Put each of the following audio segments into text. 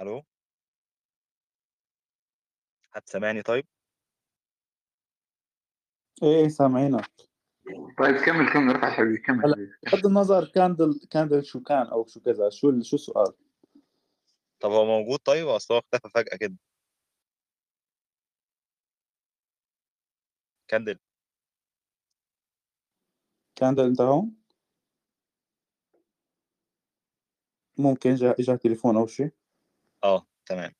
ألو؟ حد سامعني طيب؟ إيه سامعينك. طيب كمّل، كمّل رفعت حبيبي كمّل حبيبي. بغض النظر candle candle شو كان أو شو كذا شو ال شو السؤال؟ طب هو موجود طيب؟ أصل هو اختفى فجأة كده. candle. candle أنت هون؟ ممكن إجا إجا تليفون أو شي؟ آه، تمام.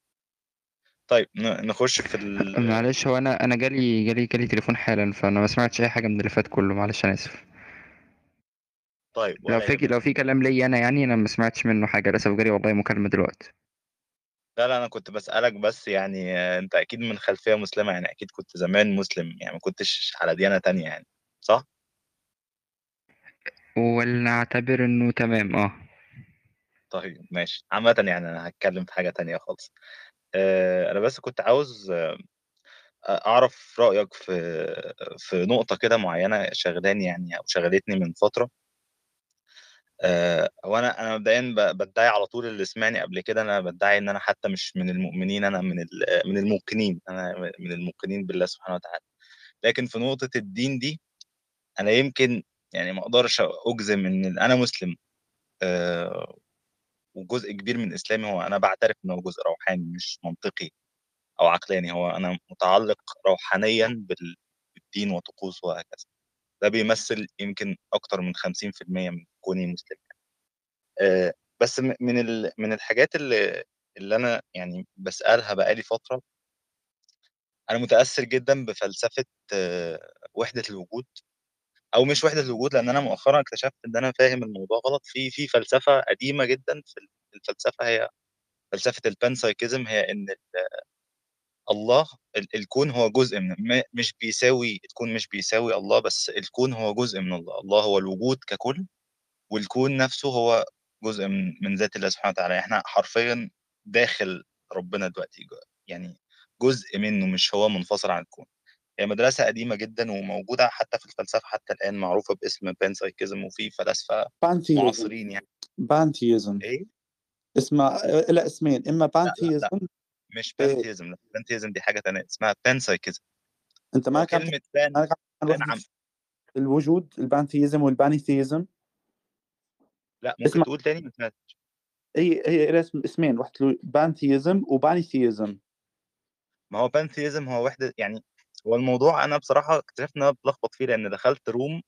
طيب ن نخش في ال معلش هو أنا أنا جالي جالي جالي تليفون حالًا، فأنا ما سمعتش أي حاجة من اللي فات كلّه، معلش أنا آسف. طيب لو ولا في يهمك. لو في كلام ليّا أنا يعني أنا ما سمعتش منّه حاجة للأسف جالي والله مكالمة دلوقتي. لا، لا، أنا كنت باسألك بس يعني أنت أكيد من خلفية مسلمة، يعني أكيد كنت زمان مسلم، يعني ما كنتش على ديانة تانية يعني، صح؟ ولنعتبر إنه تمام آه. طيب ماشي. عامةً يعني أنا هاتكلّم في حاجة تانية خالص. أنا بس كنت عاوز أعرف رأيك في في نقطة كده معيّنة شاغلاني يعني أو شغلتني من فترة. هو أنا أنا مبدئيًا ب بادّعي على طول اللي سمعني قبل كده أنا بادّعي إن أنا حتى مش من المؤمنين، أنا من من الموقنين، أنا من الموقنين بالله سبحانه وتعالى. لكن في نقطة الدين دي، أنا يمكن يعني ما أقدرش أجزم إن أنا مسلم وجزء كبير من إسلامي هو أنا باعترف إن هو جزء روحاني مش منطقي أو عقلاني، هو أنا متعلق روحانيًا بال بالدين وطقوسه وهكذا. ده بيمثّل يمكن أكتر من 50% من كوني مسلم يعني. آآ بس من ال من الحاجات اللي اللي أنا يعني باسألها بقى لي فترة أنا متأثّر جدًا بفلسفة وحدة الوجود، أو مش وحدة الوجود لإن أنا مؤخرًا اكتشفت إن أنا فاهم الموضوع غلط، في في فلسفة قديمة جدًا في ال الفلسفة هي فلسفة الpanpsychism هي إن ال الله ال الكون هو جزء من مش بيساوي الكون مش بيساوي الله، بس الكون هو جزء من الله، الله هو الوجود ككُل، والكون نفسه هو جزء من من ذات الله سبحانه وتعالى، إحنا حرفيًا داخل ربنا دلوقتي يعني جزء منه مش هو منفصل عن الكون. هي مدرسة قديمة جدًا وموجودة حتى في الفلسفة حتى الآن معروفة باسم panpsychism وفي فلاسفة pantheism معاصرين يعني. pantheism إيه؟ اسمها إلها اسمين، لأ، pantheism مش pantheism لأ، pantheism دي حاجة تانية اسمها كلمة pan مالك عن pan وحدة عم الوجود الpantheism والpantheism؟ لأ، ممكن اسمع تقول تاني ما سمعتش. هي هي اسمين ألو pantheism وpantheism. ما هو pantheism هو وحدة يعني هو الموضوع أنا بصراحة اكتشفت إن أنا باتلخبط فيه لإن دخلت room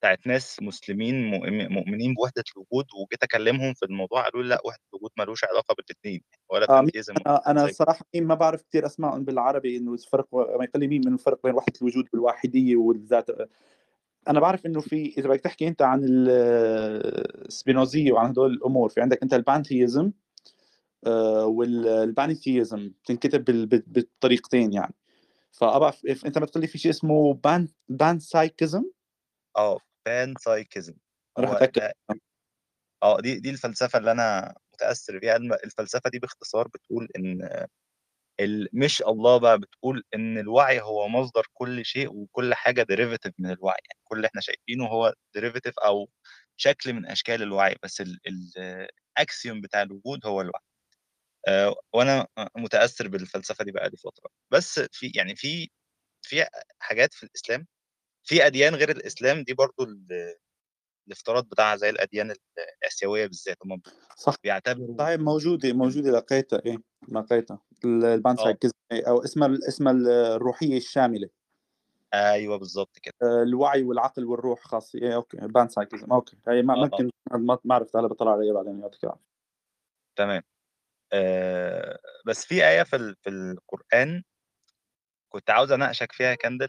بتاعة ناس مسلمين مؤم مؤمنين بوحدة الوجود وجيت أكلمهم في الموضوع قالوا لي: "لأ، وحدة الوجود ما لوش علاقة بالاتنين، ولا آه مين pantheism أنا ولا أنا panpsychism." الصراحة مين ما باعرف كتير أسمائهم بالعربي إنه الفرق ما يقول لي مين من الفرق بين وحدة الوجود والواحدية والذات أنا باعرف إنه في إذا بدك تحكي أنت عن ال السبينوزية وعن هدول الأمور، في عندك أنت الpantheism آآ وال الpantheism بتنكتب بال بالطريقتين يعني. فأبا ف أنت بتقول لي في شيء اسمه pan panpsychism؟ آه، panpsychism راح هو أتأكد ده آه، دي دي الفلسفة اللي أنا متأثّر بيها الم الفلسفة دي باختصار بتقول إن ال مش الله بقى بتقول إن الوعي هو مصدر كل شيء وكل حاجة derivative من الوعي، يعني كل اللي إحنا شايفينه هو derivative أو شكل من أشكال الوعي، بس ال ال الaxiom بتاع الوجود هو الوعي. آآ وأنا أ متأثّر بالفلسفة دي بقى لي فترة، بس في يعني في في حاجات في الإسلام في أديان غير الإسلام دي برضه ال الافتراض بتاعها زي الأديان ال الآسيوية بالذات، هم صح بيعتبروا صحيح موجودة إن موجودة لقيتها إيه، لقيتها ال آه. أو اسمها اسمها ال الروحية الشاملة. أيوه بالضبط كده. آآ الوعي والعقل والروح خاصة إيه okay panpsychism okay هي ما آه، آه. ممكن ما عرفت هلأ باطلع عليها بعدين يعطيك العافية. تمام. آآ بس في آية في في القرآن كنت عاوز أناقشك فيها كندل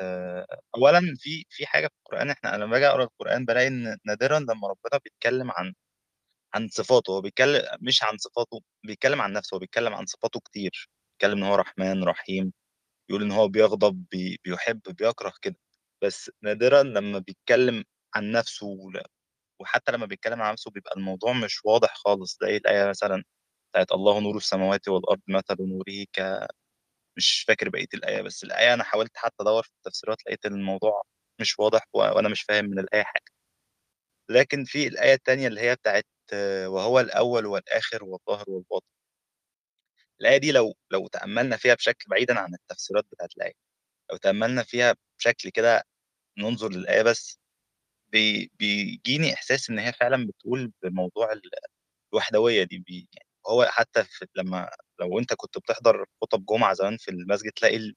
آآ أولًا في في حاجة في القرآن إحنا لمّا آجي أقرأ القرآن بالاقي إن نادرًا لمّا ربنا بيتكلم عن عن صفاته، هو بيتكل مش عن صفاته، بيتكلم عن نفسه، هو بيتكلم عن صفاته كتير، بيتكلم إن هو رحمن، رحيم، بيقول إن هو بيغضب، بي بيحب، بيكره كده، بس نادرًا لمّا بيتكلم عن نفسه وحتى لمّا بيتكلم عن نفسه بيبقى الموضوع مش واضح خالص، زي الآية مثلًا بتاعة الله نور السماوات والأرض مثل نوره ك مش فاكر بقية الآية، بس الآية أنا حاولت حتى أدوّر في التفسيرات لقيت الموضوع مش واضح و وأنا مش فاهم من الآية حاجة. لكن في الآية التانية اللي هي بتاعة وهو الأول والآخر والظاهر والباطن. الآية دي لو لو تأملنا فيها بشكل بعيدا عن التفسيرات بتاعت الآية لو تأملنا فيها بشكل كده ننظر للآية بس بي بيجيني إحساس إن هي فعلا بتقول بموضوع ال- الوحدوية دي بي هو حتى في لما لو أنت كنت بتحضر خطب جمعة زمان في المسجد تلاقي ال-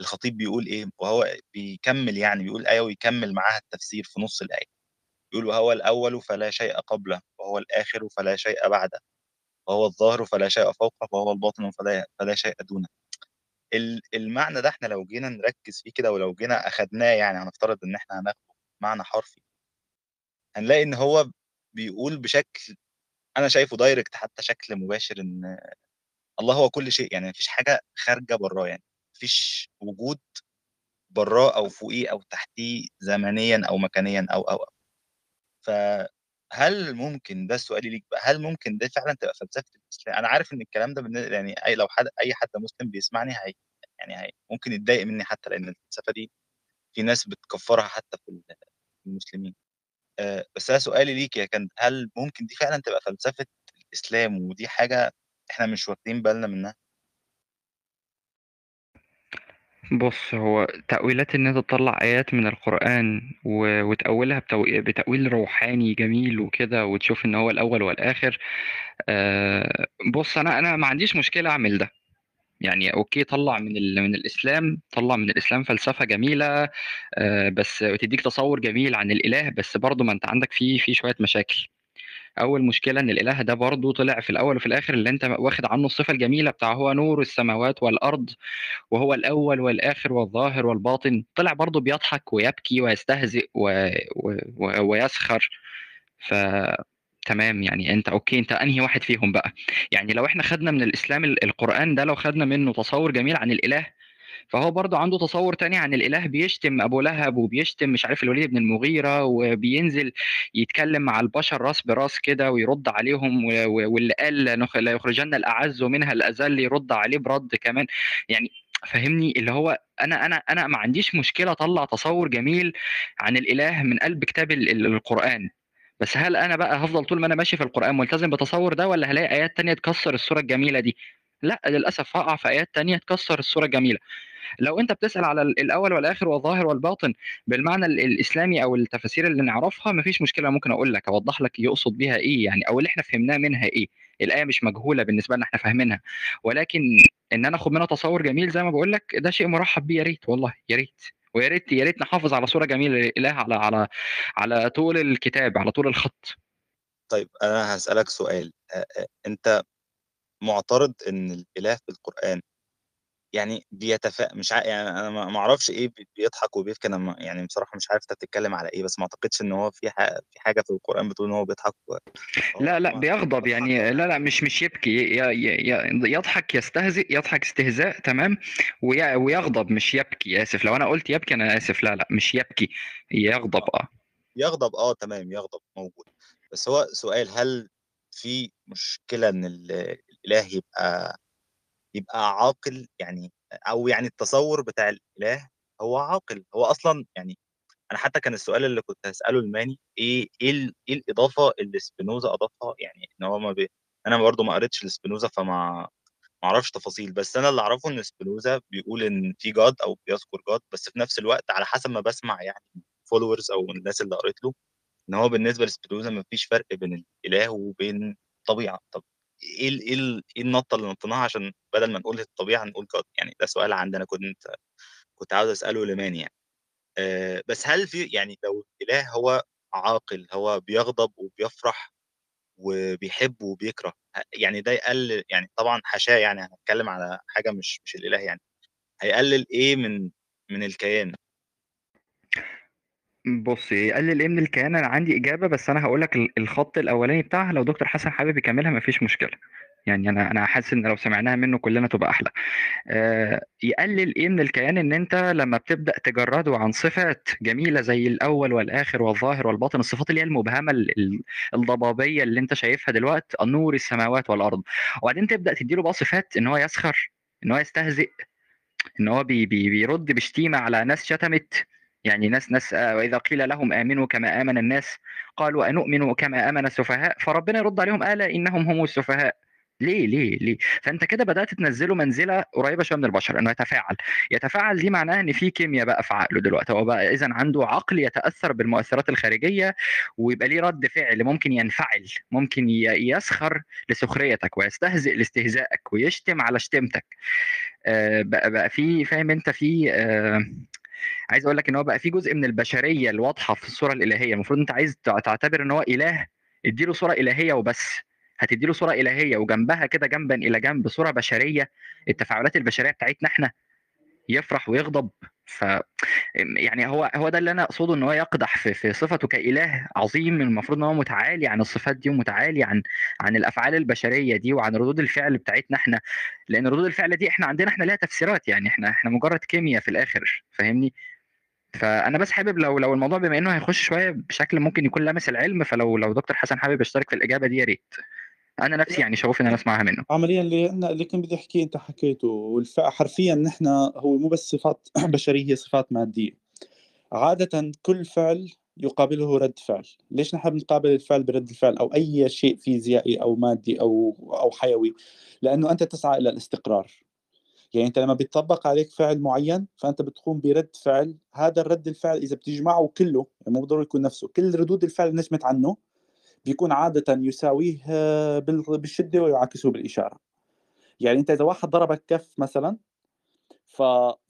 الخطيب بيقول إيه وهو بيكمل يعني بيقول آية ويكمل معاها التفسير في نص الآية. يقول وهو الأول فلا شيء قبله وهو الآخر فلا شيء بعده وهو الظاهر فلا شيء فوقه وهو الباطن فلا فلا شيء دونه. ال- المعنى ده إحنا لو جينا نركز فيه كده ولو جينا أخدناه يعني هنفترض إن إحنا هناخده معنى حرفي هنلاقي إن هو بيقول بشكل أنا شايفه دايركت حتى شكل مباشر إن الله هو كل شيء يعني مفيش حاجة خارجة براه يعني مفيش وجود براه أو فوقيه أو تحتيه زمنيا أو مكانيا أو أو أو. فهل ممكن ده سؤالي ليك بقى هل ممكن ده فعلا تبقى فلسفة الإسلام؟ أنا عارف إن الكلام ده يعني أي لو حد أي حد مسلم بيسمعني هي يعني هي ممكن يتضايق مني حتى لأن الفلسفة دي في ناس بتكفرها حتى في المسلمين. آه، بس أنا سؤالي ليك يا كند هل ممكن دي فعلا تبقى فلسفة الإسلام ودي حاجة إحنا مش واخدين بالنا منها؟ بص هو تأويلات إن أنت تطلع آيات من القرآن و... وتأولها بتو... بتأويل روحاني جميل وكده وتشوف إن هو الأول والآخر آه بص أنا أنا ما عنديش مشكلة أعمل ده. يعني أوكي طلع من. من الإسلام طلع من الإسلام فلسفة جميلة آه بس تديك تصور جميل عن الإله بس برضه ما أنت عندك فيه في شوية مشاكل أول مشكلة إن الإله ده برضه طلع في الأول وفي الآخر اللي أنت واخد عنه الصفة الجميلة بتاع هو نور السماوات والأرض وهو الأول والآخر والظاهر والباطن طلع برضه بيضحك ويبكي ويستهزئ و... و... و... ويسخر ف تمام يعني أنت okay أنت أنهي واحد فيهم بقى؟ يعني لو إحنا خدنا من الإسلام ال- القرآن ده لو خدنا منه تصور جميل عن الإله فهو برضه عنده تصور تاني عن الإله بيشتم أبو لهب وبيشتم مش عارف الوليد بن المغيرة وبينزل يتكلم مع البشر راس براس كده ويرد عليهم واللي قال لا يخرجن الأعز منها الأذل يرد عليه برد كمان. يعني فهمني اللي هو أنا أنا أنا ما عنديش مشكلة أطلع تصور جميل عن الإله من قلب كتاب ال- ال- القرآن. بس هل أنا بقى هفضل طول ما أنا ماشي في القرآن ملتزم بالتصور ده ولا هلاقي آيات تانية تكسر الصورة الجميلة دي؟ لأ للأسف هقع في آيات تانية تكسر الصورة الجميلة. لو أنت بتسأل على ال- الأول والآخر والظاهر والباطن بالمعنى ال- الإسلامي أو التفاسير اللي نعرفها مفيش مشكلة ممكن أقول لك أوضح لك يقصد بيها إيه يعني أو اللي إحنا فهمناه منها إيه. الآية مش مجهولة بالنسبة لنا إحنا فاهمينها. ولكن إن أنا آخد منها تصور جميل زي ما بقول لك ده شيء مرحب بيه يا ريت والله يا ريت. ويا ريت يا ريت نحافظ على صورة جميلة للاله على على على طول الكتاب على طول الخط. طيب أنا هسألك سؤال. أنت معترض إن الإله في القرآن يعني بيتفا مش ع... يعني أنا ما إيه بي- بيضحك وبيبكي أنا ما... يعني بصراحة مش عارف أنت بتتكلم على إيه بس ما أعتقدش إن هو في ح... في حاجة في القرآن بتقول إن هو بيضحك و... هو لا لا ما- بيغضب يعني أو لا لا مش مش يبكي ي- ي- ي- يضحك يستهزئ يضحك استهزاء تمام وي- ويغضب مش يبكي آسف لو أنا قلت يبكي أنا آسف لا لا مش يبكي يغضب آه. يغضب آه تمام يغضب موجود بس هو سؤال هل في مشكلة إن ال- الإله يبقى يبقى عاقل يعني أو يعني التصور بتاع الإله هو عاقل هو أصلا يعني أنا حتى كان السؤال اللي كنت هسأله الماني إيه إيه ال- إيه الإضافة اللي سبينوزا أضافها؟ يعني إن هو ما بي... أنا برضو ما قريتش لسبينوزا فما ما أعرفش تفاصيل بس أنا اللي أعرفه إن سبينوزا بيقول إن في God أو بيذكر God بس في نفس الوقت على حسب ما بسمع يعني followers أو الناس اللي قريت له إن هو بالنسبة لسبينوزا ما فيش فرق بين الإله وبين الطبيعة. طب إيه ال إيه ال إيه النطة اللي نطيناها عشان بدل ما نقول الطبيعة نقول God يعني ده سؤال عندنا كنت كنت عاوز أسأله لمان يعني. آه، بس هل في يعني لو الإله هو عاقل هو بيغضب وبيفرح وبيحب وبيكره يعني ده يقلل يعني طبعا حاشاه يعني هنتكلم على حاجة مش مش الإله يعني هيقلل إيه من من الكيان؟ بص يقلل إيه من الكيان أنا عندي إجابة بس أنا هقول لك الخط الأولاني بتاعها لو دكتور حسن حابب يكملها مفيش مشكلة. يعني أنا أنا حاسس إن لو سمعناها منه كلنا تبقى أحلى. آه، يقلل إيه من الكيان إن أنت لما بتبدأ تجرده عن صفات جميلة زي الأول والآخر والظاهر والباطن الصفات اللي هي المبهمة ال- ال- الضبابية اللي أنت شايفها دلوقتي نور السماوات والأرض. وبعدين تبدأ تديله بقى صفات إن هو يسخر إن هو يستهزئ إن هو بي بي بيرد بشتيمة على ناس شتمت. يعني ناس ناس آه، وإذا قيل لهم آمنوا كما آمن الناس قالوا أنؤمن كما آمن السفهاء؟ فربنا يرد عليهم الا إنهم هم السفهاء. ليه ليه ليه؟ فأنت كده بدأت تنزله منزلة قريبة شوية من البشر إنه يتفاعل. يتفاعل دي معناها إن في كيمياء بقى في عقله دلوقتي هو بقى اذا عنده عقل يتأثر بالمؤثرات الخارجية ويبقى ليه رد فعل ممكن ينفعل ممكن يسخر لسخريتك ويستهزئ لاستهزائك ويشتم على شتمتك. آه، بقى بقى في فاهم أنت في آه، عايز أقول لك إن هو بقى في جزء من البشرية الواضحة في الصورة الإلهية. المفروض أنت عايز تع- تعتبر إن هو إله اديله صورة إلهية وبس. هتديله صورة إلهية وجنبها كده جنبا إلى جنب صورة بشرية. التفاعلات البشرية بتاعتنا إحنا يفرح ويغضب. ف يعني هو هو ده اللي أنا أقصده إن هو يقدح في في صفته كإله عظيم المفروض إن هو متعالي عن الصفات دي ومتعالي عن عن الأفعال البشرية دي وعن ردود الفعل بتاعتنا إحنا. لأن ردود الفعل دي إحنا عندنا إحنا ليها تفسيرات يعني إحنا إحنا مجرد كيمياء في الآخر فاهمني؟ فأنا بس حابب لو لو الموضوع بما إنه هيخش شوية بشكل ممكن يكون لامس العلم فلو لو دكتور حسن حابب يشترك في الإجابة دي يا ريت. أنا نفسي يعني شغوف إن أنا أسمعها منه. عمليا اللي اللي كنت بدي أحكيه أنت حكيته والف... حرفيا نحن هو مو بس صفات بشرية هي صفات مادية. عادة كل فعل يقابله رد فعل. ليش نحن بنقابل الفعل برد الفعل أو أي شيء فيزيائي أو مادي أو أو حيوي؟ لأنه أنت تسعى إلى الاستقرار. يعني أنت لما بيطبق عليك فعل معين فأنت بتقوم برد فعل. هذا الرد الفعل إذا بتجمعه كله يعني مو ضروري يكون نفسه كل ردود الفعل نجمت عنه بيكون عادة يساويه آه، بال- بالشدة ويعاكسه بالإشارة. يعني أنت إذا واحد ضربك كف مثلا ف...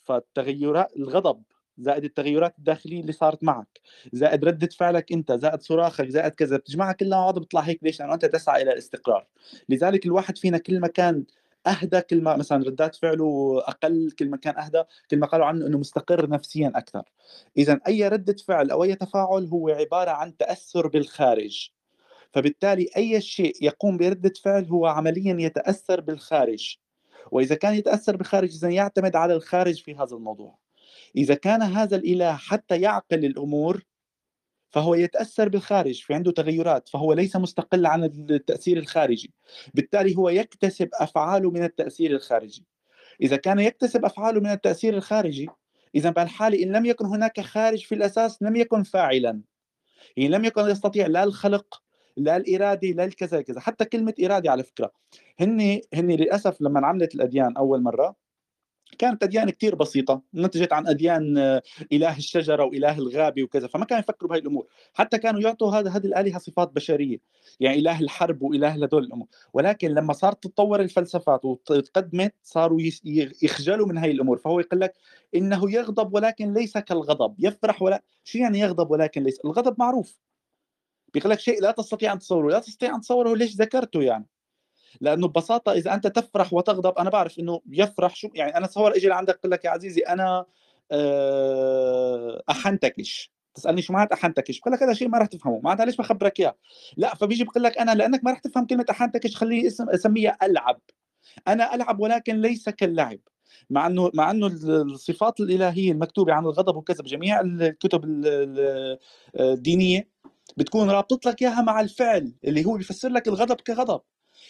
فالتغيرات الغضب زائد التغيرات الداخلية اللي صارت معك زائد ردة فعلك أنت زائد صراخك زائد كذا بتجمعها كلها مع بعض بتطلع هيك ليش؟ لأنه أنت تسعى إلى الاستقرار. لذلك الواحد فينا كل ما كان أهدى كل ما مثلا ردات فعله أقل كل ما كان أهدى كل ما قالوا عنه أنه مستقر نفسيا أكثر. إذا أي ردة فعل أو أي تفاعل هو عبارة عن تأثر بالخارج. فبالتالي أي شيء يقوم بردة فعل هو عمليا يتأثر بالخارج. وإذا كان يتأثر بالخارج إذا يعتمد على الخارج في هذا الموضوع. إذا كان هذا الإله حتى يعقل الأمور فهو يتأثر بالخارج في عنده تغيرات فهو ليس مستقل عن التأثير الخارجي. بالتالي هو يكتسب أفعاله من التأثير الخارجي. إذا كان يكتسب أفعاله من التأثير الخارجي إذا بالحالة إن لم يكن هناك خارج في الأساس لم يكن فاعلا. يعني لم يكن يستطيع لا الخلق لا الإرادة لا الكذا كذا. حتى كلمة إرادة على فكرة. هن هن للأسف لما انعملت الأديان أول مرة كانت أديان كتير بسيطة. نتجت عن أديان آه، إله الشجرة وإله الغابة وكذا فما كانوا يفكروا بهاي الأمور. حتى كانوا يعطوا هذا هذه الآلهة صفات بشرية. يعني إله الحرب وإله هدول الأمور. ولكن لما صارت تتطور الفلسفات وتقدمت صاروا يخجلوا من هاي الأمور. فهو يقول لك إنه يغضب ولكن ليس كالغضب. يفرح ولا شو يعني يغضب ولكن ليس؟ الغضب معروف. بيقول لك شيء لا تستطيع أن تصوره لا تستطيع أن تصوره ليش ذكرته يعني؟ لأنه ببساطة إذا أنت تفرح وتغضب أنا بعرف إنه يفرح شو يعني أنا تصور إجي لعندك أقول لك يا عزيزي أنا آه، أحنتكش. تسألني شو معنات أحنتكش؟ بقول لك هذا شيء ما راح تفهمه. معناتها ليش بخبرك إياه؟ لا فبيجي بقول لك أنا لأنك ما راح تفهم كلمة أحنتكش خليني اسم أسميها ألعب. أنا ألعب ولكن ليس كاللعب. مع إنه مع إنه الصفات الإلهية المكتوبة عن الغضب وكذا بجميع الكتب ال- ال- الدينية بتكون رابطت لك إياها مع الفعل اللي هو بيفسر لك الغضب كغضب.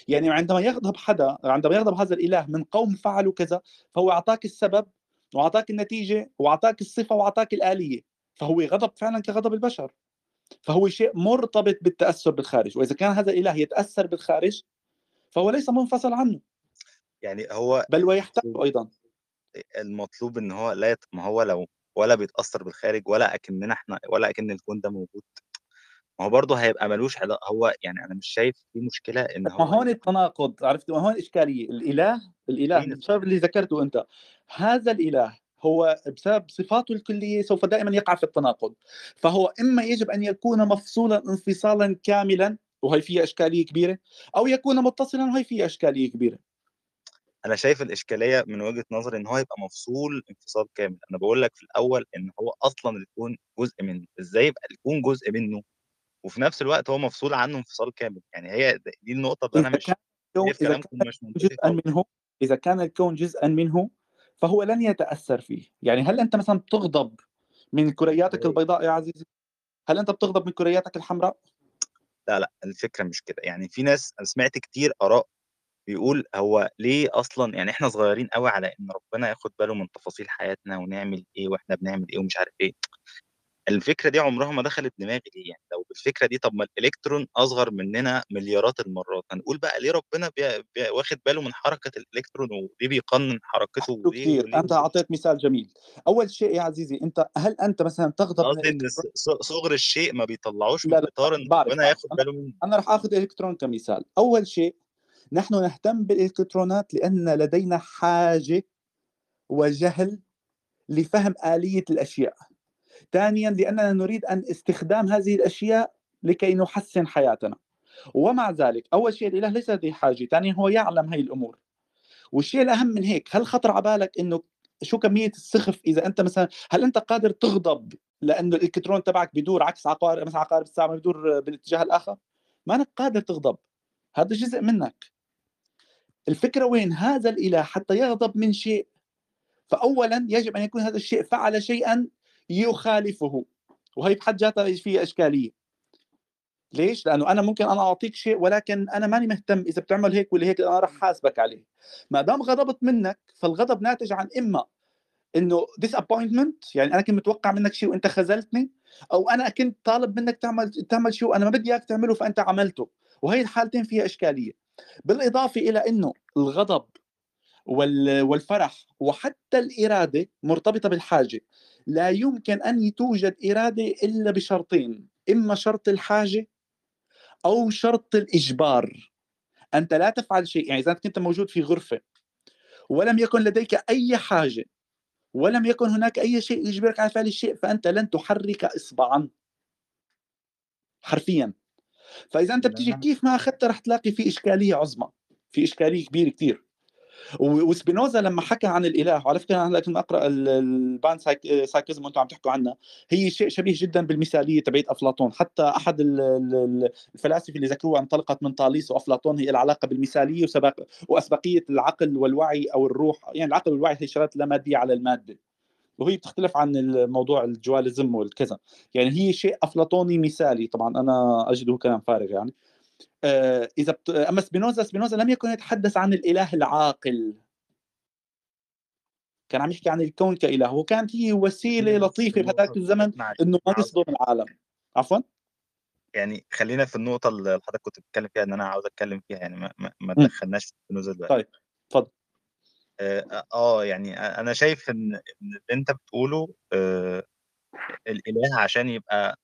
يعني عندما يغضب حدا عندما يغضب هذا الإله من قوم فعلوا كذا فهو أعطاك السبب وأعطاك النتيجة وأعطاك الصفة وأعطاك الآلية فهو غضب فعلا كغضب البشر. فهو شيء مرتبط بالتأثر بالخارج وإذا كان هذا الإله يتأثر بالخارج فهو ليس منفصل عنه. يعني هو بل ويحتاجه أيضا. المطلوب إن هو لا. ما هو لو ولا بيتأثر بالخارج ولا أكننا إحنا ولا أكن الكون ده موجود. ما هو برضه هيبقى ملوش علاقة هو يعني أنا مش شايف في مشكلة إن ما هو هون التناقض عرفت؟ ما هون الاشكاليه الإله الإله بسبب اللي ذكرته أنت هذا الإله هو بسبب صفاته الكلية سوف دائما يقع في التناقض فهو إما يجب أن يكون مفصولا انفصالا كاملا وهي فيها إشكالية كبيرة أو يكون متصلا وهي فيها إشكالية كبيرة. أنا شايف الإشكالية من وجهة نظري إن هو يبقى مفصول انفصال كامل. أنا بقول لك في الأول إن هو أصلا الكون جزء منه. إزاي يبقى الكون جزء منه؟ وفي نفس الوقت هو مفصول عنه انفصال كامل. يعني هي دي النقطة اللي أنا مش كان الكون شايف إذا كان مش جزءا منه إذا كان الكون جزءا منه فهو لن يتأثر فيه. يعني هل أنت مثلا بتغضب من كرياتك البيضاء يا عزيزي؟ هل أنت بتغضب من كرياتك الحمراء؟ لا لا الفكرة مش كده. يعني في ناس أنا سمعت كتير آراء بيقول هو ليه أصلا يعني إحنا صغيرين قوي على إن ربنا ياخد باله من تفاصيل حياتنا ونعمل إيه وإحنا بنعمل إيه ومش عارف إيه. الفكرة دي عمرها ما دخلت دماغي ليه يعني؟ لو بالفكرة دي طب ما الإلكترون أصغر مننا مليارات المرات. هنقول بقى ليه ربنا بي بي واخد باله من حركة الإلكترون وليه بيقنن حركته وليه كثير وليه أنت اعطيت مثال جميل. أول شيء يا عزيزي أنت هل أنت مثلا تغضب قصدي الإلكترون؟ ص- صغر الشيء ما بيطلعوش من إن بعرف ربنا ياخد باله منه. أنا رح اخذ الالكترون كمثال. أول شيء نحن نهتم بالإلكترونات لأن لدينا حاجة وجهل لفهم آلية الأشياء. ثانيا لأننا نريد أن استخدام هذه الأشياء لكي نحسن حياتنا. ومع ذلك أول شيء الإله ليس لديه حاجة ثانيا هو يعلم هي الأمور. والشيء الأهم من هيك هل خطر على بالك إنه شو كمية السخف إذا أنت مثلا هل أنت قادر تغضب لأنه الإلكترون تبعك بدور عكس عقارب مثلا عقارب الساعة بدور بالاتجاه الآخر؟ ما أنك قادر تغضب. هذا جزء منك. الفكرة وين؟ هذا الإله حتى يغضب من شيء. فاولا يجب أن يكون هذا الشيء فعل شيئا يخالفه. وهي بحد ذاتها فيها إشكالية. ليش؟ لأنه أنا ممكن أنا أعطيك شيء ولكن أنا ماني مهتم إذا بتعمل هيك ولا هيك أنا راح حاسبك عليه. ما دام غضبت منك فالغضب ناتج عن إما إنه disappointment يعني أنا كنت متوقع منك شيء وأنت خذلتني أو أنا كنت طالب منك تعمل تعمل شيء وأنا ما بدي إياك تعمله فأنت عملته. وهي الحالتين فيها إشكالية. بالإضافة إلى إنه الغضب والفرح وحتى الإرادة مرتبطة بالحاجة. لا يمكن أن توجد إرادة إلا بشرطين إما شرط الحاجة أو شرط الإجبار. أنت لا تفعل شيء يعني إذا كنت موجود في غرفة ولم يكن لديك أي حاجة ولم يكن هناك أي شيء يجبرك على فعل الشيء فأنت لن تحرك اصبعا. حرفيا. فإذا أنت بتيجي. كيف ما أخذت رح تلاقي في إشكالية عظمى في إشكالية كبيرة كثير وسبينوزا لما حكى عن الإله وعلى فكره أنا لكن أقرأ ال- ال panpsych- psychism وأنتم عم تحكوا عنها هي شيء شبيه جدا بالمثالية تبعت أفلاطون. حتى أحد ال- ال- الفلاسفة اللي ذكروها انطلقت من طاليس وأفلاطون هي العلاقه بالمثالية وسبق وأسبقية العقل والوعي أو الروح. يعني العقل والوعي هي شغلات لا مادية على المادة. وهي بتختلف عن الموضوع الجواليزم والكذا. يعني هي شيء أفلاطوني مثالي. طبعا أنا أجده كلام فارغ يعني. آه، إذا بت... أما سبينوزا سبينوزا لم يكن يتحدث عن الإله العاقل. كان عم يحكي عن الكون كإله وكانت هي وسيلة لطيفة بهذاك الزمن. إنه ما نصدم العالم. عفوا؟ يعني خلينا في النقطة اللي حضرتك كنت بتتكلم فيها إن أنا عاوز أتكلم فيها يعني ما, ما. تدخلناش في النزول دلوقتي. طيب اتفضل. آه, آه يعني أنا شايف إن إن اللي أنت بتقوله آه الإله عشان يبقى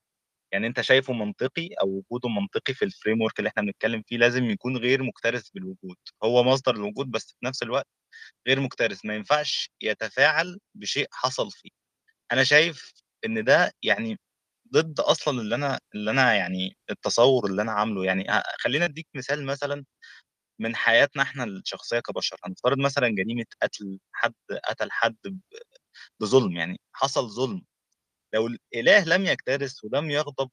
يعني أنت شايفه منطقي أو وجوده منطقي في الفريم ورك اللي إحنا بنتكلم فيه لازم يكون غير مكترث بالوجود. هو مصدر الوجود بس في نفس الوقت غير مكترث ما ينفعش يتفاعل بشيء حصل فيه. أنا شايف إن ده يعني ضد أصلا اللي أنا اللي أنا يعني التصور اللي أنا عامله. يعني خلينا أديك مثال مثلا من حياتنا إحنا الشخصية كبشر. هنفترض مثلا جريمة قتل حد قتل حد بظلم. يعني حصل ظلم. لو الإله لم يكترث ولم يغضب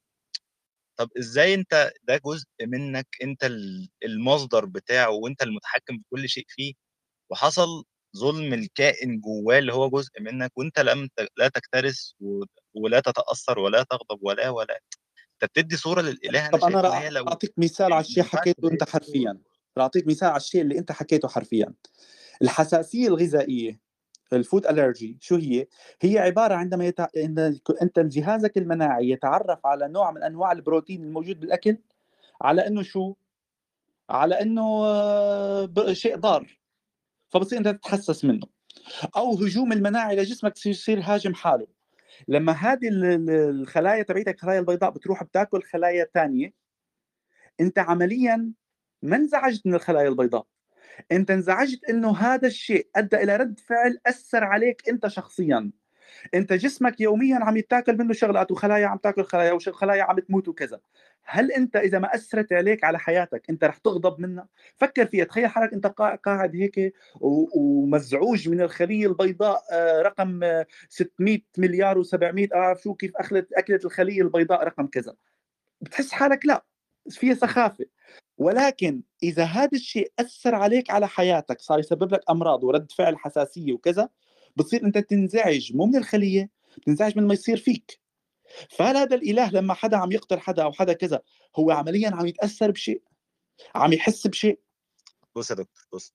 طب إزاي أنت ده جزء منك أنت ال- المصدر بتاعه وأنت المتحكم في كل شيء فيه وحصل ظلم الكائن جواه اللي هو جزء منك وأنت لم لا تكترث ولا تتأثر ولا تغضب ولا ولا أنت بتدي صورة للإله طب أنا لو أعطيك مثال على الشيء حكيته أنت. حرفيا. راح أعطيك مثال على الشيء اللي أنت حكيته حرفيا. الحساسية الغذائية. الفود الرجي شو هي؟ هي عبارة عندما يتع... عند- أنت جهازك المناعي يتعرف على نوع من أنواع البروتين الموجود بالأكل على إنه شو؟ على إنه آه، شيء ضار. فبصير أنت تتحسس منه. أو هجوم المناعي لجسمك يصير- هاجم حاله. لما هذه ال- ال- الخلايا تبعتك الخلايا البيضاء بتروح بتاكل خلايا ثانية أنت عمليا ما انزعجت من الخلايا البيضاء. انت انزعجت انه هذا الشيء ادى إلى رد فعل اثر عليك انت شخصيا. انت جسمك يوميا عم يتاكل منه شغلات وخلايا عم تاكل خلايا وخلايا عم تموت وكذا. هل انت إذا ما أثرت عليك على حياتك انت رح تغضب منها؟ فكر فيها تخيل حالك انت قا- قاعد هيك ومزعوج من الخلية البيضاء آه، رقم آه، 600 مليار و700 اعرف شو كيف اكلت أكلت الخلية البيضاء رقم كذا. بتحس حالك لا. فيها سخافة. ولكن إذا هذا الشيء أثر عليك على حياتك صار يسبب لك أمراض ورد فعل حساسية وكذا بتصير أنت تنزعج مو من الخلية بتنزعج من ما يصير فيك. فهل هذا الإله لما حدا عم يقتل حدا أو حدا كذا هو عمليا عم يتأثر بشيء؟ عم يحس بشيء؟ بص يا دكتور بص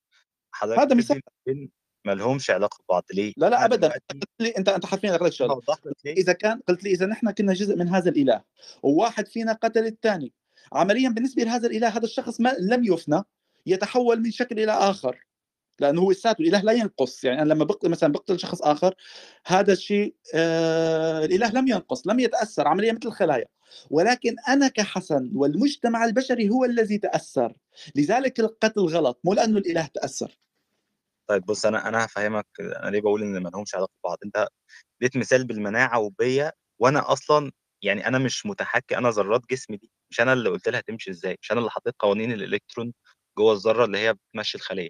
حضرتك هذا مثال. ما لهمش علاقة ببعض. ليه؟ لا لا ابدا. قلت لي أنت أنت حرفيا لك شغلة. إذا كان قلت لي إذا نحن كنا جزء من هذا الإله وواحد فينا قتل الثاني عمليا بالنسبة لهذا الإله هذا الشخص ما لم يفنى يتحول من شكل إلى آخر. لأنه هو السات الإله لا ينقص. يعني أنا لما بقتل مثلا بقتل شخص آخر هذا الشيء آه الإله لم ينقص لم يتأثر عمليا مثل الخلايا. ولكن أنا كحسن والمجتمع البشري هو الذي تأثر. لذلك القتل غلط مو لأنه الإله تأثر. طيب بص أنا أنا هفهمك أنا ليه بقول إن ما لهمش علاقة ببعض. أنت اديت مثال بالمناعة وبيا وأنا أصلا يعني أنا مش متحكم أنا ذرات جسمي دي مش أنا اللي قلت لها تمشي إزاي مش أنا اللي حطيت قوانين الإلكترون جوه الذرة اللي هي بتمشي الخلية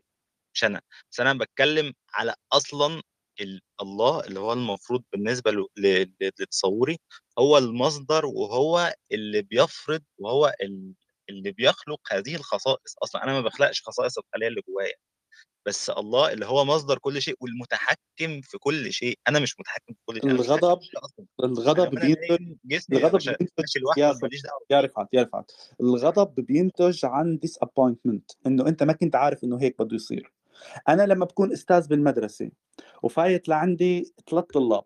مش أنا. بس أنا بتكلم على أصلا ال- الله اللي هو المفروض ل- لتصوري هو المصدر وهو اللي بيفرض وهو ال- اللي بيخلق هذه الخصائص. أصلا أنا ما بخلقش خصائص الخلية اللي جوايا. بس الله اللي هو مصدر كل شيء والمتحكم في كل شيء. أنا مش متحكم في كل شيء الغضب الغضب بينتج الغضب بينتج يا رفعت يا رفعت الغضب بينتج عن disappointment إنه أنت ما كنت عارف إنه هيك بده يصير. أنا لما بكون أستاذ بالمدرسة وفايت لعندي ثلاث طلاب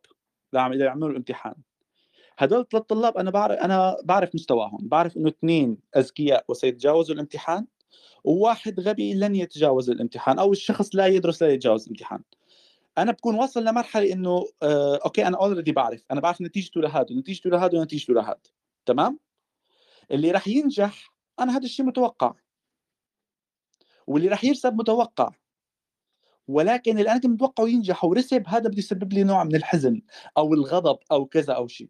يعملوا الامتحان. هدول ثلاث طلاب أنا بعرف أنا بعرف مستواهم بعرف إنه اثنين أذكياء وسيتجاوزوا الامتحان وواحد غبي لن يتجاوز الامتحان أو الشخص لا يدرس لا يتجاوز الامتحان. أنا بكون واصل لمرحلة إنه آه okay أنا already بعرف أنا بعرف نتيجته لهذا ونتيجته لهذا ونتيجته لهذا. تمام؟ اللي راح ينجح أنا هذا الشيء متوقع. واللي راح يرسب متوقع. ولكن اللي أنا كنت متوقعه ينجح ورسب هذا بده يسبب لي نوع من الحزن أو الغضب أو كذا أو شيء.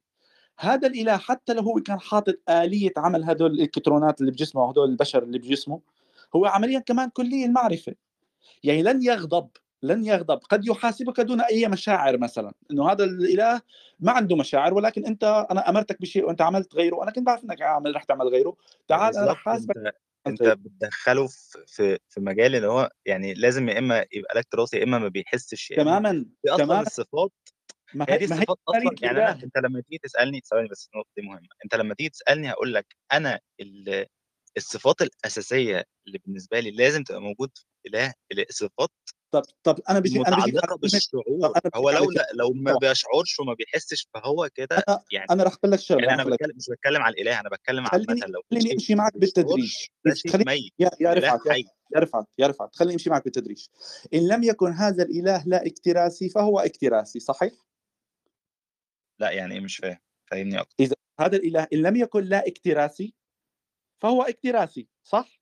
هذا الإله حتى لو هو كان حاطط آلية عمل هدول الإلكترونات اللي بجسمه وهدول البشر اللي بجسمه هو عمليا كمان كلي المعرفة. يعني لن يغضب لن يغضب. قد يحاسبك دون أي مشاعر مثلا. إنه هذا الإله ما عنده مشاعر ولكن أنت أنا أمرتك بشيء وأنت عملت غيره. أنا كنت بعرف إنك عامل رح تعمل غيره. تعال أنا رح حاسبك أنت أنت. بتدخله في في مجال اللي هو يعني لازم يا إما يبقى لك تراث يا إما ما بيحسش. اما تماما تماما. الصفات ما هي دي الصفات أصلا. يعني الإله. أنت لما تيجي تسألني ثواني بس النقطة دي مهمة. أنت لما تيجي تسألني هقول لك أنا ال- الصفات الأساسية اللي بالنسبة لي لازم تبقى موجود في الإله الصفات طب طب أنا بجي أنا على كلمة- بالشعور. أنا هو لو على لا لو ما طبعا. بيشعرش وما بيحسش فهو كده يعني أنا رح أقول لك شغلة يعني أنا بتكلم مش بتكلم على الإله أنا بتكلم خليني عامه لو خليني أمشي معك بالتدريج. خليني يا يا رفعت يا رفعت يا رفعت خليني أمشي معك بالتدريج. إن لم يكن هذا الإله لا اكتراسي فهو اكتراسي صحيح؟ لا يعني إيه مش فاهم. فاهمني أكتر. إذا هذا الإله إن لم يكن لا اكتراسي فهو اكتراسي صح؟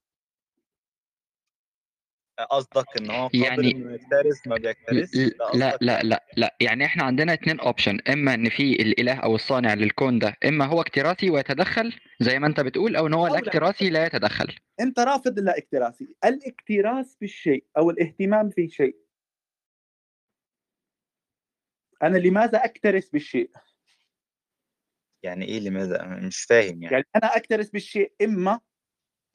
قصدك إن هو قادر يعني- إنه يكترث ما بيكترثش ل- ده لا قصدك لا لا لا يعني إحنا عندنا اتنين اوبشن إما إن في الإله أو الصانع للكون ده إما هو اكتراثي ويتدخل زي ما أنت بتقول أو إن هو أو لا لا. اكتراثي لا يتدخل. أنت رافض اللا اكتراسي الاكتراث بالشيء أو الاهتمام في شيء. أنا لماذا اكترث بالشيء؟ يعني إيه لماذا؟ أنا مش فاهم يعني. يعني أنا أكترث بالشيء إما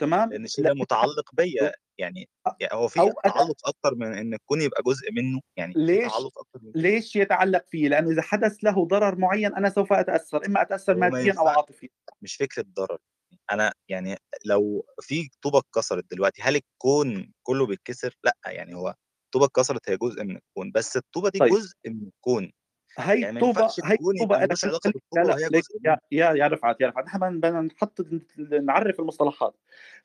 تمام؟ لأن الشيء ده متعلق بيا يعني يعني هو في أو تعلق أكتر من إن الكون يبقى جزء منه يعني في ليش؟ تعلق أكتر من ليش يتعلق فيه؟ لأنه إذا حدث له ضرر معين أنا سوف أتأثر إما أتأثر ماديا أو. عاطفيا. مش فكرة ضرر. أنا يعني لو في طوبة اتكسرت دلوقتي هل الكون كله بيتكسر؟ لأ يعني هو الطوبه اتكسرت هي جزء من الكون بس الطوبة دي طيب. جزء من الكون. هي يعني ينفعش هي علاقة لا لا يا يا يا رفعت يا رفعت. نحن بدنا نحط نعرف المصطلحات.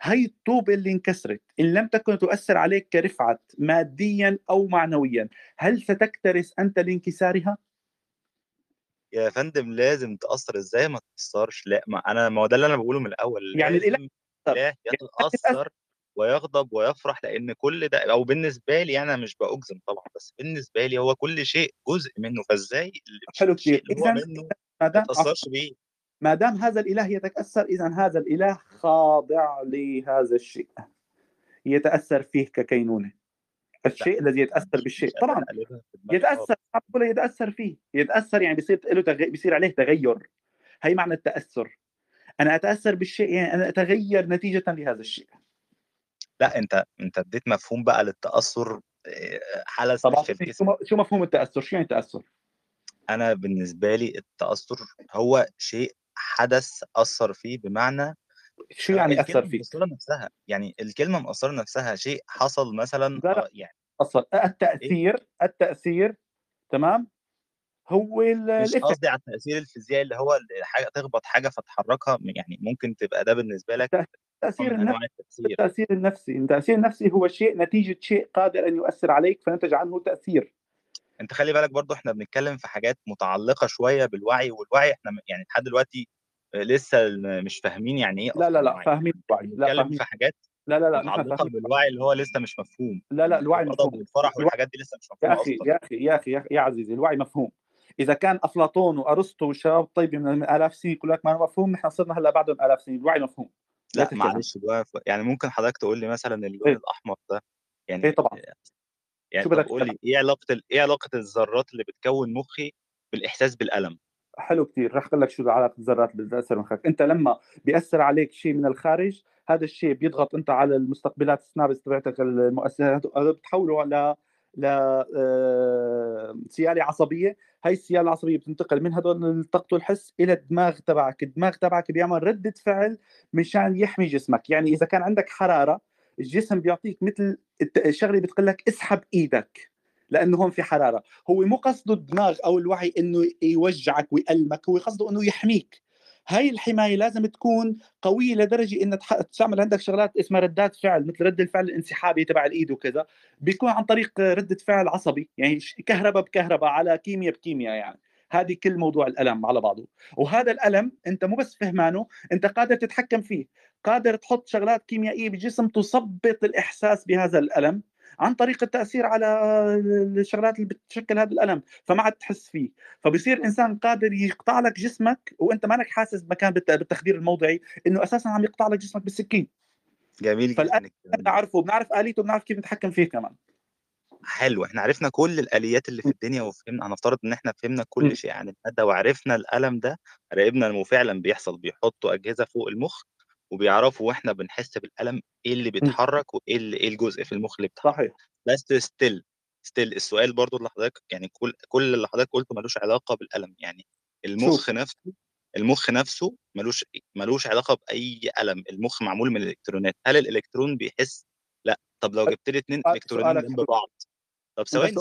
هي الطوبة اللي انكسرت إن لم تكن تؤثر عليك كرفعت ماديا أو معنويا هل ستكترث أنت لانكسارها؟ يا فندم لازم تاثر إزاي ما تاثرش لا ما أنا ما هو ده اللي أنا بقوله من الأول. يعني الإله يتأثر. ويغضب ويفرح لأن كل ده أو بالنسبة لي أنا مش بأجزم طبعا بس بالنسبة لي هو كل شيء جزء منه فإزاي حلو كتير. منه ما دام بيه؟ ما دام هذا الإله يتأثر اذا هذا الإله خاضع لهذا الشيء. يتأثر فيه ككينونة. الشيء الذي يتأثر بالشيء طبعا يتأثر يتأثر فيه. يتأثر يعني بيصير له تغ... بيصير عليه تغير. هي معنى التأثر. أنا أتأثر بالشيء يعني أنا أتغير نتيجة لهذا الشيء. لأ أنت أنت اديت مفهوم بقى للتأثر آه، حاله طبعا في الجسم. شو مفهوم التأثر؟ شو يعني التأثر؟ أنا بالنسبة لي التأثر هو شيء حدث أثر فيه بمعنى شو يعني الكلمة أثر فيك؟ مأثرة نفسها. يعني الكلمة مأثرة نفسها شيء حصل مثلا لا، لا. آه، يعني أصلا التأثير التأثير تمام؟ هو ال- مش. قصدي على التأثير الفيزيائي اللي هو ال- حاجة تخبط حاجة فتحركها يعني ممكن تبقى ده بالنسبة لك التاثير النفسي التأثير النفسي. التاثير النفسي هو شيء نتيجة شيء قادر أن يؤثر عليك فينتج عنه تأثير. أنت خلي بالك برضو إحنا بنتكلم في حاجات متعلقة شوية بالوعي والوعي إحنا م- يعني لحد دلوقتي لسه ال- مش فاهمين يعني إيه لا لا لا فاهمين الوعي لا بنتكلم في حاجات لا لا لا فاهمين بالوعي اللي هو لسه مش مفهوم. لا لا الوعي مفهوم. الوعي والحاجات دي لسه مش يا مفهومة أخي يا أخي يا أخي يا, أخي يا عزيزي الوعي مفهوم. إذا كان أفلاطون وأرسطو والشباب الطيبه من ألاف سنين يقول لك ما هو مفهوم نحن صرنا هلأ بعدهم ألاف سنين الوعي مفهوم. لا معلش بقى ف- يعني ممكن حضرتك تقول لي مثلا اللون إيه؟ الأحمر ده يعني إيه طبعا. يعني طب بدك قول لي إيه علاقة ال- إيه علاقة الذرات اللي بتكون مخي بالإحساس بالألم؟ حلو كثير رح أقول لك شو علاقة الذرات بتأثر مخك. أنت لما بيأثر عليك شيء من الخارج هذا الشيء بيضغط أنت على المستقبلات السنابس تبعتك المؤثرات بتحوله ل ل آه، عصبية. هاي السيالة العصبية بتنتقل من هدول الطاقه الحس إلى الدماغ تبعك. الدماغ تبعك بيعمل ردة فعل مشان يحمي جسمك. يعني إذا كان عندك حرارة الجسم بيعطيك مثل الشغله بتقول لك اسحب إيدك لأنه هون في حرارة. هو مو قصده الدماغ أو الوعي إنه يوجعك ويألمك هو قصده إنه يحميك. هاي الحماية لازم تكون قوية لدرجة انها تح- تعمل عندك شغلات اسمها ردات فعل مثل رد الفعل الانسحابي تبع الإيد وكذا بيكون عن طريق رده فعل عصبي يعني كهرباء بكهرباء على كيمياء بكيمياء يعني. هذه كل موضوع الألم على بعضه. وهذا الألم أنت مو بس فهمانه أنت قادر تتحكم فيه. قادر تحط شغلات كيميائية بالجسم تثبط الإحساس بهذا الألم. عن طريق التأثير على الشغلات اللي بتشكل هذا الألم فما عاد تحس فيه فبصير الانسان قادر يقطع لك جسمك وأنت مانك حاسس بالت- بالتخدير الموضعي إنه أساسا عم يقطع لك جسمك بالسكين جميل فالآن. بنعرفه بنعرف آليته بنعرف كيف نتحكم فيه كمان حلو إحنا عرفنا كل الآليات اللي في الدنيا وفهمنا هنفترض إن إحنا فهمنا. كل شيء عن المادة وعرفنا الألم ده راقبنا إنه فعلا بيحصل بيحطوا أجهزة فوق المخ وبيعرفوا وإحنا بنحس بالألم إيه اللي بيتحرك وإيه اللي إيه الجزء في المخ اللي بيتحرك صحيح. بس still still السؤال برضو اللي حضرتك يعني كل كل اللي حضرتك قلته ملوش علاقة بالألم. يعني المخ شوف. نفسه المخ نفسه ملوش ملوش علاقة بأي ألم. المخ معمول من الإلكترونات. هل الإلكترون بيحس؟ لأ. طب لو جبت لي سؤال- إلكترونين جنب. بعض. طب ثواني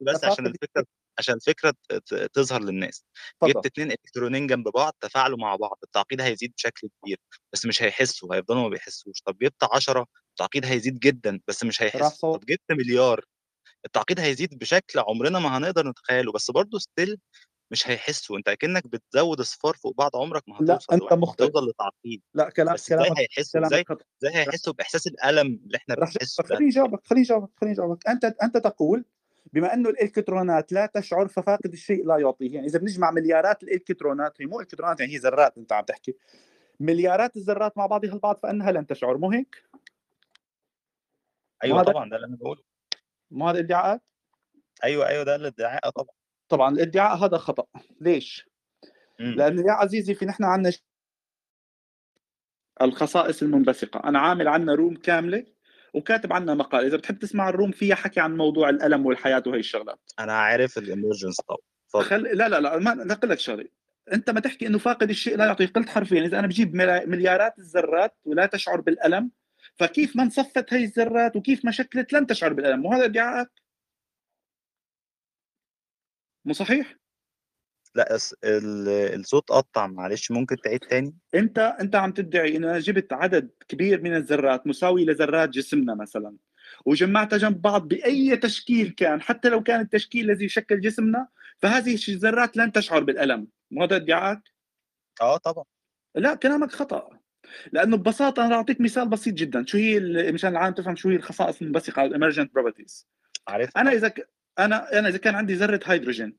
بس عشان الفكرة عشان الفكرة تظهر للناس. تفضل جبت اتنين إلكترونين جنب بعض تفاعلوا مع بعض التعقيد هيزيد بشكل كبير بس مش هيحسوا هيفضلوا ما بيحسوش. طب جبت 10 التعقيد هيزيد جدا بس مش هيحسوا. طب جبت مليار التعقيد هيزيد بشكل عمرنا ما هنقدر نتخيله بس برضه ستيل مش هيحسوا. انت أكنك بتزود اصفار فوق بعض عمرك ما لا هتوصل انت لواحد مخطئ هتوصل لتعقيد. لا كلام بس إزاي كلامك هيحسوا؟ إزاي إزاي هيحسوا بإحساس الألم اللي إحنا بنحسه خليني أجاوبك خليني أجاوبك خليني أجاوبك. أنت أنت تقول بما إنه الإلكترونات لا تشعر ففاقد الشيء لا يعطيه يعني إذا بنجمع مليارات الإلكترونات هي مو إلكترونات يعني هي ذرات أنت عم تحكي مليارات الذرات مع بعضها البعض فإنها لن تشعر مو هيك؟ أيوه طبعا ده اللي أنا بقوله مو هذا ادعاءات؟ أيوه أيوه ده الإدعاء آه طبعا طبعا الإدعاء هذا خطأ ليش؟ مم. لأنه يا عزيزي في نحن عندنا الخصائص المنبثقة أنا عامل عنا روم كاملة وكاتب عنها مقال. إذا بتحب تسمع الروم فيها حكي عن موضوع الألم والحياة وهي الشغلات. أنا عارف الامرجنس طبعا خل... لا لا لا ما أقول لك شغلة. أنت ما تحكي إنه فاقد الشيء لا يعطيه قلت حرفيا إذا أنا بجيب مليارات الذرات ولا تشعر بالألم فكيف ما انصفت هي الذرات وكيف ما شكلت لن تشعر بالألم. وهذا ادعاءك مو صحيح؟ لا الصوت قطع معلش ممكن تعيد تاني؟ انت انت عم تدعي انه أنا جبت عدد كبير من الذرات مساوي لذرات جسمنا مثلا وجمعتها جنب بعض بأي تشكيل كان حتى لو كان التشكيل الذي يشكل جسمنا فهذه الذرات لن تشعر بالألم. مو هذا ادعاءك؟ آه طبعا. لا كلامك خطأ. لأنه ببساطة أنا أعطيك مثال بسيط جدا. شو هي مشان العالم تفهم شو هي الخصائص المنبثقة أو ال emergent properties عارف أنا إذا ك... أنا أنا إذا كان عندي ذرة هيدروجين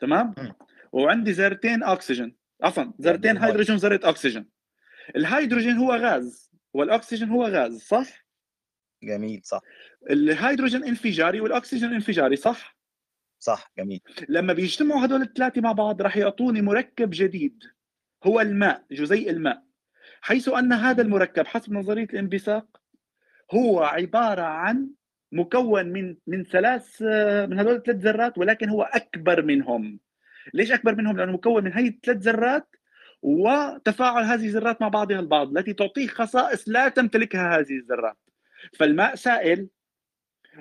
تمام. وعندي ذرتين أكسجين. عفوا ذرتين. هيدروجين وذره أكسجين. الهيدروجين هو غاز والأكسجين هو غاز صح؟ جميل صح. الهيدروجين انفجاري والأكسجين انفجاري صح؟ صح جميل. لما بيجتمعوا هدول الثلاثة مع بعض راح يعطوني مركب جديد هو الماء جزيء الماء. حيث أن هذا المركب حسب نظرية الانبثاق هو عبارة عن مكون من من ثلاث من هذول الثلاث ذرات ولكن هو أكبر منهم. ليش أكبر منهم؟ لأنه مكون من هي الثلاث ذرات وتفاعل هذه الذرات مع بعضها البعض التي تعطيه خصائص لا تمتلكها هذه الذرات. فالماء سائل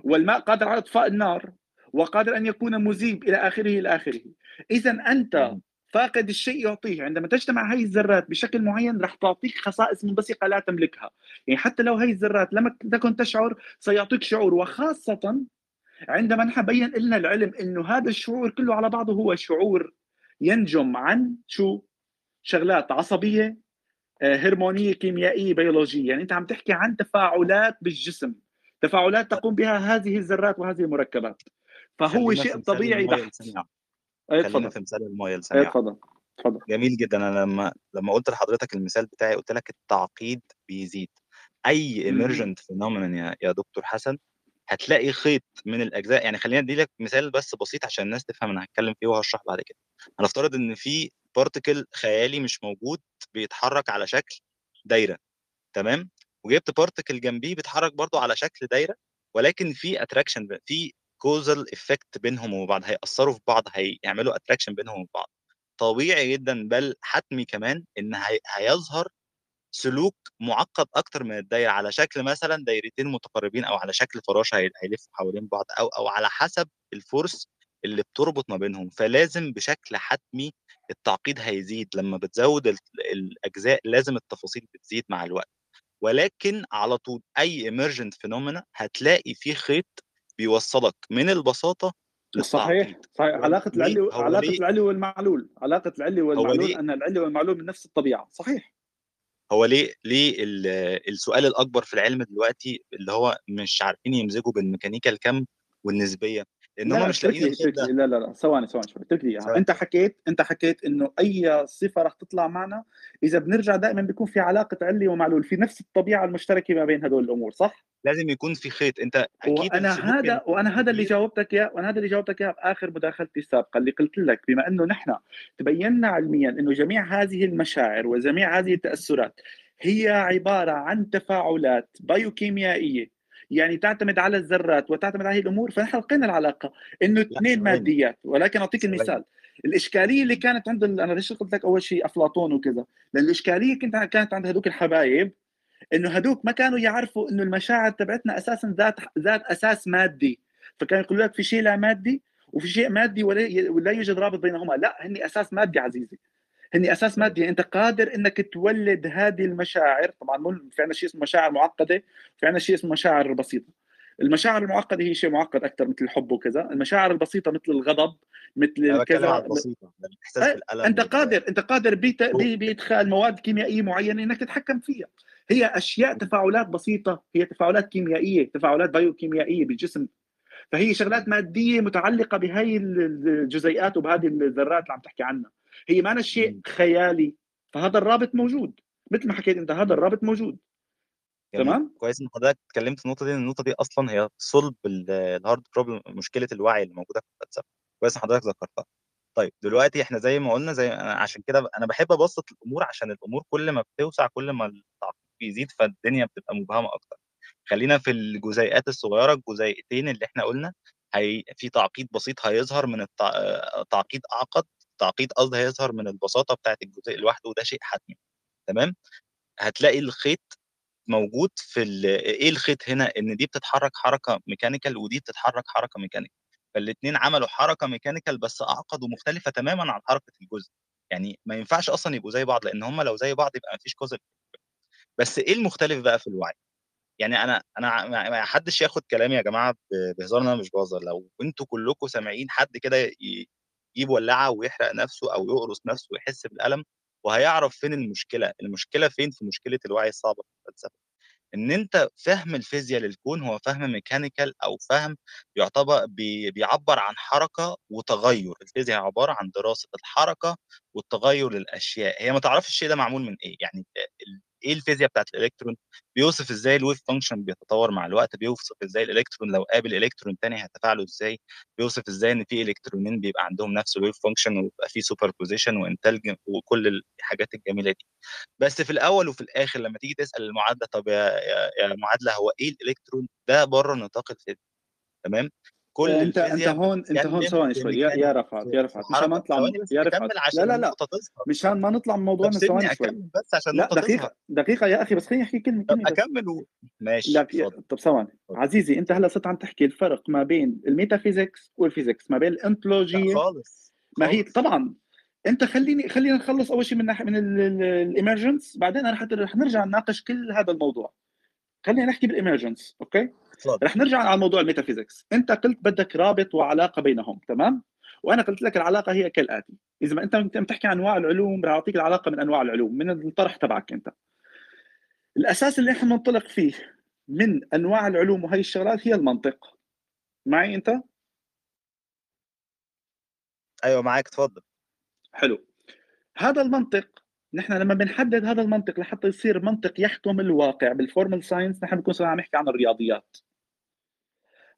والماء قادر على إطفاء النار وقادر أن يكون مذيب إلى آخره إلى آخره. اذا أنت مم. فاقد الشيء يعطيه. عندما تجتمع هاي الذرات بشكل معين رح تعطيك خصائص منبثقه لا تملكها. يعني حتى لو هاي الذرات لم تكن تشعر سيعطيك شعور. وخاصة عندما نحن بين لنا العلم انه هذا الشعور كله على بعضه هو شعور ينجم عن شو؟ شغلات عصبية آه، هرمونية كيميائية بيولوجية. يعني أنت عم تحكي عن تفاعلات بالجسم. تفاعلات تقوم بها هذه الذرات وهذه المركبات. فهو شيء طبيعي بحت. إيه، خلينا تفضل في مثال المية إيه، لسميع تفضل تفضل جميل جدا. أنا لما لما قلت لحضرتك المثال بتاعي قلت لك التعقيد بيزيد. أي emergent phenomenon يا يا دكتور حسن هتلاقي خيط من الأجزاء. يعني خلينا أدي لك مثال بس بسيط عشان الناس تفهم أنا هتكلم فيه وهشرح بعد كده. هنفترض إن في particle خيالي مش موجود بيتحرك على شكل دايرة تمام؟ وجبت particle جنبيه بيتحرك برضو على شكل دايرة ولكن في attraction في causal effect بينهم وبعض هيأثروا في بعض هيعملوا attraction بينهم وبعض طبيعي جدا بل حتمي كمان إن هي... هيظهر سلوك معقد أكتر من الدايرة. على شكل مثلا دايرتين متقاربين أو على شكل فراشه هي- هيلفوا حوالين بعض أو أو على حسب ال force اللي بتربط ما بينهم. فلازم بشكل حتمي التعقيد هيزيد. لما بتزود ال- الأجزاء لازم التفاصيل بتزيد مع الوقت. ولكن على طول أي emergent phenomena هتلاقي فيه خيط بيوصلك من البساطة صحيح صحيح. علاقة العلي علاقة العلي والمعلول. علاقة العلي والمعلول أن العلي والمعلول من نفس الطبيعة. صحيح. هو ليه ليه ال- السؤال الأكبر في العلم دلوقتي اللي هو مش عارفين يمزجوا بين ميكانيكا الكم والنسبية؟ لا هم لا مش لاقيين لا لا لا ثواني ثواني شوي اترك لي اياها. أنت حكيت أنت حكيت إنه أي صفة رح تطلع معنا إذا بنرجع دائما بيكون في علاقة علي ومعلول في نفس الطبيعة المشتركة ما بين هدول الأمور صح؟ لازم يكون في خيط. أنت أكيد وأنا هذا وأنا هذا اللي جاوبتك إياه وأنا هذا اللي جاوبتك إياه بآخر مداخلتي السابقة اللي قلت لك. بما إنه نحن تبينا علميا إنه جميع هذه المشاعر وجميع هذه التأثرات هي عبارة عن تفاعلات بايوكيميائيه يعني تعتمد على الذرات وتعتمد على هذه الأمور فنحن لقينا العلاقة إنه اثنين. ماديات. ولكن أعطيك. المثال الإشكالية اللي كانت عند ال- أنا ليش قلت لك أول شيء أفلاطون وكذا؟ لأن الإشكالية كنت كانت عند هذوك الحبايب إنه هذوك ما كانوا يعرفوا إنه المشاعر تبعتنا أساسا ذات ذات أساس مادي. فكانوا يقولوا لك في شيء لا مادي وفي شيء مادي ولا ولا يوجد رابط بينهما. لا هن أساس مادي عزيزي. هن أساس مادي. أنت قادر إنك تولد هذه المشاعر. طبعا مو في عندنا شيء اسمه مشاعر معقدة. في عندنا شيء اسمه مشاعر بسيطة. المشاعر المعقدة هي شيء معقد أكثر مثل الحب وكذا. المشاعر البسيطة مثل الغضب مثل أه، بالألم. أنت قادر أنت قادر بإدخال مواد كيميائية معينة إنك تتحكم فيها. هي أشياء تفاعلات بسيطة. هي تفاعلات كيميائية تفاعلات بايوكيميائيه بالجسم. فهي شغلات مادية متعلقة بهي الجزيئات وبهذه الذرات اللي عم تحكي عنها. هي ما شيء. خيالي. فهذا الرابط موجود. مثل ما حكيت أنت هذا الرابط موجود. جميل. تمام؟ كويس إن حضرتك اتكلمت في النقطة دي النقطة دي أصلا هي صلب ال- ال hard problem مشكلة الوعي اللي موجودة في الفلسفه كويس إن حضرتك ذكرتها. طيب دلوقتي إحنا زي ما قلنا زي أنا عشان كده أنا بحب أبسط الأمور عشان الأمور كل ما بتوسع كل ما التعقيد بيزيد فالدنيا بتبقى مبهمة أكتر. خلينا في الجزيئات الصغيرة الجزيئتين اللي إحنا قلنا هي في تعقيد بسيط هيظهر من التع... تعقيد أعقد تعقيد قصدي هيظهر من البساطة بتاعت الجزيء لوحده وده شيء حتمي تمام؟ هتلاقي الخيط موجود في إيه الخيط هنا؟ إن دي بتتحرك حركة mechanical ودي بتتحرك حركة mechanical فالاثنين عملوا حركة mechanical بس أعقد ومختلفة تماما عن حركة الجزء يعني ما ينفعش أصلا يبقوا زي بعض لأن هم لو زي بعض يبقى ما فيش causal بس إيه المختلف بقى في الوعي؟ يعني أنا أنا ما حدش ياخد كلامي يا جماعة بهزار أنا مش بهزر لو أنتوا كلكم سامعين حد كده يجيب ولاعة ويحرق نفسه أو يقرص نفسه ويحس بالألم وهيعرف فين المشكلة؟ المشكلة فين في مشكلة الوعي الصعبه في الفلسفة؟ إن أنت فهم الفيزياء للكون هو فهم mechanical أو فهم يعتبر بي بيعبر عن حركة وتغير. الفيزياء عبارة عن دراسة الحركة والتغير للأشياء. هي ما تعرفش الشيء ده معمول من إيه؟ يعني إيه الفيزياء بتاعت الإلكترون؟ بيوصف إزاي ال wave function بيتطور مع الوقت؟ بيوصف إزاي الإلكترون لو قابل إلكترون تاني هيتفاعلوا إزاي؟ بيوصف إزاي إن في إلكترونين بيبقى عندهم نفس ال wave function ويبقى في superposition و entanglement وكل الحاجات الجميلة دي. بس في الأول وفي الآخر لما تيجي تسأل المعادلة طب يا معادلة هو إيه الإلكترون؟ ده بره نطاق الفيزياء تمام؟ كل انت انت هون انت هون ثواني شوي يا يا رفعت يا رفعت. مشان ما نطلع يا رفعت. لا لا لا. مشان ما نطلع من موضوعنا ثواني شوي. بس عشان لا تظهر دقيقة يا أخي بس خليني كلمة بس. أكمل و... ماشي لا طب ثواني. عزيزي أنت هلا صرت عم تحكي الفرق ما بين ال metaphysics وال physics ما بين لا الأنطولوجية. خالص ما هي طبعا. انت خليني خلينا نخلص أول شيء من ناحيه من ال emergence بعدين حتى رح نرجع نناقش كل هذا الموضوع. خلينا نحكي بال emergence okay؟ رح نرجع على موضوع ال metaphysics. انت قلت بدك رابط وعلاقة بينهم تمام؟ وأنا قلت لك العلاقة هي كالآتي. إذا ما أنت عم تحكي عن أنواع العلوم رح أعطيك العلاقة من أنواع العلوم من الطرح تبعك أنت. الأساس اللي إحنا ننطلق فيه من أنواع العلوم وهي الشغلات هي المنطق. معي أنت؟ أيوه معاك اتفضل حلو. هذا المنطق نحن لما بنحدد هذا المنطق لحتى يصير منطق يحكم الواقع بال formal science نحن بنكون عم نحكي عن الرياضيات.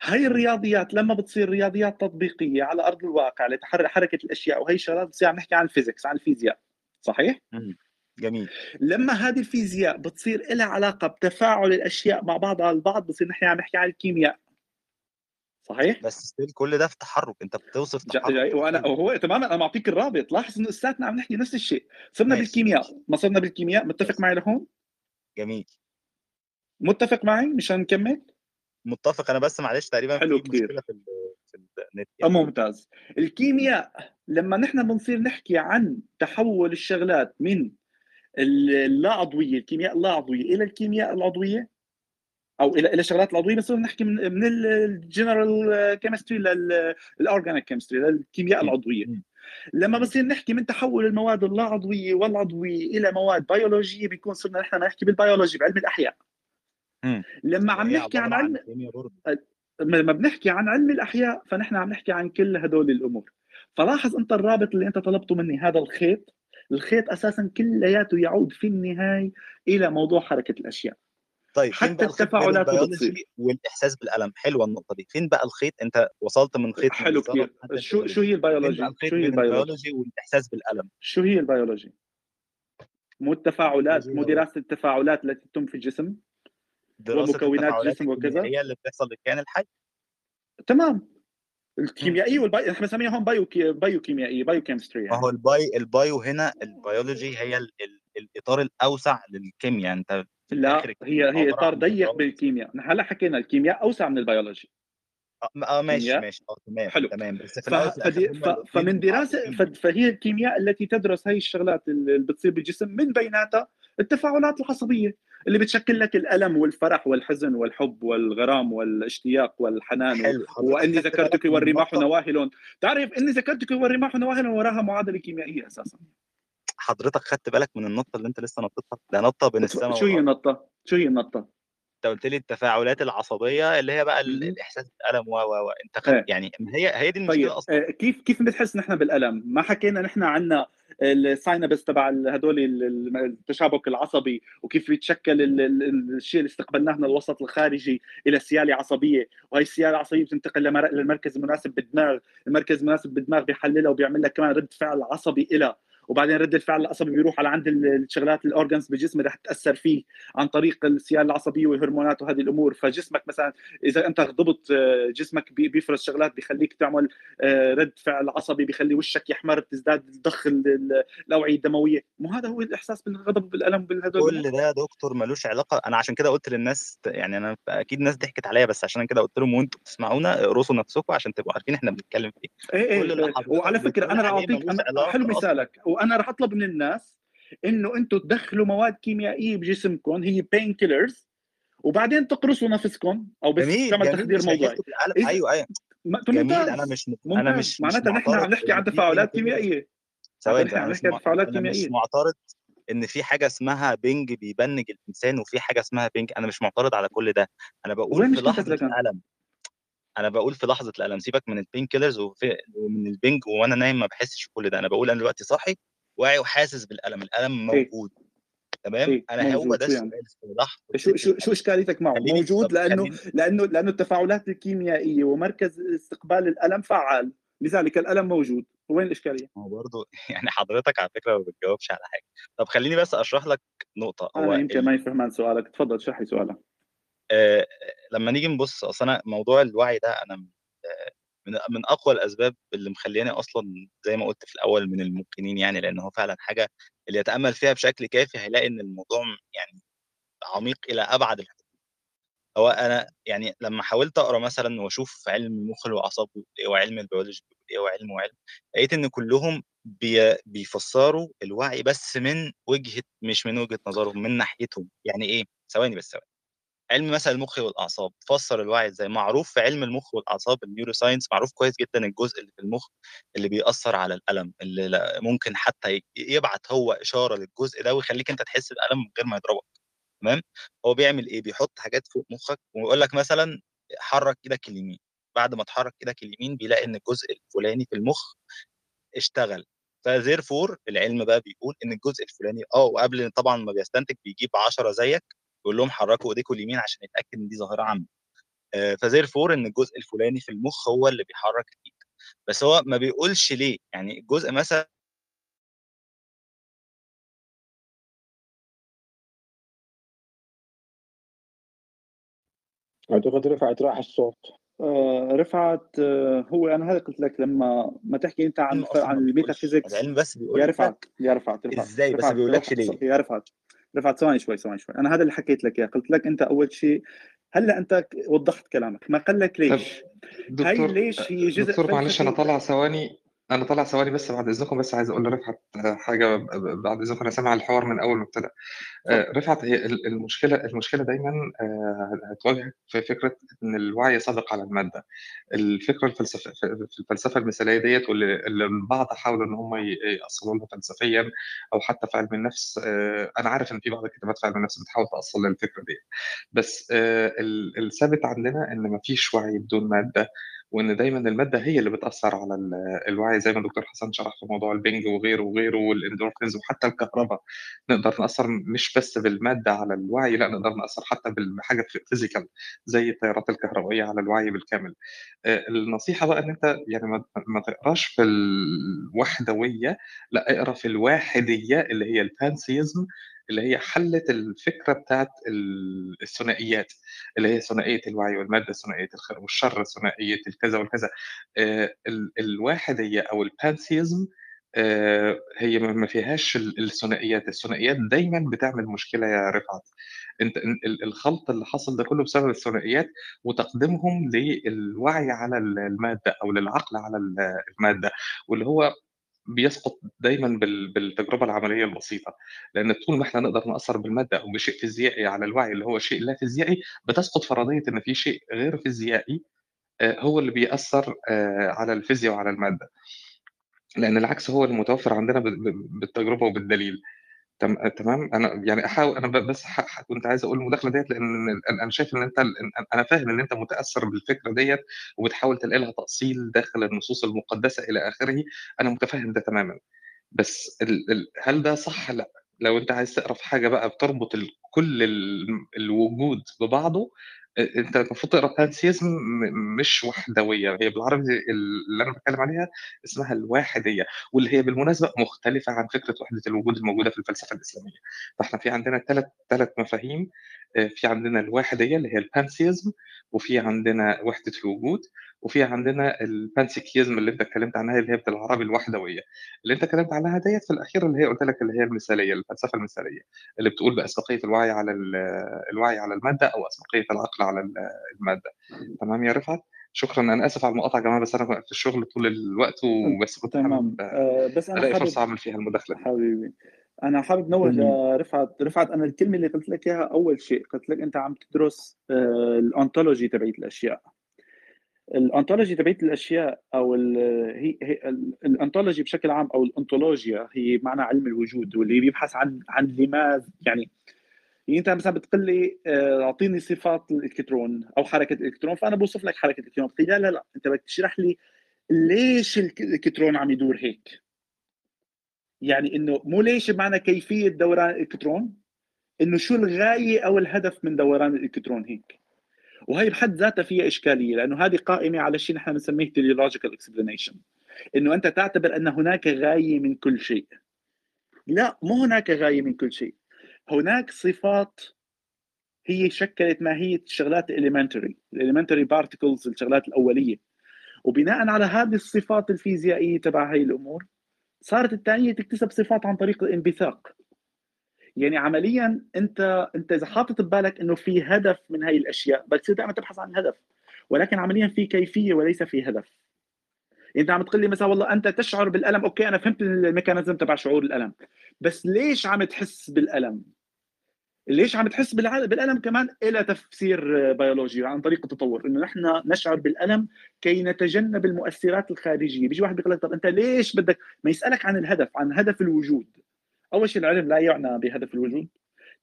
هاي الرياضيات لما بتصير رياضيات تطبيقية على أرض الواقع لتحرك حركة الأشياء وهي الشغلات بتصير عم نحكي عن الفيزيكس عن الفيزياء صحيح؟ مم. جميل. لما هذه الفيزياء بتصير لها علاقة بتفاعل الأشياء مع بعضها البعض بصير نحن عم نحكي عن الكيمياء صحيح؟ بس كل ده في تحرك أنت بتوصف تحرك. جاي وأنا وهو تماما أنا معطيك الرابط. لاحظ إنه أستاذنا عم نحكي نفس الشيء. صرنا ماشي بالكيمياء. ما صرنا بالكيمياء؟ متفق معي لهون؟ جميل. متفق معي؟ مشان نكمل؟ متفق أنا بس معلش تقريبا حلو في كتير. مشكلة في ال... في النت آه، يعني ممتاز الكيمياء لما نحن بنصير نحكي عن تحول الشغلات من اللا عضويه الكيمياء اللا عضويه إلى الكيمياء العضوية أو إلى إلى الشغلات العضوية بنصير نحكي من من ال general chemistry لل organic chemistry للكيمياء. العضوية. لما بصير نحكي من تحول المواد اللا عضويه والعضوية إلى مواد بيولوجيه بيكون صرنا نحن نحكي بالبيولوجي بعلم الأحياء. لما عم نحكي عن علم لما بنحكي عن علم الأحياء فنحن عم نحكي عن كل هدول الأمور. فلاحظ أنت الرابط اللي أنت طلبته مني هذا الخيط. الخيط أساسا كلياته يعود في النهاية إلى موضوع حركة الأشياء. طيب فين حتى بقى التفاعلات بتصير والإحساس بالألم؟ حلوة النقطة دي. فين بقى الخيط؟ أنت وصلت من خيط حلو كثير شو شو هي البيولوجي؟ شو هي البيولوجي؟ والإحساس بالألم؟ شو هي البيولوجي؟ مو التفاعلات مو دراسة التفاعلات التي تتم في الجسم؟ دراسة ومكونات التفاعلات الجسم وكذا؟ الكيميائية اللي بتحصل للكائن الحي. تمام. الكيميائيه وال bio إحنا بنسميها هون bio كي... bio كيميائيه biochemistry ما هو يعني ال bio ال bio هنا البيولوجي هي ال... ال... الإطار الأوسع للكيمياء. أنت في لا هي هي إطار ضيق بالكيمياء. نحن هلا حكينا الكيمياء أوسع من البيولوجي. آه آه، ماشي كيمياء؟ ماشي آه تمام حلو. تمام. بس ف... فدي... ف... الاثنين فمن دراسة ف... فهي الكيمياء التي تدرس هي الشغلات اللي بتصير بالجسم من بيناتها التفاعلات العصبية اللي بتشكل لك الألم والفرح والحزن والحب والغرام والاشتياق والحنان. حلو وإني ذكرتك والرماح نواهل تعرف إني ذكرتك والرماح نواهل وراها معادلة كيميائية أساسا حضرتك خدت بالك من النقطة اللي أنت لسه نطيتها ده نقطه بين السماء شو هي النطة؟ شو هي النطة؟ أنت قلت لي التفاعلات العصبية اللي هي بقى. الإحساس بالألم و و و. أنت خدت إيه يعني هي هي دي طيب المشكلة أصلا؟ آه، كيف كيف بنحس نحن بالألم؟ ما حكينا نحن عنا ال synapse تبع هدول ال- ال- التشابك العصبي وكيف بيتشكل ال- ال- الشيء اللي استقبلناه من الوسط الخارجي إلى سياله عصبية. وهي السيالة العصبية بتنتقل لمر- للمركز المناسب بالدماغ، المركز المناسب بالدماغ بيحللها وبيعمل لك كمان رد فعل عصبي إلها. وبعدين رد الفعل العصبي بيروح على عند ال- الشغلات ال organs بالجسم رح تأثر فيه عن طريق السياله العصبية والهرمونات وهذه الأمور. فجسمك مثلا إذا أنت ضبط آه، جسمك بي- بيفرز شغلات بيخليك تعمل آه، رد فعل عصبي بيخلي وشك يحمر تزداد ضخ ال- ال- الأوعية الدموية. مو هذا هو الإحساس بالغضب وبالالم بالهدول؟ كل ده يا دكتور ملوش علاقة. أنا عشان كده قلت للناس يعني أنا أكيد الناس ضحكت عليا بس عشان كده قلت لهم وأنتوا بتسمعونا اقرصوا نفسكم عشان تبقوا عارفين إحنا بنتكلم في إيه. إيه إيه حضرتك وعلى فكرة أنا عليه اعطيك حلو مثالك. وأنا رح أطلب من الناس إنه أنتم تدخلوا مواد كيميائية بجسمكم هي بين كيلرز وبعدين تقرصوا نفسكم أو بس جميل تعمل تخدير موضوعي. أيوه أيوه. جميل أنا مش أنا ممتاز. مش مش معناتها نحن عم نحكي عن تفاعلات كيميائية. ثواني أنا عم نحكي عن. تفاعلات أنا مش كيميائية. معترض إن في حاجة اسمها بنج بيبنج الإنسان وفي حاجة اسمها بنج. أنا مش معترض على كل ده. أنا بقول في لحظة؟ الألم. أنا بقول في لحظة الألم. سيبك من البين كيلرز ومن البنج وأنا نايم ما بحسش بكل ده. أنا بقول أنا دلوقتي صاحي واعي وحاسس بالألم الألم إيه موجود تمام إيه أنا هو ده يعني؟ لحظه شو شو شو إشكاليتك معه؟ موجود لأنه لأنه لأنه التفاعلات الكيميائية ومركز استقبال الألم فعال لذلك الألم موجود وين الإشكالية؟ هو برضه يعني حضرتك على فكرة ما بتجاوبش على حاجة طب خليني بس أشرح لك نقطة هو أنا يمكن ال... ما فهمان سؤالك تفضل اشرح لي سؤالك آه لما نيجي نبص أصل أنا موضوع الوعي ده أنا من من أقوى الأسباب اللي مخلّياني أصلًا زي ما قُلت في الأول من الموقنين يعني، لإن هو فعلًا حاجة اللي يتأمَّل فيها بشكل كافي هيلاقي إن الموضوع يعني عميق إلى أبعد الحدود. هو أنا يعني لمّا حاولت أقرأ مثلًا وأشوف علم المُخ والأعصاب بيقول إيه وعلم البيولوجي إيه وعلم، وعلم، لقيت إن كلّهم بي بيفسّروا الوعي بس من وجهة مش من وجهة نظرهم، من ناحيتهم. يعني إيه؟ ثواني بس ثواني. علم مثلًا المُخ والأعصاب فسّر الوعي إزاي؟ معروف في علم المُخ والأعصاب ال neuroscience معروف كويس جدًا الجزء اللي في المُخ اللي بيأثّر على الألم، اللي ممكن حتى يبعت هو إشارة للجزء ده ويخلّيك أنت تحس بألم من غير ما يضربك، تمام؟ هو بيعمل إيه؟ بيحُط حاجات فوق مُخّك ويقول لك مثلًا حرّك إيدك اليمين، بعد ما تحرّك إيدك اليمين بيلاقي إن الجزء الفُلاني في المُخ اشتغل، فتherefore العلم بقى بيقول إن الجزء الفُلاني آه، وقبل طبعًا ما بيستنتج بيجيب 10 زيّك يقول لهم حرّكوا إيديكم اليمين عشان يتأكد إن دي ظاهرة عامة. آآ فتherefore إن الجزء الفُلاني في المُخ هو اللي بيحرّك الإيد، بس هو ما بيقولش ليه، يعني الجزء مثلًا أعتقد رفعت راح الصوت. آآ رفعت هو أنا هذا قُلت لك لمّا ما تحكي أنت عن عن الmetaphysics العلم بس بيقول يا رفعت، يا رفعت، رفعت، إزاي؟ بس ما رفعت بيقولكش ليه. يا رفعت، رفعت ثواني شوي، ثواني شوي، أنا هذا اللي حكيت لك إياه، قُلت لك أنت أول شيء هلّأ أنت ك وضّحت كلامك، ما قال لك ليش. هي دكتور ليش هي جزء دكتور معلش فلسفي طالع ثواني. أنا طالع ثواني بس بعد إذنكم بس عايز أقول لرفعت حاجة ب ب بعد إذنكم أنا سامع الحوار من أول ما ابتدى. اتفضل. آآ رفعت هي ال المشكلة المشكلة دايمًا آآ هتواجهك في فكرة إن الوعي سابق على المادة. الفكرة الفلسف ف في الفلسفة المثالية ديّة واللي اللي البعض حاولوا إن هم ي يأصّلوا لها فلسفيًا أو حتى في علم النفس آآ أنا عارف إن في بعض الكتابات في علم النفس بتحاول تأصّل للفكرة ديّة. بس آآ ال الثابت عندنا إن ما فيش وعي بدون مادة، وإن دايمًا المادة هي اللي بتأثّر على ال الوعي زي ما الدكتور حسن شرح في موضوع البنج وغيره، وغيره والendorphins وحتى الكهربا، نقدر نأثّر مش بس بالمادة على الوعي، لأ نقدر نأثّر حتى بال بحاجة ف physical زي التيارات الكهربائية على الوعي بالكامل. آآ النصيحة بقى إن أنت يعني ما تقراش في الوحدوية، لأ اقرأ في الواحدية اللي هي الpantheism اللي هي حلِّت الفكرة بتاعة ال الثنائيات، اللي هي ثنائية الوعي والمادة، ثنائية الخير والشر، ثنائية الكذا والكذا. آآ ال الواحدية أو الpantheism آآ هي ما فيهاش ال الثنائيات، الثنائيات دايمًا بتعمل مشكلة يا رفعت. ال الخلط اللي حصل ده كله بسبب الثنائيات وتقديمهم للوعي على ال المادة أو للعقل على ال المادة، واللي هو بيسقط دايمًا بال بالتجربة العملية البسيطة، لإن طول ما إحنا نقدر نأثّر بالمادة أو بشيء فيزيائي على الوعي اللي هو شيء لا فيزيائي، بتسقط فرضية إن في شيء غير فيزيائي آآ هو اللي بيأثّر آآ على الفيزيا وعلى المادة. لإن العكس هو المتوفر عندنا بالتجربة وبالدليل. تم تمام؟ أنا يعني أحاول أنا ب بس كنت عايز أقول المداخلة ديّة لإن أنا أنا شايف ال أن أنا فاهم إن أنت متأثّر بالفكرة ديّة وبتحاول تلاقي لها تأصيل داخل النصوص المقدسة إلى آخره، أنا متفهم ده تمامًا. بس ال ال هل ده صح؟ لأ. لو أنت عايز تقرأ في حاجة بقى بتربط كل ال الوجود ببعضه، أ أنت المفروض تقرأ pantheism م مش وحدوية، هي بالعربي اللي أنا باتكلم عليها اسمها الواحدية، واللي هي بالمناسبة مختلفة عن فكرة وحدة الوجود الموجودة في الفلسفة الإسلامية. فإحنا في عندنا 3 3 مفاهيم، في عندنا الواحدية اللي هي الpantheism وفي عندنا وحدة الوجود، وفي عندنا الpanpsychism اللي أنت اتكلمت عنها اللي هي بالعربي الوحدوية. اللي أنت اتكلمت عنها ديّة في الأخيرة اللي هي قُلت لك اللي هي المثالية، الفلسفة المثالية، اللي بتقول بأسبقية الوعي على ال الوعي على المادة أو أسبقية العقل على ال المادة. تمام يا رفعت؟ شكرًا، أنا آسف على المقاطعة يا جماعة بس أنا في الشغل طول الوقت وبس كنت تمام. آآ بس ألاقي حابب فرصة أعمل فيها المداخلة دي. حبيبي، أنا حابب نوّه. لرفعت، رفعت أنا الكلمة اللي قُلت لك إياها أول شيء، قُلت لك أنت عم تدرس آآ الontology تبعية الأشياء. الontology تبعية الأشياء أو ال هي هي ال الontology بشكل عام أو الأونطولوجيا هي معناها علم الوجود، واللي بيبحث عن عن لماذ يعني يعني أنت مثلًا بتقول لي آآ أعطيني صفات الإلكترون أو حركة الإلكترون، فأنا باوصف لك حركة الإلكترون، بتقول لا، لا، لأ، أنت بدك تشرح لي ليش الك الإلكترون عم يدور هيك؟ يعني إنه مو ليش بمعنى كيفية دوران الإلكترون، إنه شو الغاية أو الهدف من دوران الإلكترون هيك. وهي بحد ذاتها فيها إشكالية، لأنه هذه قائمة على شيء نحن بنسميه teleological explanation إنه أنت تعتبر أن هناك غاية من كل شيء. لأ، مو هناك غاية من كل شيء، هناك صفات هي شكلت ماهية الشغلات الelementary الelementary particles الشغلات الأولية، وبناء على هذه الصفات الفيزيائية تبع هاي الأمور صارت الثانية تكتسب صفات عن طريق الانبثاق. يعني عمليا أنت أنت إذا حاطط ببالك إنه في هدف من هاي الأشياء بتصير دائما تبحث عن الهدف ولكن عمليا في كيفية وليس في هدف. أنت عم تقول لي مثلا والله أنت تشعر بالألم okay أنا فهمت ال mechanism تبع شعور الألم بس ليش عم تحس بالألم؟ ليش عم تحس بالألم كمان إلى تفسير بيولوجي عن طريق التطور إنه نحن نشعر بالألم كي نتجنب المؤثرات الخارجية. بيجي واحد بيقول لك طب أنت ليش بدك ما يسألك عن الهدف عن هدف الوجود. أول شيء العلم لا يعنى بهدف الوجود.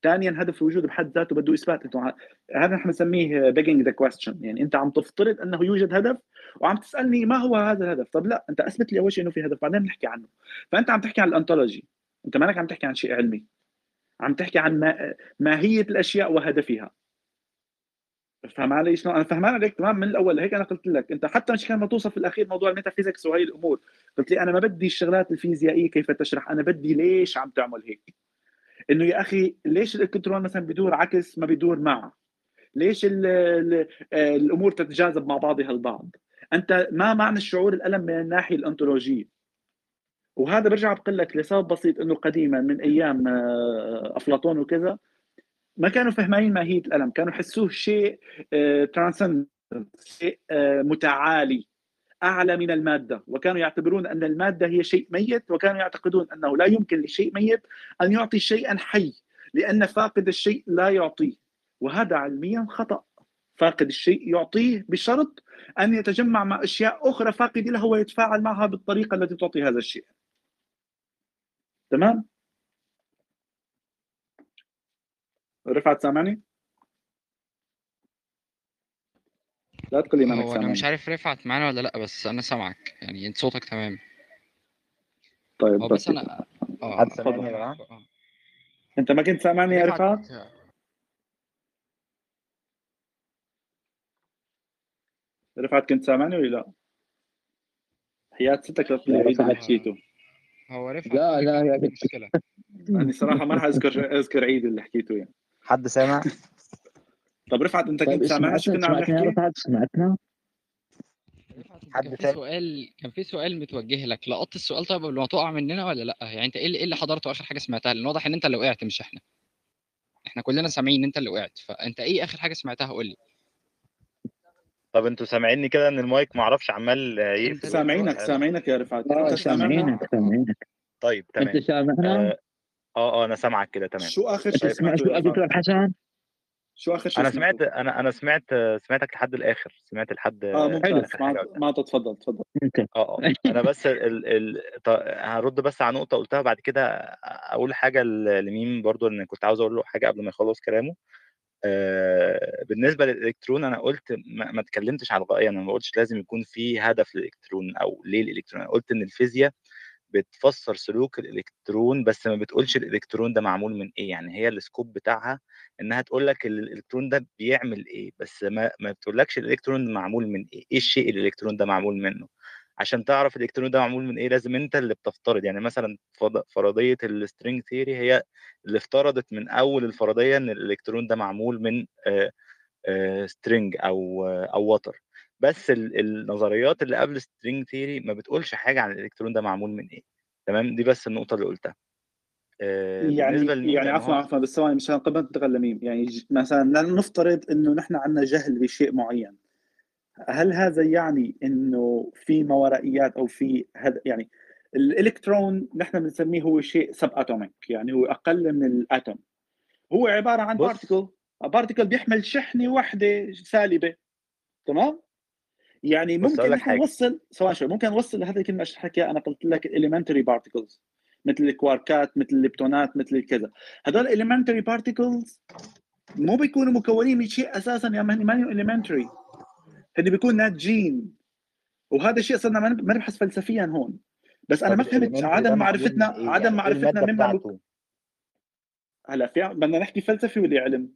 ثانيا هدف الوجود بحد ذاته بده إثبات. هذا نحن بنسميه begging ذا question. يعني أنت عم تفترض أنه يوجد هدف وعم تسألني ما هو هذا الهدف. طب لا أنت أثبت لي أول شيء إنه في هدف بعدين بنحكي عنه. فأنت عم تحكي عن الأنتولوجي. أنت مالك عم تحكي عن شيء علمي. عم تحكي عن ما... ماهية الأشياء وهدفها. فهم علي شلون؟ أنا فهمان عليك تمام من الأول هيك أنا قلت لك. أنت حتى مش كان ما توصف في الأخير موضوع الميتافيزيكس وهي الأمور. قلت لي أنا ما بدي الشغلات الفيزيائية كيف تشرح أنا بدي ليش عم تعمل هيك. إنه يا أخي ليش الالكترون مثلا بدور عكس ما بدور مع ليش ال ال الأمور تتجاذب مع بعضها البعض؟ أنت ما معنى الشعور الألم من الناحية الأنتولوجية. وهذا برجع بقول لك لسبب بسيط إنه قديما من أيام آه، أفلاطون وكذا ما كانوا فهمانين ماهيه الألم كانوا يحسوه شيء ترانسند آه، شيء آه، متعالي أعلى من المادة. وكانوا يعتبرون أن المادة هي شيء ميت وكانوا يعتقدون أنه لا يمكن لشيء ميت أن يعطي شيئا حي لأن فاقد الشيء لا يعطيه. وهذا علميا خطأ. فاقد الشيء يعطيه بشرط أن يتجمع مع أشياء أخرى فاقده له ويتفاعل معها بالطريقة التي تعطي هذا الشيء. تمام؟ رفعت سامعني لا تقول لي ما هو أنا مش عارف رفعت معانا ولا لأ بس أنا سامعك. يعني أنت صوتك تمام. طيب هو بس أنا آه حد سامعني يا جماعة آه. أنت ما كنت سامعني يا رفعت. رفعت رفعت كنت سامعني ولا لأ؟ حياة ستك تقول لي لا، عيد اللي رفعت. حكيته هو رفعت لا، لا، يا. مشكلة. يعني صراحة ما راح اذكر أذكر عيد اللي حكيته يعني. حد سامع؟ طب رفعت انت كنت سمعتنا كنا عم نحكي رفعت سمعتنا. حد كان في؟ سؤال كان في سؤال متوجه لك. لقطت السؤال طيب قبل ما تقع مننا ولا لأ؟ يعني انت إيه اللي, إيه اللي حضرته آخر حاجة سمعتها؟ لأن واضح إن انت اللي وقعت مش إحنا. إحنا كلنا سامعين إن انت اللي وقعت. فأنت إيه آخر حاجة سمعتها؟ قول لي. طب أنتوا سامعيني كده إن المايك ما أعرفش عمال يقفل؟ سامعينك سامعينك يا رفعت. انت سامعنا؟ سامعينك سامعينك. طيب تمام. انت سامعنا آه آه أنا سامعك كده تمام. شو آخر شيء سمعت سمعته شو دكتور حسن؟ شو آخر شيء أنا؟ سمعت أنا أنا سمعت سمعتك لحد الآخر سمعت لحد آه ممتاز. حاجة ما تفضل تفضل آه آه. أنا بس ال... ال... ط- هرد بس على نقطة قلتها بعد كده أقول حاجة ل- لميم برضو ان كنت عاوز أقول له حاجة قبل ما يخلص كلامه. آه، بالنسبة للإلكترون أنا قلت ما, ما اتكلمتش على الغاية أنا ما قلتش لازم يكون في هدف للإلكترون أو ليه الالكترون أنا قلت إن الفيزياء بتفسر سلوك الإلكترون بس ما بتقولش الإلكترون ده معمول من إيه يعني هي ال scope بتاعها إنها تقول لك الإلكترون ده بيعمل إيه بس ما ما بتقولكش الإلكترون معمول من إيه إيه الشيء الإلكترون ده معمول منه؟ عشان تعرف الإلكترون ده معمول من إيه لازم أنت اللي بتفترض يعني مثلا فرضية ال string theory هي اللي افترضت من أول الفرضية إن الإلكترون ده معمول من string أو أو وتر بس ال- النظريات اللي قبل string theory ما بتقولش حاجة عن الإلكترون ده معمول من إيه تمام؟ دي بس النقطة اللي قلتها. آه، يعني يعني عفوا عفوا بس ثواني مشان قبل ما تنتقل لميم يعني مثلا نفترض إنه نحن عندنا جهل بشيء معين. هل هذا يعني إنه في ما ورائيات أو في هذا يعني الإلكترون نحن بنسميه هو شيء subatomic يعني هو أقل من ال atom. هو عبارة عن. particle particle بيحمل شحنة واحدة سالبة تمام؟ يعني ممكن لك نحن. نوصل ثواني شوي ممكن نوصل لهذه الكلمة اللي حكيها أنا قلت لك ال elementary particles مثل الكواركات مثل الليبتونات مثل الكذا هدول ال elementary particles مو بيكونوا مكونين من شيء أساسا يا مان ما elementary هن بيكون ناتجين وهذا الشيء صرنا ما نبحث فلسفيا هون بس أنا ما فهمت عدم معرفتنا إيه؟ عدم يعني معرفتنا مما؟ هلا في بدنا نحكي فلسفي ولا علم؟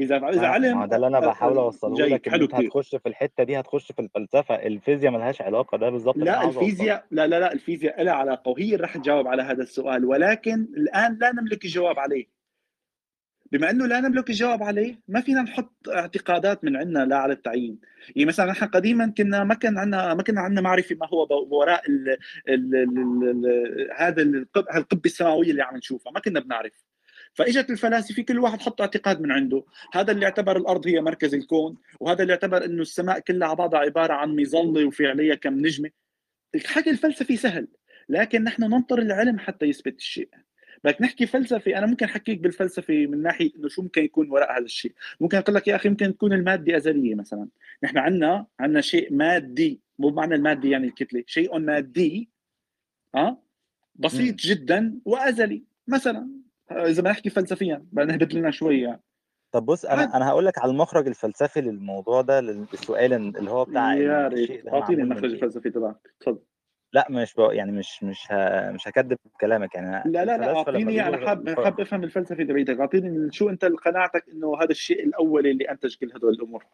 إذا إذا علم ده اللي أنا بحاول أوصله جيد لك حلو أنت هتخش في الحتة دي هتخش في الفلسفة الفيزياء ملهاش علاقة ده بالظبط لا أوصله الفيزياء لا لا لا الفيزياء لها علاقة وهي اللي رح تجاوب على هذا السؤال ولكن الآن لا نملك الجواب عليه. بما إنه لا نملك الجواب عليه ما فينا نحط اعتقادات من عندنا لا على التعيين. يعني مثلا نحن قديما كنا ما كان عندنا ما كنا عندنا معرفة ما هو وراء ال ال ال ال هذا القب- القبه السماوية اللي عم نشوفها ما كنا بنعرف. فاجت الفلاسفة كل واحد حط اعتقاد من عنده. هذا اللي اعتبر الأرض هي مركز الكون وهذا اللي اعتبر إنه السماء كلها على بعضها عبارة عن مظلة وفي عليها كم نجمه الحكي الفلسفي سهل لكن نحن ننطر العلم حتى يثبت الشيء. بدك نحكي فلسفي أنا ممكن أحكيك بالفلسفة من ناحية إنه شو ممكن يكون وراء هذا الشيء. ممكن أقول لك يا أخي ممكن تكون المادة أزلية مثلا. نحن عندنا عندنا شيء مادي مو بمعنى المادي يعني الكتلة شيء مادي آه بسيط. جدا وأزلي. مثلا اذا بدنا نحكي فلسفيا بدنا نهبط لنا شوي يعني. طب بص. أنا أنا هقول لك على المخرج الفلسفي للموضوع ده للسؤال اللي هو بتاع يا ريت. أعطيني المخرج. الفلسفي تبعك. تفضل لا مش بق... يعني مش مش ه... مش هكذب كلامك. يعني لا لا لا أعطيني أنا حاب. حاب أفهم الفلسفه تبعتك أعطيني شو أنت قناعتك إنه هذا الشيء الاولي اللي أنتج كل هدول الأمور؟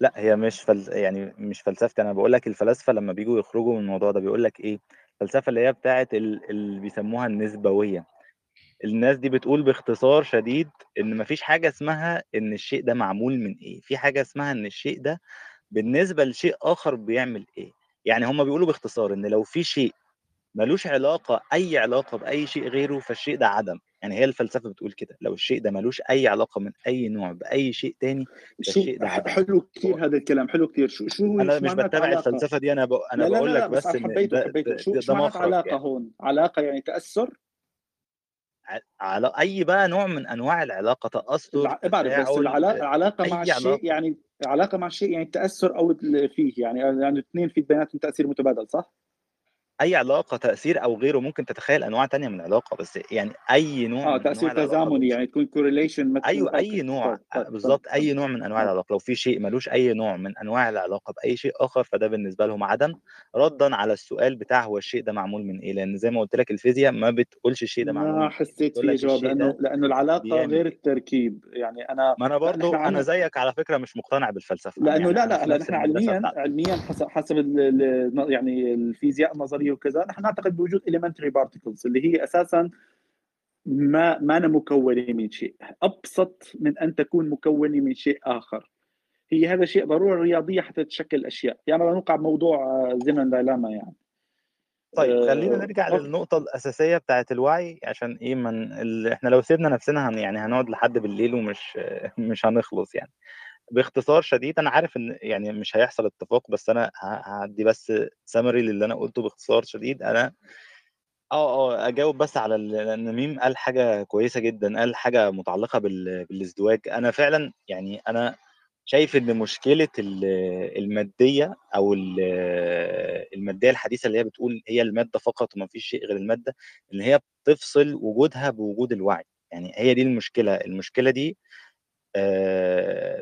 لا هي مش فل... يعني مش فلسفتي. أنا بقول لك الفلاسفة لما بيجوا يخرجوا من الموضوع ده بيقول لك إيه؟ الفلسفه اللي هي بتاعه ال... اللي بيسموها النسبوية. الناس دي بتقول باختصار شديد إن مفيش حاجة اسمها إن الشيء ده معمول من إيه في حاجة اسمها إن الشيء ده بالنسبة لشيء آخر بيعمل إيه. يعني هم بيقولوا باختصار إن لو في شيء ملوش علاقة أي علاقة بأي شيء غيره فالشيء ده عدم. يعني هي الفلسفة بتقول كده لو الشيء ده ملوش أي علاقة من أي نوع بأي شيء تاني شو فالشيء ده عدم. حلو كثير هذا الكلام حلو كثير شو شو أنا مش معنات بتبع علاقه الفلسفة دي أنا ب... أنا لا لا بقول لا لا لك بس بس حبيته حبيته ده, شو ده, شو ده معنات مخرج علاقة يعني. هون؟ علاقة يعني تأثر؟ على أي بقى نوع من أنواع العلاقة تأثر. بعرف بس العلاقه العلاقة مع الشيء علاقة يعني علاقه مع الشيء يعني التاثر أو فيه يعني يعني اثنين في بيناتهم تأثير متبادل صح؟ أي علاقة تأثير أو غيره ممكن تتخيل أنواع تانية من العلاقة بس يعني أي نوع آه تأثير تزامني يعني تكون correlation مثل أيوه أي نوع بالظبط أي نوع من أنواع آه. العلاقة لو في شيء ملوش أي نوع من أنواع العلاقة بأي شيء آخر فده بالنسبة لهم عدم. ردا على السؤال بتاع هو الشيء ده معمول من إيه؟ لأن زي ما قلت لك الفيزياء ما بتقولش الشيء ده معمول ما من إيه. حسيت لك جواب لأنه لأنه العلاقة بيعمل غير إيه. التركيب. يعني أنا ما أنا برضو أنا زيك على فكرة مش مقتنع بالفلسفة لأنه يعني لا لا في المدرسة علميا علميا حسب حسب يعني الفيزياء النظريه وكذا نحن نعتقد بوجود elementary particles اللي هي أساسا ما ما أنا مكونة من شيء أبسط من أن تكون مكونة من شيء آخر. هي هذا شيء ضروره رياضية حتى تشكل أشياء. يعني نوقع بموضوع زمن دايلاما يعني. طيب خلينا آه، نرجع أوكي. للنقطة الأساسية بتاعة الوعي عشان إيه من ال... إحنا لو سيبنا نفسنا هن... يعني هنقعد لحد بالليل ومش مش هنخلص يعني. باختصار شديد أنا عارف إن يعني مش هيحصل اتفاق بس أنا ه- هدي بس سمري للي أنا قلته باختصار شديد. أنا آه آه أجاوب بس على لأن ميم قال حاجة كويسة جدا قال حاجة متعلقة بال... بالازدواج. أنا فعلا يعني أنا شايف إن مشكلة ال- المادية أو ال- المادية الحديثة اللي هي بتقول هي المادة فقط وما فيش شيء غير المادة إن هي بتفصل وجودها بوجود الوعي. يعني هي دي المشكلة. المشكلة دي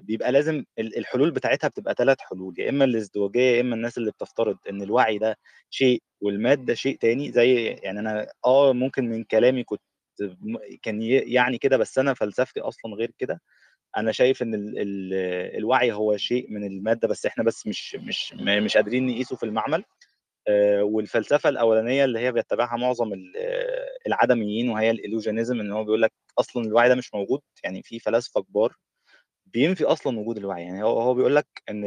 بيبقى لازم ال- الحلول بتاعتها بتبقى ثلاث حلول يا إما الإزدواجية يا إما الناس اللي بتفترض إن الوعي ده شيء والمادة شيء تاني زي يعني أنا آه ممكن من كلامي كنت كان يعني كده بس أنا فلسفتي أصلا غير كده. أنا شايف إن ال ال الوعي هو شيء من المادة بس إحنا بس مش مش مش قادرين نقيسه في المعمل. آه، والفلسفة الأولانية اللي هي بيتبعها معظم ال- آه، العدميين وهي الالوجينيزم إن هو بيقول لك أصلا الوعي ده مش موجود يعني في فلاسفة كبار بينفي أصلا وجود الوعي. يعني هو هو بيقول لك إن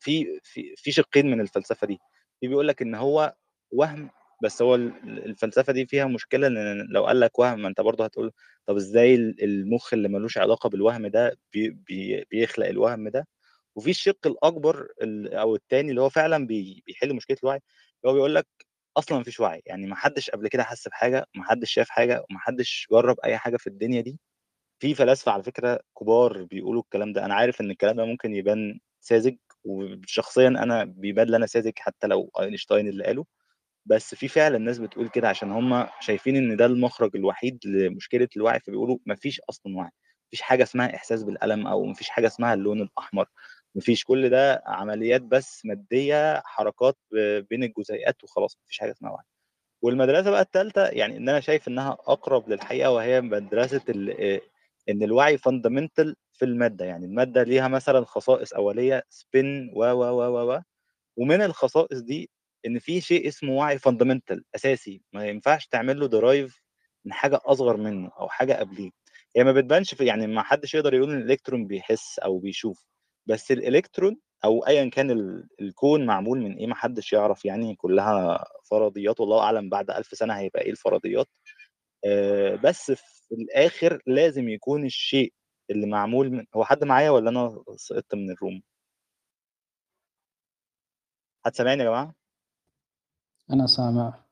في في في شقين من الفلسفة دي. في بيقول لك إن هو وهم بس هو ال- الفلسفة دي فيها مشكلة إن لو قال لك وهم أنت برضه هتقول طب إزاي ال- المخ اللي ملوش علاقة بالوهم ده بي بي بيخلق الوهم ده؟ وفي الشق الأكبر ال- أو الثاني اللي هو فعلا بي بيحل مشكلة الوعي هو بيقول لك أصلا مفيش وعي. يعني ما حدش قبل كده حس بحاجة ما حدش شاف حاجة وما حدش جرب أي حاجة في الدنيا دي. في فلاسفة على فكرة كبار بيقولوا الكلام ده أنا عارف إن الكلام ده ممكن يبان ساذج وشخصيا أنا بيبان لي أنا ساذج حتى لو أينشتاين اللي قاله بس في فعلا ناس بتقول كده عشان هم شايفين إن ده المخرج الوحيد لمشكلة الوعي فبيقولوا مفيش أصلا وعي مفيش حاجة اسمها إحساس بالألم أو مفيش حاجة اسمها اللون الأحمر مفيش كل ده عمليات بس مادية حركات بين الجزيئات وخلاص مفيش حاجة اسمها وعي. والمدرسة بقى الثالثه يعني إن أنا شايف إنها أقرب للحقيقة وهي مدرسة إن الوعي fundamental في المادة يعني المادة ليها مثلا خصائص أولية spin و و و و ومن الخصائص دي إن في شيء اسمه وعي fundamental أساسي ما ينفعش تعمل له derive من حاجة أصغر منه أو حاجة قبليه. هي ما بتبانش في يعني ما حدش يقدر يقول إن الإلكترون بيحس أو بيشوف، بس الإلكترون أو أيًا كان ال الكون معمول من إيه ما حدش يعرف يعني كلّها فرضيات والله أعلم بعد 1000 سنة هيبقى إيه الفرضيات، بس في الآخر لازم يكون الشيء اللي معمول من هو حد معايا والّا أنا سقطت من الroom؟ حد سامعني يا جماعة؟ أنا سامع.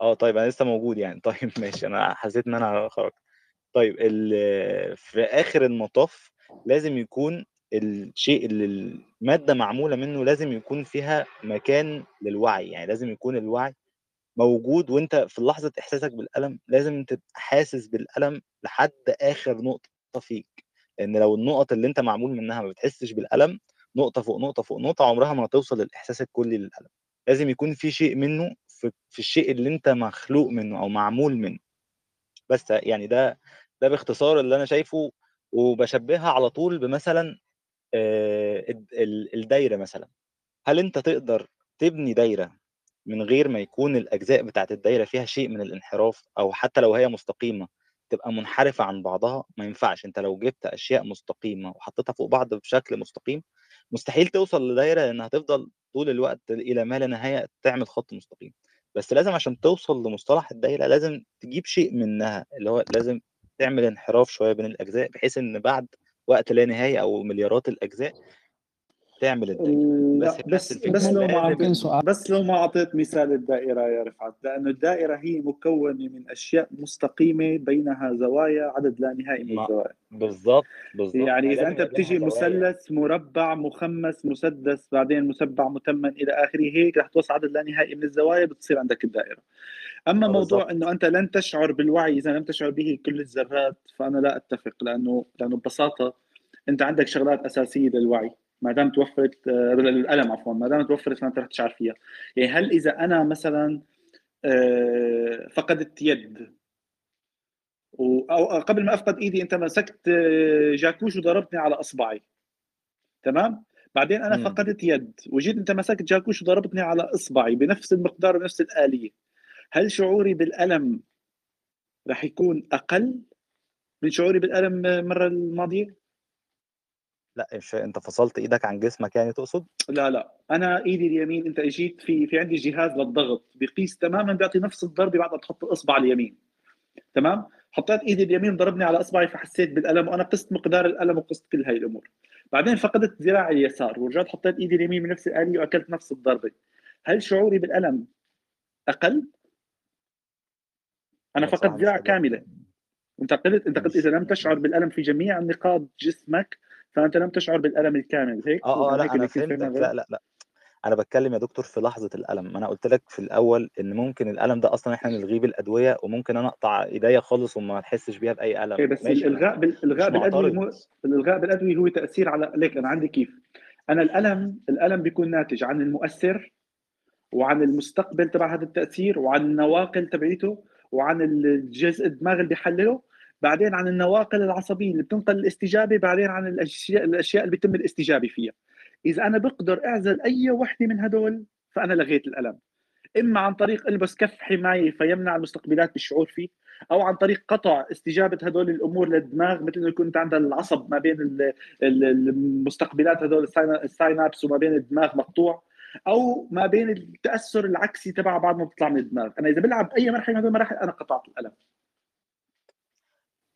آه طيب أنا لسه موجود يعني طيب ماشي أنا حسيت إن أنا خرجت. طيب في آخر المطاف لازم يكون الشيء اللي المادة معمولة منّه لازم يكون فيها مكان للوعي، يعني لازم يكون الوعي موجود وأنت في لحظة إحساسك بالألم لازم تبقى حاسس بالألم لحد آخر نقطة فيك، لإن لو النُقط اللي أنت معمول منها ما بتحسش بالألم، نقطة فوق نقطة فوق نقطة عمرها ما هتوصل للإحساس الكلّي للألم، لازم يكون في شيء منّه في في الشيء اللي أنت مخلوق منّه أو معمول منّه. بس يعني ده ده باختصار اللي أنا شايفه وباشبّهها على طول بمثلًا آآ الد ال الدايرة مثلًا، هل أنت تقدر تبني دايرة من غير ما يكون الأجزاء بتاعة الدايرة فيها شيء من الانحراف أو حتى لو هي مستقيمة تبقى منحرفة عن بعضها؟ ما ينفعش، أنت لو جِبت أشياء مستقيمة وحطيتها فوق بعض بشكل مستقيم، مستحيل توصل لدايرة لإنها هتفضل طول الوقت إلى ما لا نهاية تعمل خط مستقيم، بس لازم عشان توصل لمصطلح الدايرة لازم تجيب شيء منها، اللي هو لازم تعمل انحراف شوية بين الأجزاء بحيث إن بعد وقت لا نهاية أو مليارات الأجزاء تعمل الدايرة، بس بس بس لو ما سؤال؟ بس لو ما أعطيت مثال الدائرة يا رفعت، لأنه الدائرة هي مكوّنة من أشياء مستقيمة بينها زوايا عدد لا نهائي من الزوايا. بالضبط، بالضبط، يعني ليها بتيجي زوايا. مثلث، مربع، مخمّس، مسدس، بعدين مسبّع، متمّن إلى آخره، هيك رح توصل عدد لا نهائي من الزوايا بتصير عندك الدائرة. أمّا آه موضوع. إنه أنت لن تشعر بالوعي إذا لم تشعر به كل الذرات، فأنا لا أتّفق، لأنه لأنه ببساطة أنت عندك شغلات أساسية للوعي، ما دام توفّرت للألم عفوًا، ما دام توفّرت فأنت رح تشعر فيها. يعني هل إذا أنا مثلًا آآ فقدت يد و أو قبل ما أفقد إيدي أنت مسكت جاكوش وضربتني على إصبعي، تمام؟ بعدين أنا إمم. فقدت يد وجيت أنت مسكت جاكوش وضربتني على إصبعي بنفس المقدار ونفس الآلية، هل شعوري بالألم رح يكون أقل من شعوري بالألم المرّة الماضية؟ لأ مش أنت فصلت إيدك عن جسمك يعني تقصد؟ لا، لأ، أنا إيدي اليمين أنت إجيت في في عندي جهاز للضغط بيقيس تمامًا بيعطي نفس الضربة بعد ما تحط الإصبع اليمين، تمام؟ حطيت إيدي اليمين ضربني على إصبعي فحسيت بالألم وأنا قست مقدار الألم وقست كل هاي الأمور. بعدين فقدت ذراعي اليسار ورجعت حطيت إيدي اليمين بنفس الآلية وأكلت نفس الضربة، هل شعوري بالألم أقل؟ أنا هي فقدت ذراع قادر كاملة. أنت قلت أنت قلت إذا لم تشعر بالألم في جميع نقاط جسمك، فأنت لم تشعر بالألم الكامل، هيك؟ أنا اللي كنت فاهمها فهمتك، غلط؟ لأ، لأ، لأ، أنا باتكلم يا دكتور في لحظة الألم، ما أنا قُلت لك في الأول إن ممكن الألم ده أصلًا إحنا نلغيه بالأدوية وممكن أنا أقطع إيديّا خالص وما أحسش بيها بأي إيه ألم، بس الإلغاء بال. مو الإلغاء بالأدوية هو تأثير على ليك أنا عندي كيف، أنا الألم الألم بيكون ناتج عن المؤثر وعن المستقبل تبع هذا التأثير وعن النواقل تبعيته وعن الجزء الدماغ اللي بيحلله، بعدين عن النواقل العصبية اللي بتنقل الاستجابة، بعدين عن الأشياء الأشياء اللي بيتم الاستجابة فيها. إذا أنا باقدر أعزل أي وحدة من هدول فأنا لغيت الألم، إما عن طريق ألبس كف حماية فيمنع المستقبلات بالشعور فيه، أو عن طريق قطع استجابة هدول الأمور للدماغ مثل إنه يكون عندك العصب ما بين ال ال المستقبلات هدول ال synapse ال synapse وما بين الدماغ مقطوع، أو ما بين التأثر العكسي تبعها بعد ما بتطلع من الدماغ، أنا إذا بالعب أي مرحلة من هدول المراحل أنا قطعت الألم.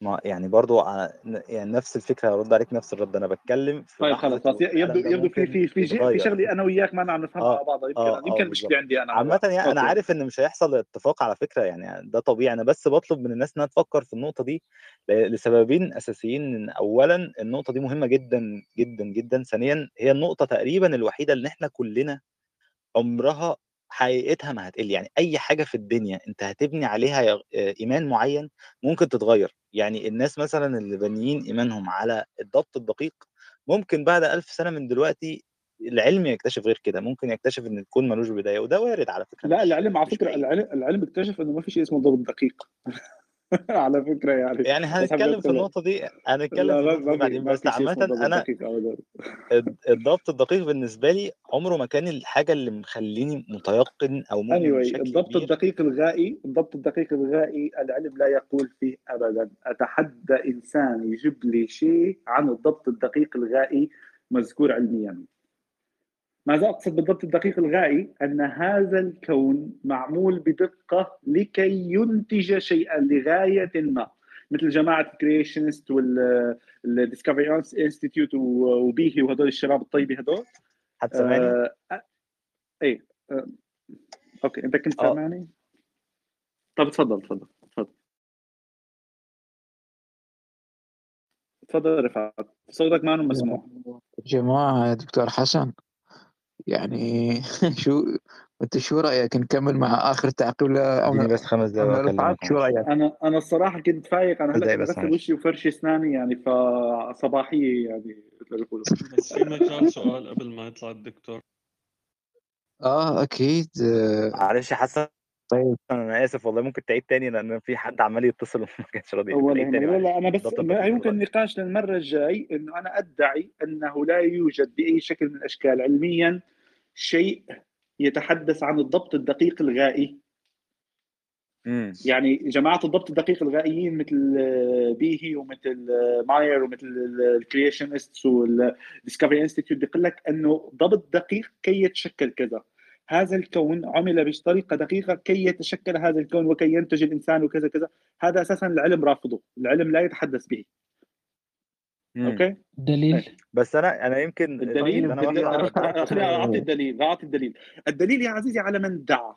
ما يعني ع ن يعني نفس الفكرة هارُد عليك نفس الرد، أنا باتكلم في طيب خلاص يبدو يبدو في في في في. شغلة أنا وياك ما نعرف نفهمها آه، مع بعض يمكن آه، آه يمكن بالضبط. عندي عامةً وياك، يعني أوكي. عارف إن مش هيحصل اتفاق على فكرة يعني ده طبيعي، أنا بس باطلب من الناس إنها تفكّر في النقطة دي لسببين أساسيين، إن أولًا النقطة دي مهمة جدًا، جدًا، جدًا، ثانيًا هي النقطة تقريبًا الوحيدة اللي إحنا كلنا عمرها حقيقتها ما هتقِل، يعني أي حاجة في الدنيا أنت هتبني عليها إيمان معيّن ممكن تتغيّر، يعني الناس مثلًا اللي بانيين إيمانهم على الضبط الدقيق، ممكن بعد 1000 سنة من دلوقتي العلم يكتشف غير كده، ممكن يكتشف إن الكون ما لوش بداية وده وارد على فكرة لأ مش العلم على مش فكرة بعيد. العل العلم اكتشف إنه ما في شيء اسمه ضبط دقيق. على فكرة يعني. يعني هنتكلم في النقطة دي هنتكلم بعدين بس ابدا. الد- الضبط الدقيق بالنسبة لي عمره ما كان الحاجة اللي مخليني متيقن أو مؤمن anyway الضبط كبير. الدقيق الغائي الضبط الدقيق الغائي العلم لا يقول فيه ابدا. أتحدى إنسان يجيب لي شيء عن الضبط الدقيق الغائي مذكور علميا. ماذا أقصد بالضبط الدقيق الغائي أن هذا الكون معمول بدقة لكي ينتج شيئا لغاية ما مثل جماعة ال creationist وال Discovery Institute وبيهي وهدول الشباب الطيبة هدول حد سامعني؟ آه، آه، إيه آه، أوكي انت كنت آه. سامعني؟ طب تفضل تفضل تفضل تفضل رفعت صوتك ما مسموع جماعة يا دكتور حسن يعني شو أنت شو رأيك نكمل مع آخر تعقيب اديني ل بس خمس واكلمك شو. رأيك؟ أنا أنا الصراحة كنت فايق أنا هلأ بس. وشي وفرش اسناني يعني فصباحيه يعني مثل ما بيقولوا بس في مجال سؤال قبل ما يطلع الدكتور آه أكيد آه، معلش يا حسن طيب أنا آسف والله ممكن تعيد تاني لأن في حد عمال يتصل وما كانش راضي. لا لا أنا بس يمكن. النقاش للمرة الجاي إنه أنا أدعي أنه لا يوجد بأي شكل من الأشكال علميا شيء يتحدث عن الضبط الدقيق الغائي. مم. يعني جماعة الضبط الدقيق الغائيين مثل بيهي ومثل ماير ومثل ال creationist وال Discovery Institute بيقول لك إنه ضبط دقيق كي يتشكل كذا. هذا الكون عمل بطريقة دقيقة كي يتشكل هذا الكون وكي ينتج الإنسان وكذا كذا. هذا أساسا العلم رافضه. العلم لا يتحدث به. أوكي؟ دليل بس أنا أنا يمكن الدليل؟ أنا الدليل. خليني اعطي الدليل. أعطي الدليل. الدليل يا عزيزي على من ادعى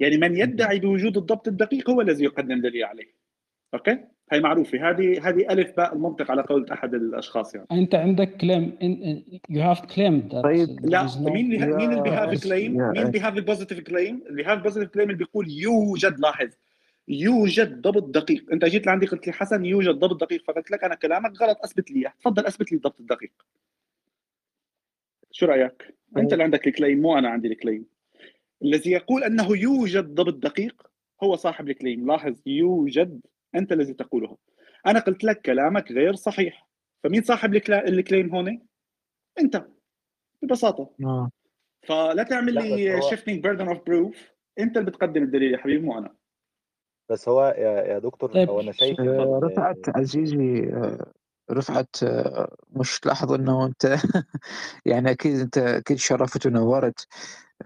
يعني من يدعي بوجود الضبط الدقيق هو الذي يقدم دليل عليه. أوكي؟ هي معروفة. هذه هذه ألف باء المنطق على قول أحد الأشخاص يعني. أنت عندك claim you have claimed that طيب. لا مين اللي مين اللي بي have claim يا مين اللي بي have positive claim اللي بي have positive claim اللي بيقول يوجد لاحظ. يوجد ضبط دقيق. أنت جيت لعندي قلت لي حسن يوجد ضبط دقيق. فقلت لك أنا كلامك غلط أثبت لي إياه. تفضل أثبت لي الضبط الدقيق. شو رأيك؟ أنت اللي عندك ال claim مو أنا عندي ال claim. الذي يقول أنه يوجد ضبط دقيق هو صاحب ال claim. لاحظ يوجد أنت الذي تقوله. أنا قلت لك كلامك غير صحيح. فمين صاحب ال claim هون؟ أنت ببساطة. آه. فلا تعمل لي shifting burden of proof أنت اللي بتقدم الدليل يا حبيبي مو أنا. بس هو يا يا دكتور طيب. هو أنا شايف آه، رفعت عزيزي آه، رفعت آه، مش تلاحظ إنه أنت يعني أكيد أنت أكيد شرفت ونورت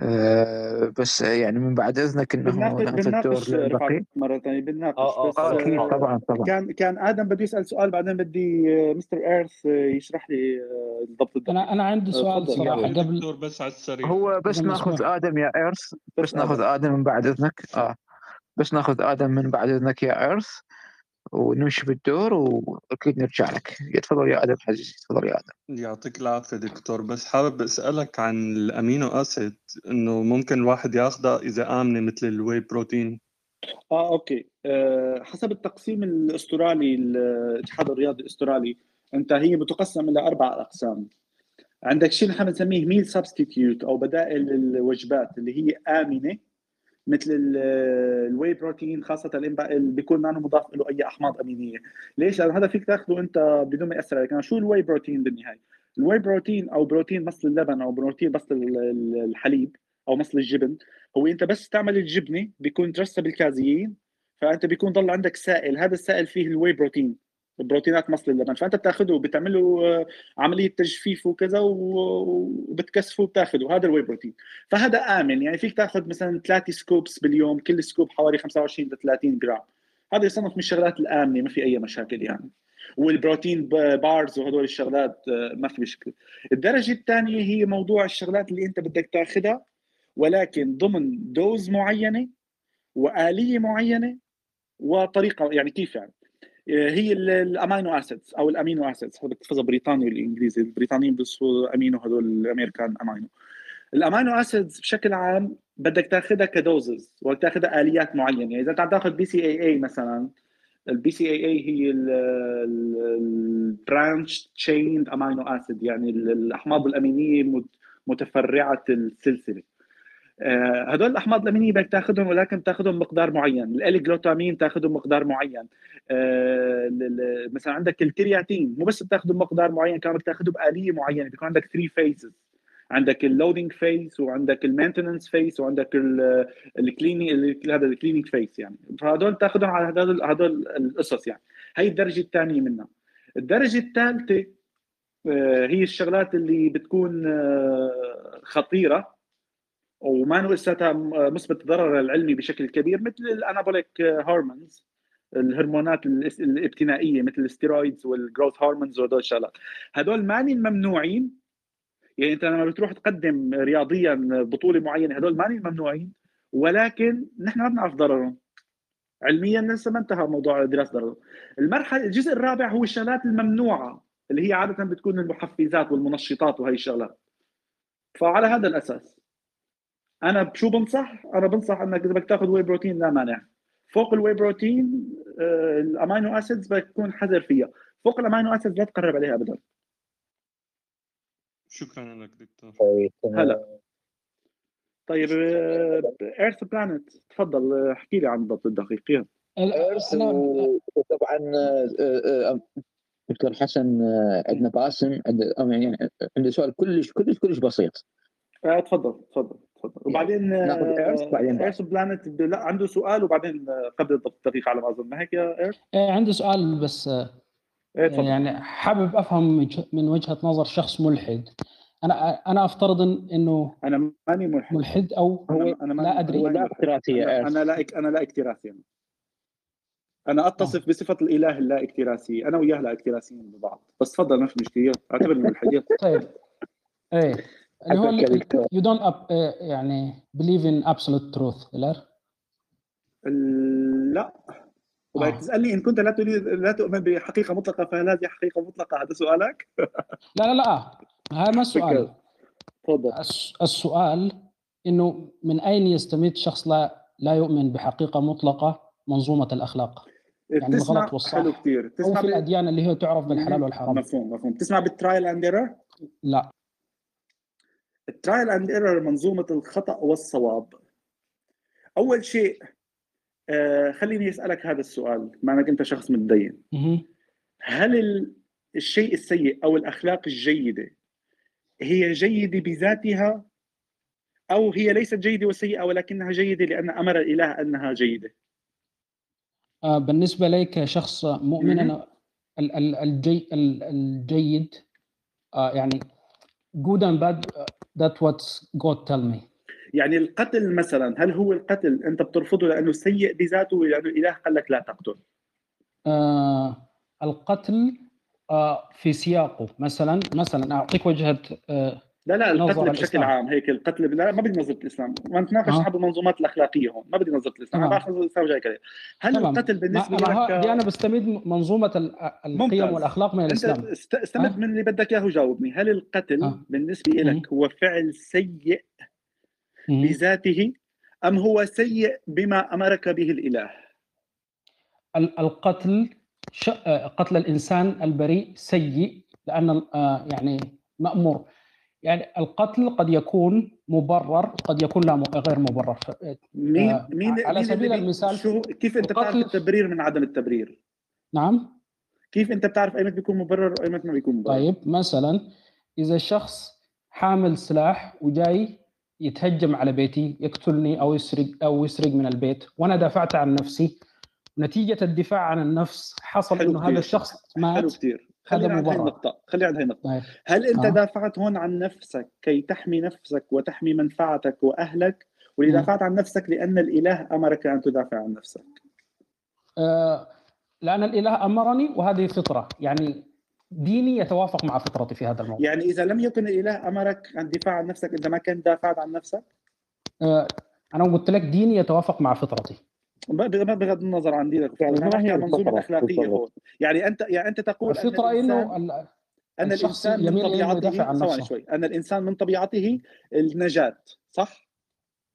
آه، بس يعني من بعد إذنك إنه بنناقش نعطي الدور بنناقش رفعت مرة ثانية بنناقش بس خلاص، أكيد آه، طبعا طبعا كان كان آدم بده يسأل سؤال بعدين بدي آه، مستر إيرث آه، يشرح لي آه، الضبط أنا أنا عندي سؤال. صراحة قبل دكتور بس على السريع هو بس ناخذ. آدم يا إيرث بس ناخذ آدم. آدم من بعد إذنك آه بس ناخذ آدم من بعد إذنك يا ايرث ونمشي بالدور وأكيد نرجع لك. تفضل يا آدم حجيجي تفضل يا آدم. يعطيك العافية دكتور. بس حابب أسألك عن ال amino acid إنه ممكن الواحد ياخده إذا آمنة مثل ال whey protein آه أوكي. آه حسب التقسيم الأسترالي الاتحاد الرياضي الأسترالي أنت هي بتقسم إلى أربع أقسام. عندك شيء نحن بنسميه meal substitute أو بدائل الوجبات اللي هي آمنة مثل ال- ال whey protein خاصة اللي بيكون ما مضاف له أي أحماض أمينية. ليش؟ لأنه هذا فيك تأخذه أنت بدون ما يأثر عليك. أنا شو ال whey protein بالنهاية؟ ال whey protein أو بروتين مصل اللبن أو بروتين مصل ال- ال- الحليب أو مصل الجبن هو أنت بس تعمل الجبنة بيكون ترسب الكازيين فأنت بيكون ضل عندك سائل. هذا السائل فيه ال whey protein. بروتينات مصل اللبن. فأنت بتاخذه بتعمل له آه، عملية تجفيف وكذا وبتكثفه وبتاخذه هذا ال whey protein. فهذا آمن. يعني فيك تأخذ مثلا ثلاثة scoops باليوم كل scoop حوالي 25 ل 30 جرام. هذا يصنف من الشغلات الآمنة ما في أي مشاكل يعني. وال protein bars وهدول الشغلات آه، ما في مشكلة. الدرجة الثانية هي موضوع الشغلات اللي أنت بدك تأخذها ولكن ضمن dose معينة وآلية معينة وطريقة يعني كيف يعني؟ هي ال- ال amino acids أو ال amino acids. بدك تحفظها بريطاني والإنجليزي البريطانيين بيوصفوا أمينو هدول الأمريكان أمينو. ال amino acids بشكل عام بدك تاخذها ك doses وبدك تاخذها آليات معينة. إذا عم تاخذ بي سي اي اي مثلا البي سي اي اي هي ال branched chained amino acid يعني ال- الأحماض الأمينية مت- متفرعة السلسلة. آه، هدول الأحماض الامينيه بدك تاخذهم ولكن تاخذهم مقدار معين. ال جلوتامين تاخذهم مقدار معين. آه، مثلا عندك الكرياتين مو بس بتاخذه بمقدار معين كمان بدك تاخذه باليه معينة. بيكون عندك 3 phases عندك ال loading phase وعندك ال maintenance phase وعندك ال cleaning هذا ال cleaning phase يعني. فهدول تاخذهم على هدول هدول القصص يعني. هي الدرجة الثانية منها. الدرجة الثالثة آه، هي الشغلات اللي بتكون آه، خطيرة. وما لساتها مثبت ضررها العلمي بشكل كبير مثل ال anabolic hormones الهرمونات الابتنائية مثل ال steroids وال growth hormones وهدول الشغلات. هدول ماني ممنوعين يعني أنت لما بتروح تقدم رياضيا بطولة معينة هدول ماني ممنوعين ولكن نحن ما بنعرف ضررهم. علميا لسه ما انتهى موضوع دراسة ضررهم. المرحلة الجزء الرابع هو الشغلات الممنوعة اللي هي عادة بتكون المحفزات والمنشطات وهي الشغلات. فعلى هذا الأساس أنا شو بنصح؟ أنا بنصح إنك إذا بدك تأخذ whey protein لا مانع. فوق ال whey protein آه، ال amino acids بدك تكون حذر فيها. فوق ال amino acids لا تقرب عليها ابدا. شكرا لك دكتور. هلا. طيب Earth Planet تفضل آه، احكي لي عن بالضبط الدقيقه Earth أنا وطبعا آه، آه، دكتور حسن آه، عندنا باسم عنده أو يعني عنده سؤال كلش كلش كلش بسيط. آه تفضل تفضل. وبعدين ناخذ Earth بعدين Earth Planet لا عنده سؤال وبعدين آه، قبل الدقيقة على ما أظن ما هيك يا Earth؟ آه، عندي سؤال بس آه، إيه تفضل. يعني حابب أفهم من وجه- من وجهة نظر شخص ملحد. أنا أنا أفترض إنه أنا ماني ملحد. ملحد أو أنا أنا ماني لا أدري. هو ماني لا. اكتراثيه أنا Earth أنا لا أنا لا اكتراثي. أنا. أنا أتصف بصفة الإله اللا اكتراثي. أنا وياه لا اكتراثيين ببعض. بس تفضل ما في مشكلة. اعتبرني ملحد. طيب. إيه. اللي هو. you don't يعني believe in absolute truth. لا لا. وبدك آه. تسألني إن كنت لا تريد لا تؤمن بحقيقة مطلقة فهذه حقيقة مطلقة. هذا سؤالك؟ لا لا لا. هذا ما السؤال. تفضل. الس- السؤال إنه من أين يستمد شخص لا لا يؤمن بحقيقة مطلقة منظومة الأخلاق؟ يعني بتسمع الغلط والصح. حلو كثير تسمع في بال- الأديان اللي هي تعرف بالحلال والحرام. مفهوم مفهوم. تسمع بال trial and error لا. ال trial and error منظومة الخطأ والصواب أول شيء آه خليني أسألك هذا السؤال مع انك أنت شخص متدين. هل ال- الشيء السيء أو الأخلاق الجيدة هي جيدة بذاتها أو هي ليست جيدة وسيئة ولكنها جيدة لأن أمر الاله أنها جيدة آه، بالنسبة لي كشخص مؤمن. أنا ال- ال- الجي ال- الجيد آه، يعني good and bad uh, that what God tell me. يعني القتل مثلا هل هو القتل أنت بترفضه لأنه سيء بذاته ولا لأنه الاله قال لك لا تقتل؟ آه، القتل آه، في سياقه. مثلا مثلا أعطيك وجهة آه، لا لا القتل بشكل الإسلام. عام هيك القتل لا ما بدي نظرة الإسلام ما نتناقش آه. حب المنظومات الأخلاقية هون ما بدي نظرة الإسلام أنا. باخذ الإسلام جاي كذا هل تمام. القتل ما بالنسبة ما لك دي أنا بستمد منظومة ال- القيم ممتاز. والأخلاق من أنت الإسلام است- استمد آه. من اللي بدك إياه وجاوبني هل القتل آه. بالنسبة. لك هو فعل سيء. بذاته أم هو سيء بما أمرك به الإله ال- القتل ش... آه، قتل الإنسان البريء سيء لأن يعني مأمور يعني القتل قد يكون مبرر قد يكون لا غير مبرر. مين آه، مين على مين سبيل بي- المثال شو كيف أنت بتعرف التبرير من عدم التبرير؟ نعم. كيف أنت بتعرف ايمتى بيكون مبرر وايمتى ما بيكون مبرر؟ طيب مثلا إذا شخص حامل سلاح وجاي يتهجم على بيتي يقتلني أو يسرق أو يسرق من البيت وأنا دافعت عن نفسي نتيجه الدفاع عن النفس حصل حلو إنه. هذا الشخص حلو مات كثير هذا مبرر. خلينا عند هاي النقطة. طيب. هل أنت آه. دافعت هون عن نفسك كي تحمي نفسك وتحمي منفعتك وأهلك؟ واللي مم. دافعت عن نفسك لأن الإله أمرك أن تدافع عن نفسك. آه، لأن الإله أمرني وهذه فطرة. يعني ديني يتوافق مع فطرتي في هذا الموضوع. يعني إذا لم يكن الإله أمرك عن الدفاع عن نفسك أنت ما كنت دافعت عن نفسك؟ آه، أنا قلت لك ديني يتوافق مع فطرتي. ما بغ- بغض النظر عن دينك. يعني أنا ما هي أخلاقية بالضبط؟ هون. يعني أنت يعني أنت تقول أن الفطرة الإنسان إنه ال- أن الشخص الإنسان من طبيعته ثواني. شوي أن الإنسان من طبيعته النجاة صح؟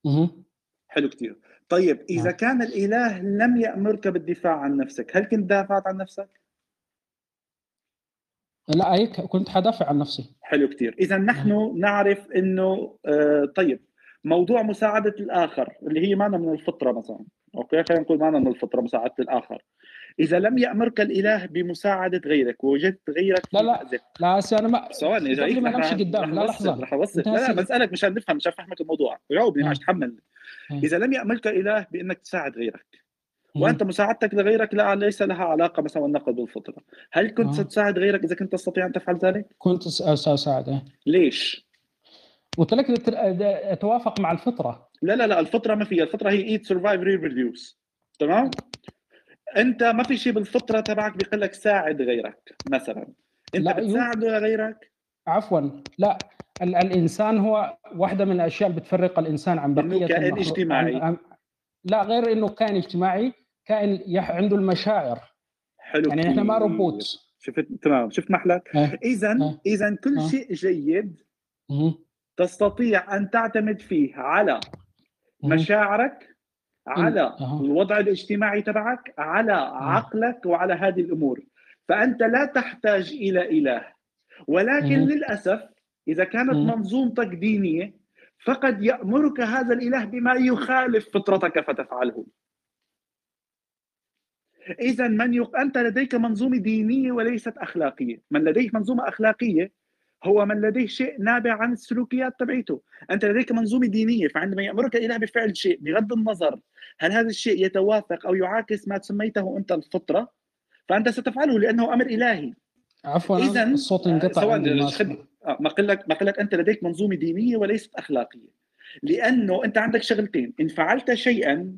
مهم. حلو كتير طيب إذا نعم. كان الإله لم يأمرك بالدفاع عن نفسك هل كنت دافعت عن نفسك؟ لا هيك كنت حدافع عن نفسي حلو كتير إذا نحن نعرف إنه آه طيب موضوع مساعدة الآخر اللي هي معنا من الفطرة مثلا أوكي خلينا نقول معنا من الفطرة مساعدة الآخر إذا لم يأمرك الإله بمساعدة غيرك ووجدت غيرك لا لا. لا هسه أنا ما ثواني قبل جايك ما نمشي قدام لا لحظة. رح اوصل لا لا بسالك مشان نفهم مشان افهمك الموضوع. جاوبني آه. معلش تحمل آه. إذا لم يأمرك الاله بأنك تساعد غيرك مم. وأنت مساعدتك لغيرك لا ليس لها علاقة مثلا والنقد بالفطره هل كنت آه. ستساعد غيرك إذا كنت تستطيع أن تفعل ذلك؟ كنت اساعد إيه. ليش؟ قلت لك تر- أتوافق مع الفطرة. لا لا لا الفطرة ما فيها الفطرة هي eat survive reproduce تمام؟ أنت ما في شيء بالفطرة تبعك بيقول لك ساعد غيرك مثلا أنت لا، يو- بتساعده لغيرك عفوا لا ال- الإنسان هو واحدة من الأشياء اللي بتفرق الإنسان عن بقية كائن المخلوق- اجتماعي. عن- لا غير إنه كائن اجتماعي كائن يح- عنده المشاعر حلو يعني إحنا ما. روبوت شفت تمام شفت محلك. اذا. اذا كل آه. شيء جيد مهم. تستطيع أن تعتمد فيه على. مشاعرك على أها. الوضع الاجتماعي تبعك على عقلك وعلى هذه الأمور فأنت لا تحتاج إلى إله ولكن. للأسف إذا كانت. منظومتك دينية فقد يأمرك هذا الإله بما يخالف فطرتك فتفعله اذا من يق... أنت لديك منظومة دينية وليست أخلاقية من لديه منظومة أخلاقية هو من لديه شيء نابع عن السلوكيات تبعيته. أنت لديك منظومة دينية فعندما يأمرك الاله بفعل شيء بغض النظر هل هذا الشيء يتوافق أو يعاكس ما سميته أنت الفطرة فأنت ستفعله لأنه أمر إلهي. عفوا إذن- الصوت انقطع ما ثواني أسمع. خد- آه، ما قل لك ما قل لك أنت لديك منظومة دينية وليست أخلاقية. لأنه أنت عندك شغلتين إن فعلت شيئا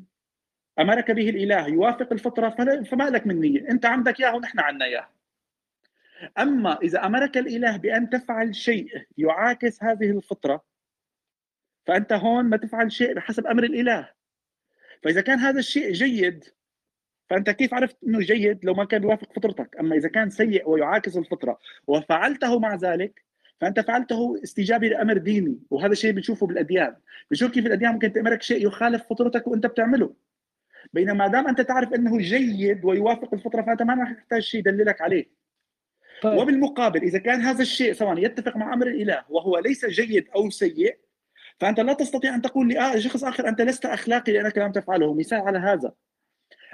أمرك به الإله يوافق الفطرة فلا- فما لك من نية. أنت عندك إياه ونحن عنا إياه. أما إذا أمرك الإله بأن تفعل شيء يعاكس هذه الفطرة فأنت هون ما تفعل شيء بحسب أمر الإله. فإذا كان هذا الشيء جيد فأنت كيف عرفت إنه جيد؟ لو ما كان يوافق فطرتك. أما إذا كان سيء ويعاكس الفطرة وفعلته مع ذلك فأنت فعلته استجابة لأمر ديني. وهذا الشيء بنشوفه بالأديان. بنشوف كيف الأديان ممكن تأمرك شيء يخالف فطرتك وأنت بتعمله. بينما ما دام أنت تعرف إنه جيد ويوافق الفطرة فأنت ما راح تحتاج شيء يدللك عليه. طيب. وبالمقابل إذا كان هذا الشيء سواء يتفق مع أمر الإله وهو ليس جيد أو سيء فأنت لا تستطيع أن تقول لشخص آخر أنت لست أخلاقي لأنك لم تفعله. مثال على هذا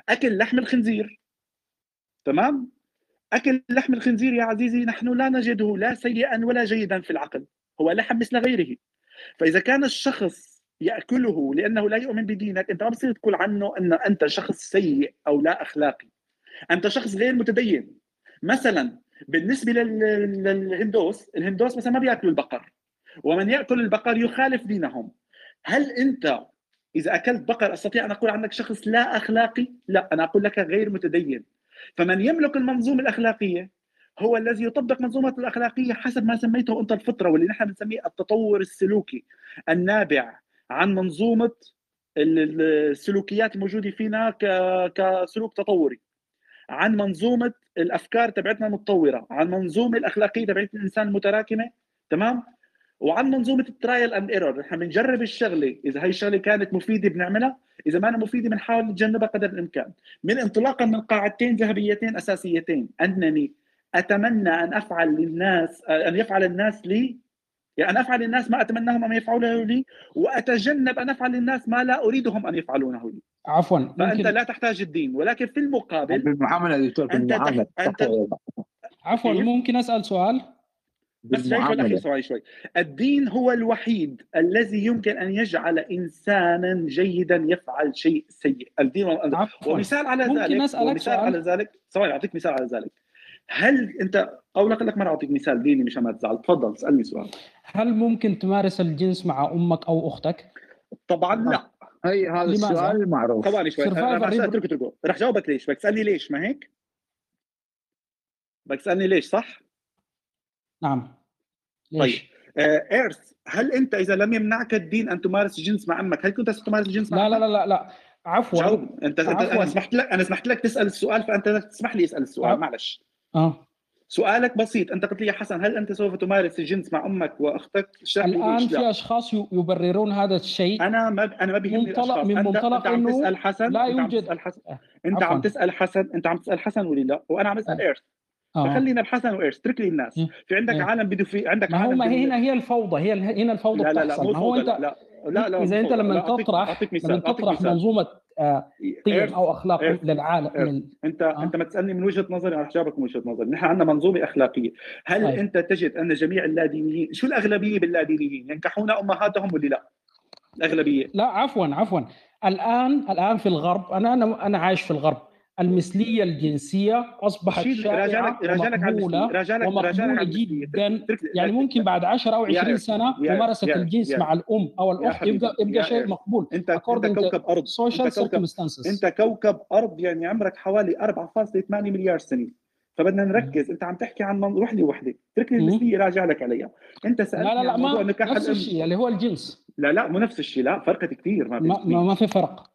أكل لحم الخنزير. تمام؟ أكل لحم الخنزير يا عزيزي نحن لا نجده لا سيئا ولا جيدا في العقل هو لحم مثل غيره. فإذا كان الشخص يأكله لأنه لا يؤمن بدينك أنت ما بصير تقول عنه أن أنت شخص سيء أو لا أخلاقي. أنت شخص غير متدين. مثلا بالنسبة لل- للهندوس الهندوس مثلا ما بيأكلوا البقر ومن يأكل البقر يخالف دينهم. هل أنت إذا أكلت بقر أستطيع أن أقول عنك شخص لا أخلاقي؟ لا أنا أقول لك غير متدين. فمن يملك المنظومة الأخلاقية هو الذي يطبق منظومة الأخلاقية حسب ما سميته أنت الفطرة واللي نحن بنسميه التطور السلوكي النابع عن ال- السلوكيات الموجودة فينا كسلوك تطوري. عن منظومة الأفكار تبعتنا المتطوره عن منظومة الأخلاقية تبعت الإنسان المتراكمة تمام؟ وعن منظومة ال trial and error نحن بنجرب الشغلة إذا هي الشغلة كانت مفيدة بنعملها إذا ما أنا مفيدة بنحاول نتجنبها قدر الإمكان. من انطلاقا من قاعدتين ذهبيتين أساسيتين انني أتمنى أن أفعل للناس أن يفعل الناس لي يعني أن أفعل للناس ما أتمناهم أن يفعلونه لي وأتجنب أن أفعل للناس ما لا أريدهم أن يفعلونه لي. عفوا فأنت ممكن. لا تحتاج الدين ولكن في المقابل بالمعامله يا دكتور أنت بالمعامله أنت- عفوا كيف؟ ممكن أسأل سؤال؟ بس شوي شوي شوي شوي. الدين هو الوحيد الذي يمكن أن يجعل إنسانا جيدا يفعل شيء سيء. الدين عفوا. ومثال على ممكن ذلك أسألك ومثال سؤال؟ على ذلك ثواني أعطيك مثال على ذلك. هل انت أو لك لك مرة أعطيك مثال ديني مشان ما تزعل تفضل اسألني سؤال. هل ممكن تمارس الجنس مع أمك أو أختك؟ طبعا لا. اي هذا لماذا؟ السؤال المعروف ثواني شوي. Reaper- اترك اتركه رح جاوبك ليش؟ بدك تسألني ليش؟ ما هيك؟ بدك تسألني ليش صح؟ نعم. ليش؟ آه ايرث هل أنت إذا لم يمنعك الدين أن تمارس الجنس مع أمك هل كنت ستمارس الجنس مع لا لا؟ لا لا لا. عفوا. جاوب. أنت, أنت عفواً. أنا سمحت لك أنا سمحت لك تسأل السؤال فأنت تسمح لي أسأل السؤال عف- معلش. أه. سؤالك بسيط. أنت قلت لي يا حسن هل أنت سوف تمارس الجنس مع أمك وأختك؟ الآن في لا. أشخاص يبررون هذا الشيء. أنا ما أنا ما بيهمني منطلق- من انت, منطلق انت عم إنه تسأل حسن؟ لا أنت عم يوجد- تسأل حسن؟ آه، أنت. عم تسأل حسن؟ أنت عم تسأل حسن ولا لا؟ وأنا عم أسأل آه. إيرث. آه. فخلينا بحسن وإيرث. اترك لي الناس. في عندك إيه. عالم بده في عندك ما هو عالم ما هي هنا هي الفوضى. هي هنا الفوضى لا لا لا بتحصل. مو ما هو أنت لا, لا. لا لا إذا أنت. لما تطرح لما تطرح. منظومة آه، قيم Earth- أو أخلاق Earth- للعالم Earth. لل... أنت آه. أنت ما تسألني من وجهة نظري أنا رح جاوبك من وجهة نظري نحن عندنا منظومة أخلاقية هل طيب. أنت تجد أن جميع اللادينيين شو الأغلبية باللادينيين ينكحون أمهاتهم ولا لا الأغلبية لا عفوا عفوا الآن الآن في الغرب أنا أنا أنا عايش في الغرب المثلية الجنسية أصبحت شائعة ومقبولة ومقبولة. جدا. يعني ممكن بعد 10 أو يا 20 إرث، سنة ممارسة الجنس مع الأم أو الاخت يبقى يبقى شيء. مقبول. انت أنت كوكب أرض. أنت كوكب circumstances. أنت كوكب أرض يعني عمرك حوالي 4.8 مليار سنة. فبدنا نركز. أنت عم تحكي عن من... روح لي وحدة. اترك لي. المثلية راجع لك عليها. أنت سالتني لا لا لا ما نفس الشيء اللي هو الجنس. لا لا مو نفس الشيء لا فرقت كثير. ما, ما في فرق.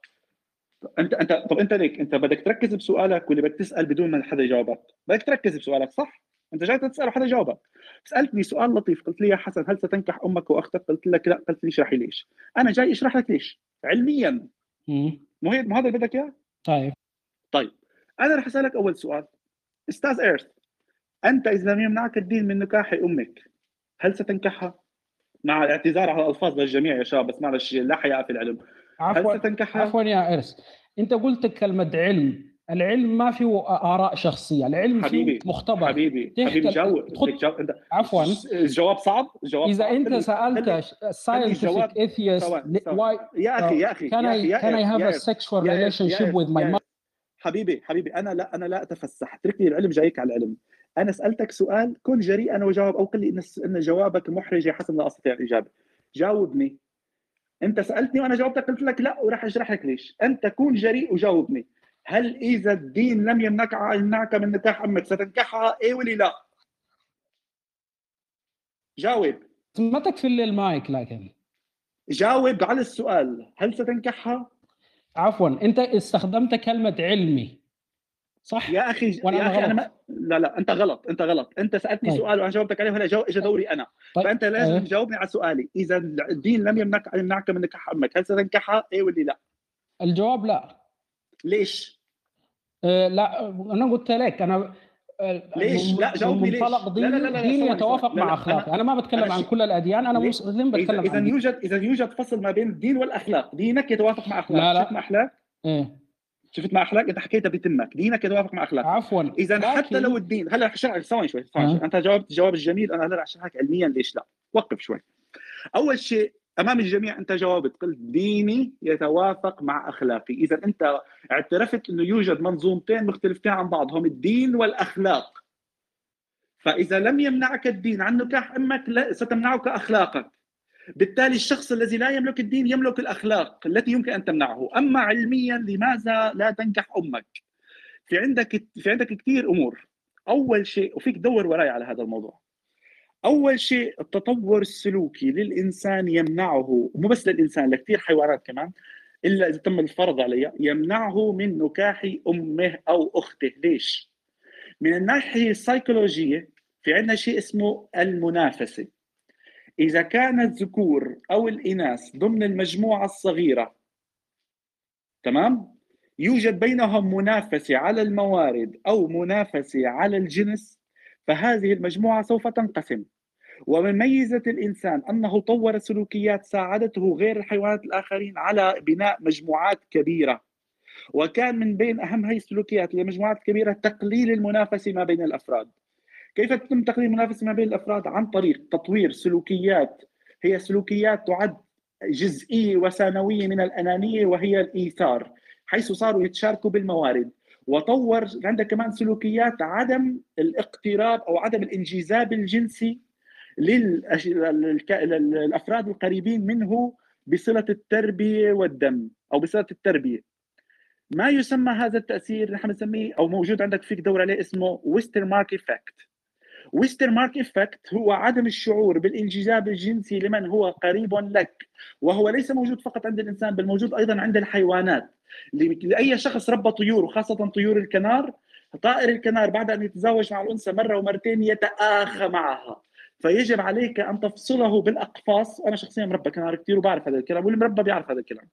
انت انت طب أنت ليك أنت بدك تركز بسؤالك ولا بدك تسأل بدون ما حدا يجاوبك. بدك تركز بسؤالك صح؟ أنت جاي تسأل وحدا يجاوبك سألتني سؤال لطيف قلت لي يا حسن هل ستنكح أمك وأختك؟ قلت لك لا قلت لي اشرحي ليش. أنا جاي أشرح لك ليش. علميا. مو مو هذا اللي بدك إياه؟ طيب. طيب. أنا رح أسألك أول سؤال. أستاذ ايرث أنت إذا لم يمنعك الدين من نكاح أمك هل ستنكحها؟ مع الاعتذار على الألفاظ للجميع يا شباب بس معلش لا حياء في العلم. عفوا عفوا يا ارس أنت قلت كلمة علم. العلم ما فيه آراء شخصية العلم حبيبي فيه مختبر. حبيبي تحت حبيبي بدك جاوب. انت عفوا. الجواب صعب؟ الجواب إذا صعب انت سألت scientific atheist why يا أخي يا أخي can I can I have a sexual relationship with my mother حبيبي حبيبي أنا لا أنا لا أتفسح. اترك لي العلم جايك على العلم. أنا سألتك سؤال كن جريئا وجاوب أو قل لي إن إن جوابك محرج حسب لا أستطيع الإجابة. جاوبني. انت سألتني وأنا جاوبتك قلت لك لا وراح أشرح لك ليش. انت كون جريء وجاوبني. هل إذا الدين لم يمنعك يمنعك من نكاح أمك ستنكحها؟ إيه ولا لا. جاوب. ما تكفي لي المايك لكن. جاوب على السؤال. هل ستنكحها؟ عفوا أنت استخدمت كلمة علمي. صح يا أخي وأنا يا أخي أنا غلط. ما لا لا أنت غلط أنت غلط أنت سألتني طيب. سؤال وأنا جاوبتك عليه وهلا جو... اجى دوري أنا طيب. فأنت لازم أه. تجاوبني على سؤالي إذا الدين لم يمنعك يمنعك من نكاح أمك هل ستنكحها إيه ولا لا الجواب لا ليش آه، لا أنا قلت لك أنا آه، ليش؟ لا، جاوبني ليش؟ لا، ديني لا، لا، لا، ديني ثواني، يتوافق مع لا، اخلاقي أنا- أنا ما بتكلم أنا عن كل الأديان أنا؟ مسلم بتكلم إذا دين. يوجد إذا يوجد فصل ما بين الدين والأخلاق دينك يتوافق مع أخلاق لا، لا. مع أخلاق إيه. شفت مع اخلاق أنت حكيتها بتمك. دينك يتوافق مع اخلاق عفوا. إذا حتى لو الدين هلا رح أشرح ثواني شوي ثواني أه. أنت جاوبت الجواب الجميل. أنا هلا رح أشرح علميا ليش لا. وقف شوي. أول شيء أمام الجميع أنت جاوبت قلت ديني يتوافق مع أخلاقي. إذا أنت اعترفت إنه يوجد منظومتين مختلفتين عن بعضهم الدين والأخلاق. فإذا لم يمنعك الدين عن نكاح أمك لا ستمنعك أخلاقك. بالتالي الشخص الذي لا يملك الدين يملك الأخلاق التي يمكن أن تمنعه. أما علميا لماذا لا تنكح أمك؟ في عندك في عندك كثير أمور. أول شيء وفيك تدور وراي على هذا الموضوع. أول شيء التطور السلوكي للإنسان يمنعه مو بس للإنسان لكثير حيوانات كمان إلا إذا تم الفرض عليها يمنعه من نكاح أمه أو أخته. ليش؟ من الناحية السيكولوجية في عندنا شيء اسمه المنافسة. إذا كان الذكور أو الإناث ضمن المجموعة الصغيرة تمام؟ يوجد بينهم منافسة على الموارد أو منافسة على الجنس فهذه المجموعة سوف تنقسم. ومن ميزة الإنسان أنه طور سلوكيات ساعدته غير الحيوانات الآخرين على بناء مجموعات كبيرة. وكان من بين أهم هذه السلوكيات للمجموعات الكبيره تقليل المنافسة ما بين الأفراد. كيف تتم تقليل المنافسه ما بين الأفراد عن طريق تطوير سلوكيات؟ هي سلوكيات تعد جزئية وثانوية من الأنانية وهي الإيثار حيث صاروا يتشاركوا بالموارد. وطور عندك كمان سلوكيات عدم الاقتراب أو عدم الانجذاب الجنسي للأفراد القريبين منه بصلة التربية والدم أو بصلة التربية. ما يسمى هذا التأثير؟ نحن بنسميه أو موجود عندك فيك دور عليه اسمه Westermarck effect Westermarck effect هو عدم الشعور بالانجذاب الجنسي لمن هو قريب لك وهو ليس موجود فقط عند الإنسان بل موجود أيضا عند الحيوانات. لأي شخص ربى طيور وخاصة طيور الكنار طائر الكنار بعد أن يتزوج مع الأنثى مرة ومرتين يتآخى معها. فيجب عليك أن تفصله بالأقفاص. أنا شخصيا مربى كنار كثير وبعرف هذا الكلام والمربى بيعرف هذا الكلام.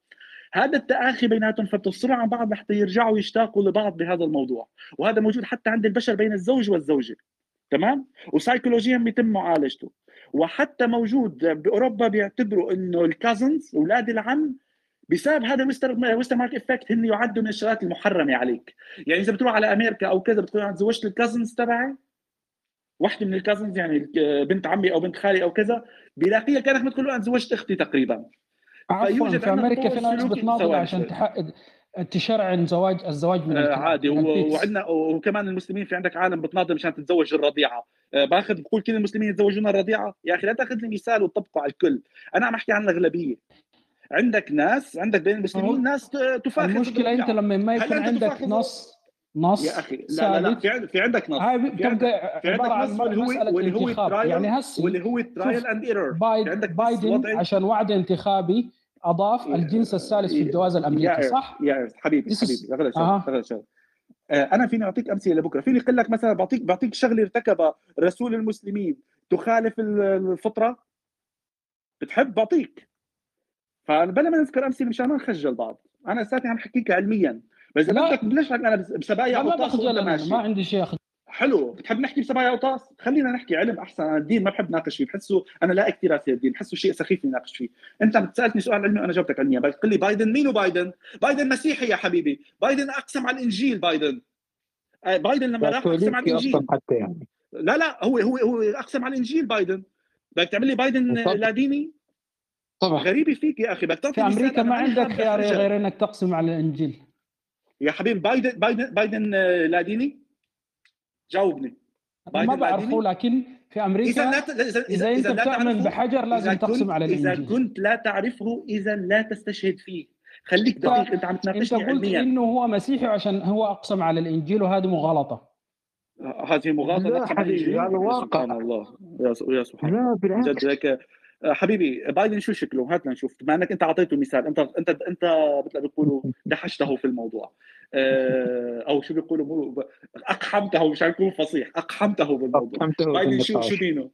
هذا التآخي بيناتهم فبتفصلوا عن بعض لحتى يرجعوا يشتاقوا لبعض بهذا الموضوع. وهذا موجود حتى عند البشر بين الزوج والزوجة. تمام؟ وسايكولوجيا بيتم معالجته. وحتى موجود بأوروبا بيعتبروا إنه ال cousins أولاد العم بسبب هذا ويستر Westermarck effect هن يعدوا من الشغلات المحرمة عليك. يعني إذا بتروح على أمريكا أو كذا بتقول أنا تزوجت ال cousins تبعي؟ واحدة من الكازنز يعني بنت عمي أو بنت خالي أو كذا بيلاقيها كانك بتقول له أنا تزوجت أختي تقريبا. عفوا في أمريكا في ناس بتناضل عشان. تحقق تشرعن زواج الزواج من آه، عادي. وعندنا وكمان المسلمين في عندك عالم بتناضل مشان تتزوج الرضيعة. آه، باخذ بقول كل المسلمين يتزوجون الرضيعة؟ يا أخي لا تأخذ لي مثال وتطبقه على الكل. أنا عم أحكي عن الأغلبية. عندك ناس عندك بين المسلمين ناس تفاخر المشكلة أنت. لما ما هل يكون عندك؟ نص نص يا أخي لا لا لا. في عند- في عندك نص. هاي في عندك بتبقى في عندك عبارة عن نص واللي هو مسألة واللي هو ال trial يعني هسي واللي هو شوف الترايل اند ايرور عندك بايدن عشان وعد انتخابي أضاف الجنس الثالث في الجواز يا الامريكي صح؟ يا حبيبي حبيبي اغلى شغله شغله آه، أنا فيني أعطيك أمثلة لبكرة. فيني أقول لك مثلا بعطيك بعطيك شغلة ارتكبها رسول المسلمين. تخالف ال- الفطرة؟ بتحب؟ بعطيك. فبلا ما نذكر أمثلة مشان ما نخجل بعض. أنا أساسا عم حكيك علميا. بس لا. بدك بلش أنا بس- بسبايا ما بخجل ما عندي شيء. حلو. بتحب نحكي بسبايا وطاس؟ خلينا نحكي علم أحسن. أنا الدين ما بحب ناقش فيه. بحسه أنا لا اكتراثي الدين. بحسه شيء سخيف نناقش فيه. أنت عم تسألني سؤال علمي وأنا جاوبتك علميا بتقول لي بايدن. مين بايدن؟ بايدن مسيحي يا حبيبي. بايدن أقسم على الإنجيل بايدن. آه، بايدن لما راح أقسم على الإنجيل. حتى يعني. لا لا هو هو هو أقسم على الإنجيل بايدن. بدك تعمل لي بايدن. لا ديني؟ طبعا. غريبة فيك يا أخي. بدك تعطي في أمريكا ما عندك خيار. غير إنك تقسم على الإنجيل. يا حبيبي بايدن بايدن بايدن آه، لا ديني؟ جاوبني. ما بعرفه؟ لكن في أمريكا إذا لا ت... اذا اذا أنت لا بتؤمن تعرفه- بحجر لازم إذا تقسم على إذا الانجيل كنت لا تعرفه إذا لا تستشهد فيه. خليك دقيق أنت عم أنت تناقشني قلت علميا. إنه هو مسيحي عشان هو أقسم على الإنجيل وهذه مغالطة. هذه مغالطة لا حبيبي،؟ هذا يا واقع. سبحان الله. يا سبحان الله. لا جد بالعكس آه، حبيبي بايدن شو شكله؟ هات لنشوف بما إنك أنت أعطيته مثال أنت أنت أنت مثل ما بيقولوا دحشته في الموضوع. آه، أو شو بيقولوا أقحمته مشان يكون فصيح أقحمته بالموضوع. فهمته بايدن شو. شو دينه؟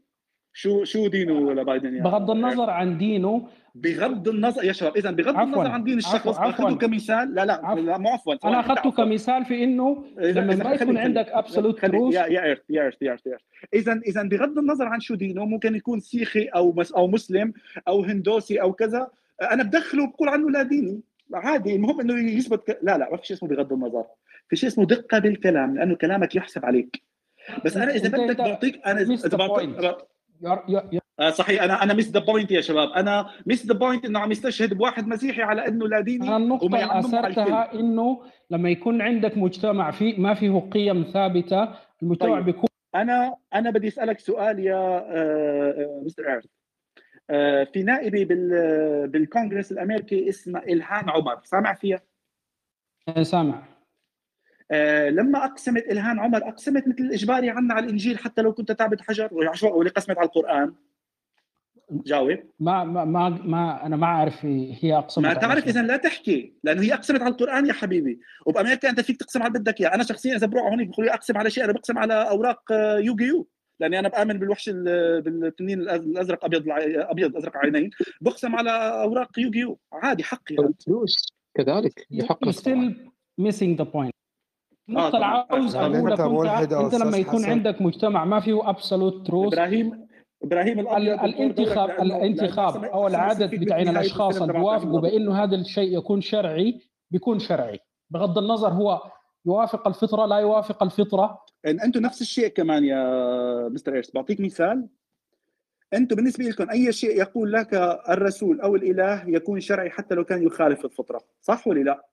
شو شو دينه لبايدن يا بغض النظر عن دينه بغض النظر يا شباب اذا بغض عفواً. النظر عن دين الشخص. أخذه. كمثال لا لا عفواً. لا مو عفوا أنا أخذته. كمثال في إنه لما ما يكون عندك خليك- truth يا يا ايرث يا ايرث يا ايرث اذا اذا بغض النظر عن شو دينه ممكن يكون سيخي أو مس أو مسلم أو هندوسي أو كذا أنا بدخله وبقول عنه لا ديني عادي المهم إنه يثبت ك... لا لا ما في شيء اسمه بغض النظر في شيء اسمه دقة بالكلام لأنه كلامك يحسب عليك بس أنا إذا بدك بعطيك أنا إذا بعطيك you're- you're- آه صحيح. أنا أنا miss the point يا شباب. أنا miss the point إنه عم يستشهد بواحد مسيحي على إنه لا ديني أنا النقطة وما اللي. أثرتها إنه لما يكون عندك مجتمع فيه ما فيه قيم ثابتة المجتمع طيب. بيكون أنا أنا بدي أسألك سؤال يا آه، آه، مستر ايرث آه، في نائبه بال بالكونغرس الأمريكي اسمها الهان عمر. سامع فيها؟ سامع. لما أقسمت الهان عمر أقسمت مثل الإجباري عنا على الإنجيل حتى لو كنت تعبد حجر واللي قسمت على القرآن. جاوب. ما ما ما, ما أنا ما أعرف هي اقسم ما تعرف اذا لا تحكي لأنه هي أقسمت على القرآن يا حبيبي. وبأمريكا أنت فيك تقسم على اللي بدك إياه. أنا شخصيا إذا بروح هونيك بيقولوا لي أقسم على شيء أنا بقسم على أوراق آه، يوغيو لأني أنا بآمن بالوحش ال- بالتنين الأزرق أبيض الع- أبيض أزرق عينين. بقسم على أوراق يوغيو عادي حقي. الفلوس كذلك يحقق You're still missing the point النقطة اللي طبعاً. عاوز هل اقولها أنت ملحد كنت أو أنت لما يكون حسن؟ عندك مجتمع ما فيه absolute truth. إبراهيم إبراهيم الانتخاب الانتخاب أو العدد بتاعين الأشخاص اللي بيوافقوا بأنه هذا الشيء يكون شرعي بيكون شرعي. بغض النظر هو يوافق الفطرة لا يوافق الفطرة. إن أنتم نفس الشيء كمان يا مستر إيرس. بعطيك مثال. أنتم بالنسبة لكم أي شيء يقول لك الرسول أو الإله يكون شرعي حتى لو كان يخالف الفطرة صح ولا لا؟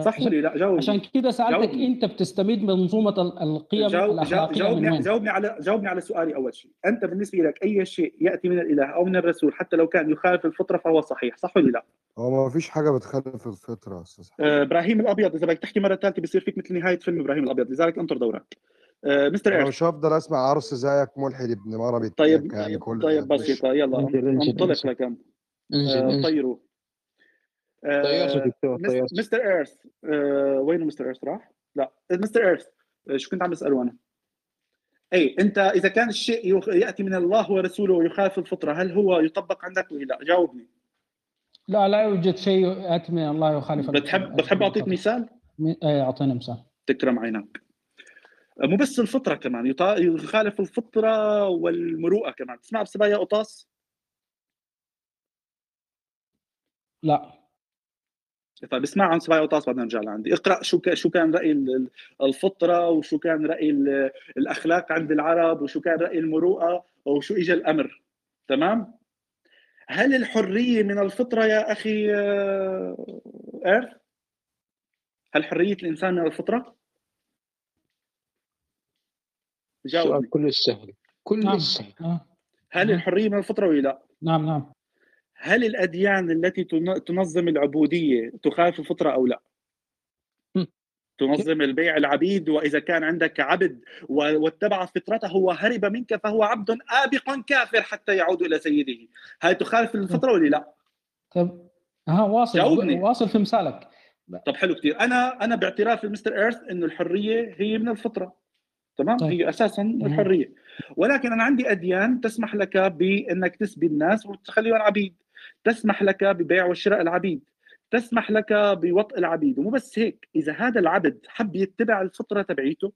صح ولا لا جاوبني عشان كده سألتك جاوبني. أنت بتستمد من منظومة ال- القيم جاوب الأخلاقية من جاوبني وين؟ جاوبني على جاوبني على سؤالي أول شيء. أنت بالنسبة لك أي شيء يأتي من الإله أو من الرسول حتى لو كان يخالف الفطرة فهو صحيح صح ولا لا؟ هو ما فيش حاجة بتخالف الفطرة أستاذ. آه، إبراهيم الأبيض إذا بدك تحكي مرة ثالثة بصير فيك مثل نهاية فيلم إبراهيم الأبيض لذلك أنطر دورك. آه، مستر أنا مش هفضل أسمع عرس زيك ملحد ابن مرة طيب يعني كل طيب. بسيطة. يلا أنطلق لكم انزل آه، طيروا. طيرت دكتور طيرت مستر إيرث. آه، وين مستر إيرث راح؟ لا مستر إيرث. آه، شو كنت عم بسأله أنا؟ أي أنت إذا كان الشيء يخ- يأتي من الله ورسوله ويخالف الفطرة هل هو يطبق عندك ولا لا؟ جاوبني. لا لا يوجد شيء يأتي من الله يخالف بتحب بتحب أعطيك مثال؟ إيه اعطينا مثال. تكرم عينك مو بس الفطرة كمان يطا- يخالف الفطرة والمروءة كمان. تسمع بسبايا قطاس؟ لا. طيب اسمع عن سبايا قطاس بعدين نرجع لعندي. اقرأ شو ك- شو كان رأي ال- ال- الفطرة وشو كان رأي ال- الأخلاق عند العرب وشو كان رأي المروءة وشو اجى الأمر. تمام؟ هل الحرية من الفطرة يا أخي آه، إيرث؟ هل حرية الإنسان من الفطرة؟ سؤال جاوبني كلش سهل كلش نعم سهل آه. هل. الحرية من الفطرة ولا لا؟ نعم نعم. هل الأديان التي تن- تنظم العبودية تخالف الفطرة أو لا. تنظم البيع العبيد وإذا كان عندك عبد واتبع فطرته وهرب منك فهو عبد آبق كافر حتى يعود إلى سيده. هل تخالف الفطرة ولا لا؟ طيب ها واصل جاوبني. واصل في مثالك طب حلو كثير أنا أنا باعتراف المستر إيرث انه الحرية هي من الفطرة. تمام؟ طيب. هي أساسا الحرية. ولكن أنا عندي أديان تسمح لك بإنك تسبي الناس وتخليهم عبيد. تسمح لك ببيع وشراء العبيد تسمح لك بوطء العبيد. ومو بس هيك إذا هذا العبد حب يتبع الفطرة تبعيته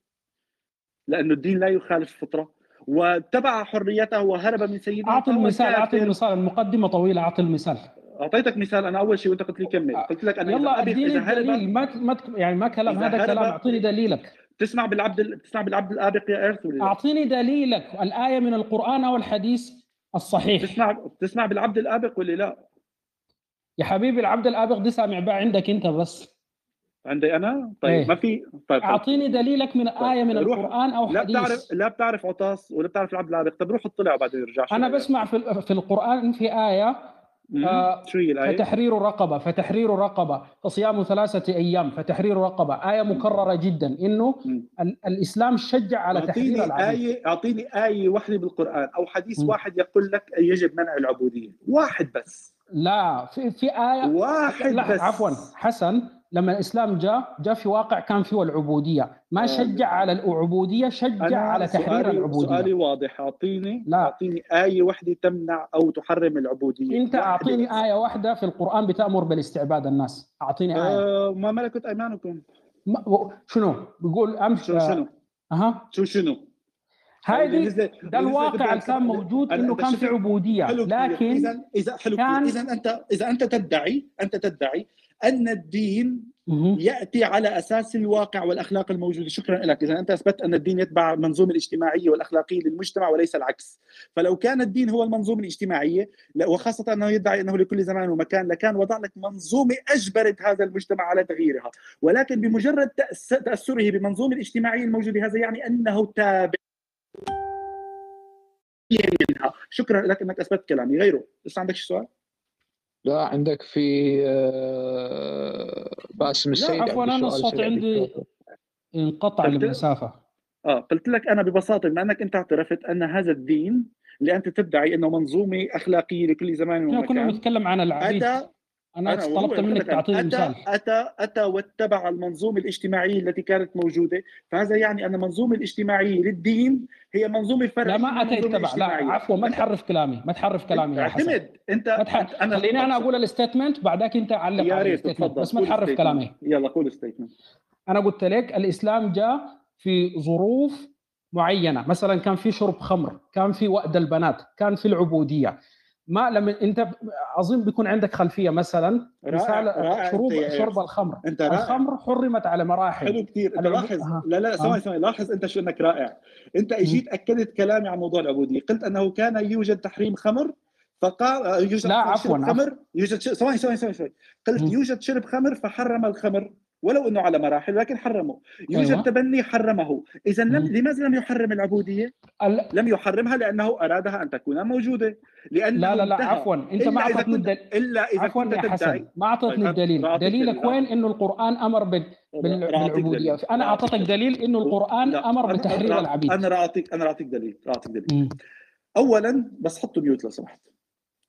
لأنه الدين لا يخالف الفطرة واتبع حريته وهرب من سيده أعطي المثال أعطي. المثال المقدمة طويلة أعطي المثال. أعطيتك مثال أنا أول شيء وأنت قلت لي كمل. قلت لك أنا يلا أديني الدليل ما ما يعني ما كلام إذا هذا كلام أعطيني دليلك. تسمع بالعبد ال- تسمع بالعبد الآبق يا لا؟ أعطيني دليلك. الآية من القرآن أو الحديث الصحيح تسمع تسمع بالعبد الآبق ولا لا؟ يا حبيبي العبد الآبق دي سامع بقى عندك أنت بس عندي أنا؟ طيب إيه. ما في طيب حلو. أعطيني دليلك من آية من روح. القرآن أو لا حديث بتعرف لا بتعرف عطاس ولا بتعرف العبد الآبق طب روح اطلع وبعدين ارجع أنا؟ بسمع في في القرآن في آية آه،؟ فتحرير رقبه فتحرير رقبه فصيام ثلاثة أيام فتحرير رقبه آية مكررة جدا إنه الإسلام شجع على تحرير العبيد. آية أعطيني آية واحدة بالقرآن أو حديث. واحد يقول لك يجب منع العبودية، واحد بس، لا في في آية. واحد لا بس. عفوا حسن. لما الإسلام جاء جاء في واقع كان فيه العبودية ما آه. شجع على العبودية شجع على تحرير سؤالي العبودية سؤالي واضح أعطيني لا. أعطيني آية واحدة تمنع أو تحرم العبودية أنت أعطيني بس. آية واحدة في القرآن بتأمر بالاستعباد الناس أعطيني آية آه ما ملكت أيمانكم ما- شنو بيقول امس شو شنو؟ أها شو شنو؟ هذه ده الواقع اللي كان موجود إنه كان في عبودية. لكن اذا اذا حلو كان- اذا انت إذا أنت تدعي أنت تدعي أن الدين. يأتي على أساس الواقع والأخلاق الموجودة. شكرا لك. إذا أنت أثبت أن الدين يتبع المنظومة الاجتماعية والأخلاقية للمجتمع وليس العكس. فلو كان الدين هو المنظومة الاجتماعية لا- وخاصة أنه يدعي أنه لكل زمان ومكان لكان وضع لك منظومة أجبرت هذا المجتمع على تغييرها. ولكن بمجرد تأثره بالمنظومه الاجتماعية الموجودة هذا يعني أنه تابع منها. شكرا لك أنك أثبت كلامي. غيره. لسه عندك شي سؤال؟ لا عندك في آه، باسم السيد عفوا أنا الصوت عندي. انقطع قلت- لمسافه آه قلت لك أنا ببساطة بما أنك أنت اعترفت أن هذا الدين اللي أنت تدعي أنه منظومة أخلاقية لكل زمان إحنا كنا ومكان بنتكلم عن العبيد. أنا أنا- طلبت منك تعطيني مثال. اتى أتى واتبع المنظومة الاجتماعية التي كانت موجودة. فهذا يعني أن المنظومة الاجتماعية للدين هي منظومة فرعية لا ما أتى يتبع. لا. عفوا ما تحرف كلامي ما تحرف كلامي يا حسن. اعتمد. انت ما. أنا خليني أنا أقول ال statement بعدك أنت علق يا ريت ال statement تفضل. بس ما تحرف. كلامي. يلا قول statement أنا قلت لك الإسلام جاء في ظروف معينة. مثلا كان في شرب خمر كان في وأد البنات كان في العبودية. ما لما انت اظن بيكون عندك خلفية مثلا. رائع، رائع شروب شرب. الخمر. انت رائع. الخمر حرمت على مراحل. حلو كثير انت لاحظ. لا لا. ثواني ثواني. لاحظ انت شو انك رائع. انت اجيت اكدت كلامي عن موضوع العبودية. قلت انه كان يوجد تحريم خمر فقال يوجد لا، عفواً خمر يوجد ش- ثواني ثواني ثواني قلت. يوجد شرب خمر فحرم الخمر. ولو إنه على مراحل لكن حرمه. يوجد أيوة. تبني حرمه. إذا لم. لماذا لم يحرم العبودية؟ ال... لم يحرمها لأنه أرادها أن تكون موجودة. لأنه لا لا لا. عفوا. أنت ما أعطتني كنت- الدليل. إلا إذا عفوا كنت يا حسن. ما اعطتني طيب، الدليل دليلك دليل. وين؟ إنه القرآن أمر بال... بال... رأعطيك بالعبودية. دليل. أنا اعطيتك دليل إنه القرآن لا، أمر بتحرير أنا- العبيد. أنا اعطيك أنا اعطيك دليل اعطيك دليل مم. اولا بس حطوا ميوت لو سمحت.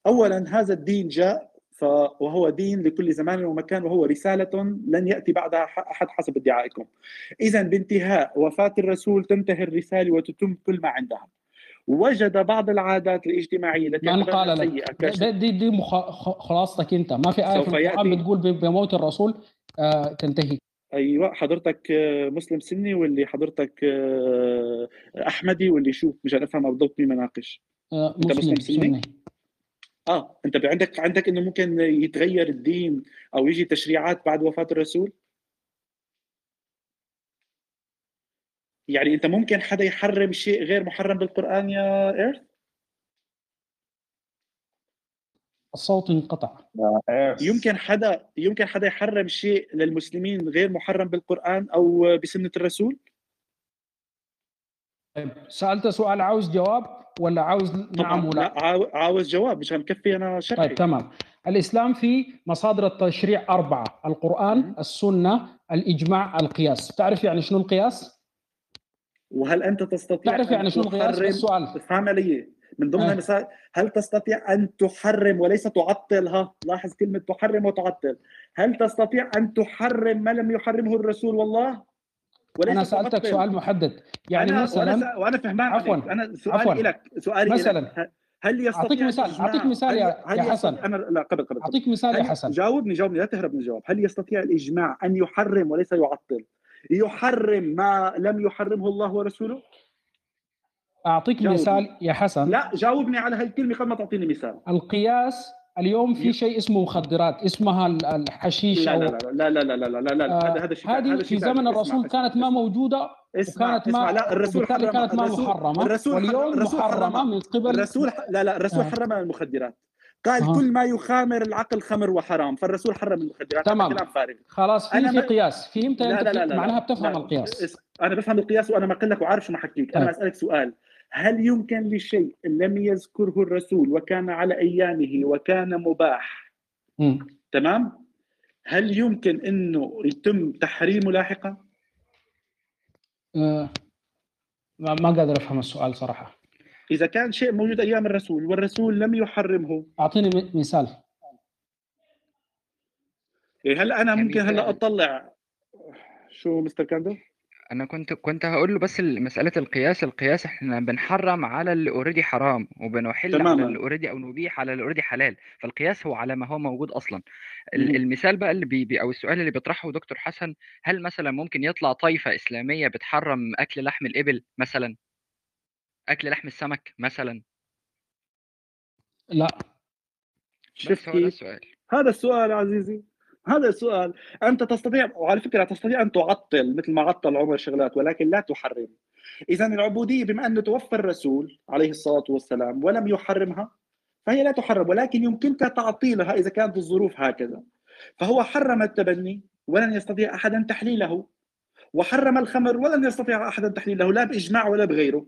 اولا هذا الدين جاء وهو دين لكل زمان ومكان وهو رسالة لن يأتي بعدها أحد حسب ادعائكم. إذا بانتهاء وفاة الرسول تنتهي الرسالة وتتم كل ما عندها. وجد بعض العادات الاجتماعية التي من قال لك دي دي مخ... خلاصتك أنت. ما في سوف في القران يأتي- بتقول بموت الرسول آه تنتهي. أيوه حضرتك آه، مسلم سني واللي حضرتك آه، أحمدي واللي شو مشان افهم بالضبط مين مناقش. آه، مسلم مسلم سني؟ سني. آه أنت عندك عندك إنه ممكن يتغير الدين أو يجي تشريعات بعد وفاة الرسول؟ يعني أنت ممكن حدا يحرم شيء غير محرم بالقرآن يا إيرث؟ الصوت انقطع. يمكن حدا يمكن حدا يحرم شيء للمسلمين غير محرم بالقرآن أو بسنة الرسول؟ طيب سألت سؤال عاوز جواب؟ ولا عاوز نعم ولا؟ لا عاو- عاوز جواب مش مكفي أنا شرحي. طيب تمام. الإسلام في مصادر التشريع أربعة القرآن السنة الإجماع القياس. تعرف يعني شنو القياس؟ وهل أنت تستطيع تعرف يعني شنو القياس؟ السؤال. افهم علي من ضمن آه. المسائل هل تستطيع أن تحرم وليس تعطلها لاحظ كلمة تحرم وتعطل. هل تستطيع أن تحرم ما لم يحرمه الرسول والله؟ وليس أنا سألتك. سؤال محدد يعني أنا مثلا وأنا. وأنا فهمان عفواً. أنا عفواً. سؤالي لك سؤالي مثلاً. لك. هل يستطيع أعطيك مثال- الإجماع- أعطيك مثال يا- هل... يا حسن. أنا لا قبل قبل أعطيك مثال يا. حسن جاوبني جاوبني لا تهرب من الجواب هل يستطيع الإجماع أن يحرم وليس يعطل يحرم ما لم يحرمه الله ورسوله أعطيك جاوبني. مثال يا حسن لا جاوبني على هالكلمة قبل ما تعطيني مثال القياس اليوم في شيء اسمه مخدرات اسمها ال- الحشيش لا لا لا لا لا لا لا لا لا آه، هذا هذا شيء هذه في زمن. الرسول كانت ما موجوده اسمع وكانت اسمع ما لا الرسول حرم كانت ما محرمه الرسول واليوم الرسول محرمه حرم من قبل الرسول لا لا الرسول آه. حرم المخدرات قال آه. كل ما يخامر العقل خمر وحرام فالرسول حرم المخدرات تمام. كلام فارغ خلاص في أنا في ما- قياس فهمت لا انت لا لا لا معناها. بتفهم لا. القياس اس- أنا بفهم القياس وأنا مقل لك وعارف شو ما حكيك أنا طيب. اسالك سؤال هل يمكن لشيء لم يذكره الرسول وكان على أيامه وكان مباح؟ مم. تمام؟ هل يمكن إنه يتم تحريمه لاحقا؟ آه، ما ما قادر أفهم السؤال صراحة. إذا كان شيء موجود أيام الرسول والرسول لم يحرمه أعطيني م- مثال. إيه هل أنا ممكن هلا كمثال. أطلع؟ شو مستر Candle أنا كنت كنت هقول له بس ال- مسألة القياس القياس إحنا بنحرم على اللي already حرام وبنحل على تماماً. اللي already أو نبيح على اللي already حلال فالقياس هو على ما هو موجود أصلا ال- مم. المثال بقى اللي بي بي- أو السؤال اللي بيطرحه دكتور حسن هل مثلا ممكن يطلع طائفه إسلامية بتحرم أكل لحم الإبل مثلا أكل لحم السمك مثلا لا شفت بس هو ده كيف؟ السؤال هذا السؤال عزيزي هذا السؤال أنت تستطيع وعلى فكرة تستطيع أن تعطل مثل ما عطل عمر شغلات ولكن لا تحرم. اذا العبودية بما انه توفى الرسول عليه الصلاة والسلام ولم يحرمها فهي لا تحرم ولكن يمكنك تعطيلها إذا كانت الظروف هكذا. فهو حرم التبني ولن يستطيع احدا تحليله وحرم الخمر ولن يستطيع احدا تحليله لا بإجماع ولا بغيره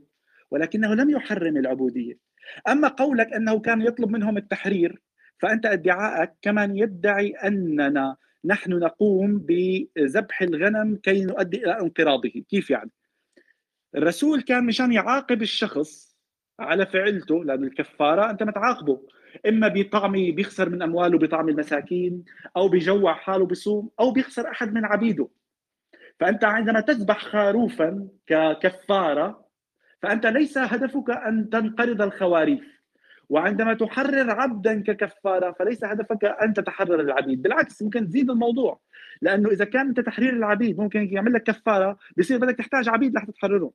ولكنه لم يحرم العبودية. أما قولك أنه كان يطلب منهم التحرير فأنت ادعائك كمان يدعي أننا نحن نقوم بذبح الغنم كي نؤدي إلى انقراضه، كيف يعني؟ الرسول كان مشان يعاقب الشخص على فعلته لأن الكفارة أنت ما تعاقبه. إما بطعم بيخسر من أمواله بطعم المساكين أو بيجوع حاله بصوم أو بيخسر أحد من عبيده. فأنت عندما تذبح خروفا ككفارة فأنت ليس هدفك أن تنقرض الخواريف. وعندما تحرر عبدا ككفارة فليس هدفك أن تتحرر العبيد، بالعكس ممكن تزيد الموضوع لأنه إذا كان أنت تحرير العبيد ممكن يعمل لك كفارة بصير بدك تحتاج عبيد لحتى تحرره.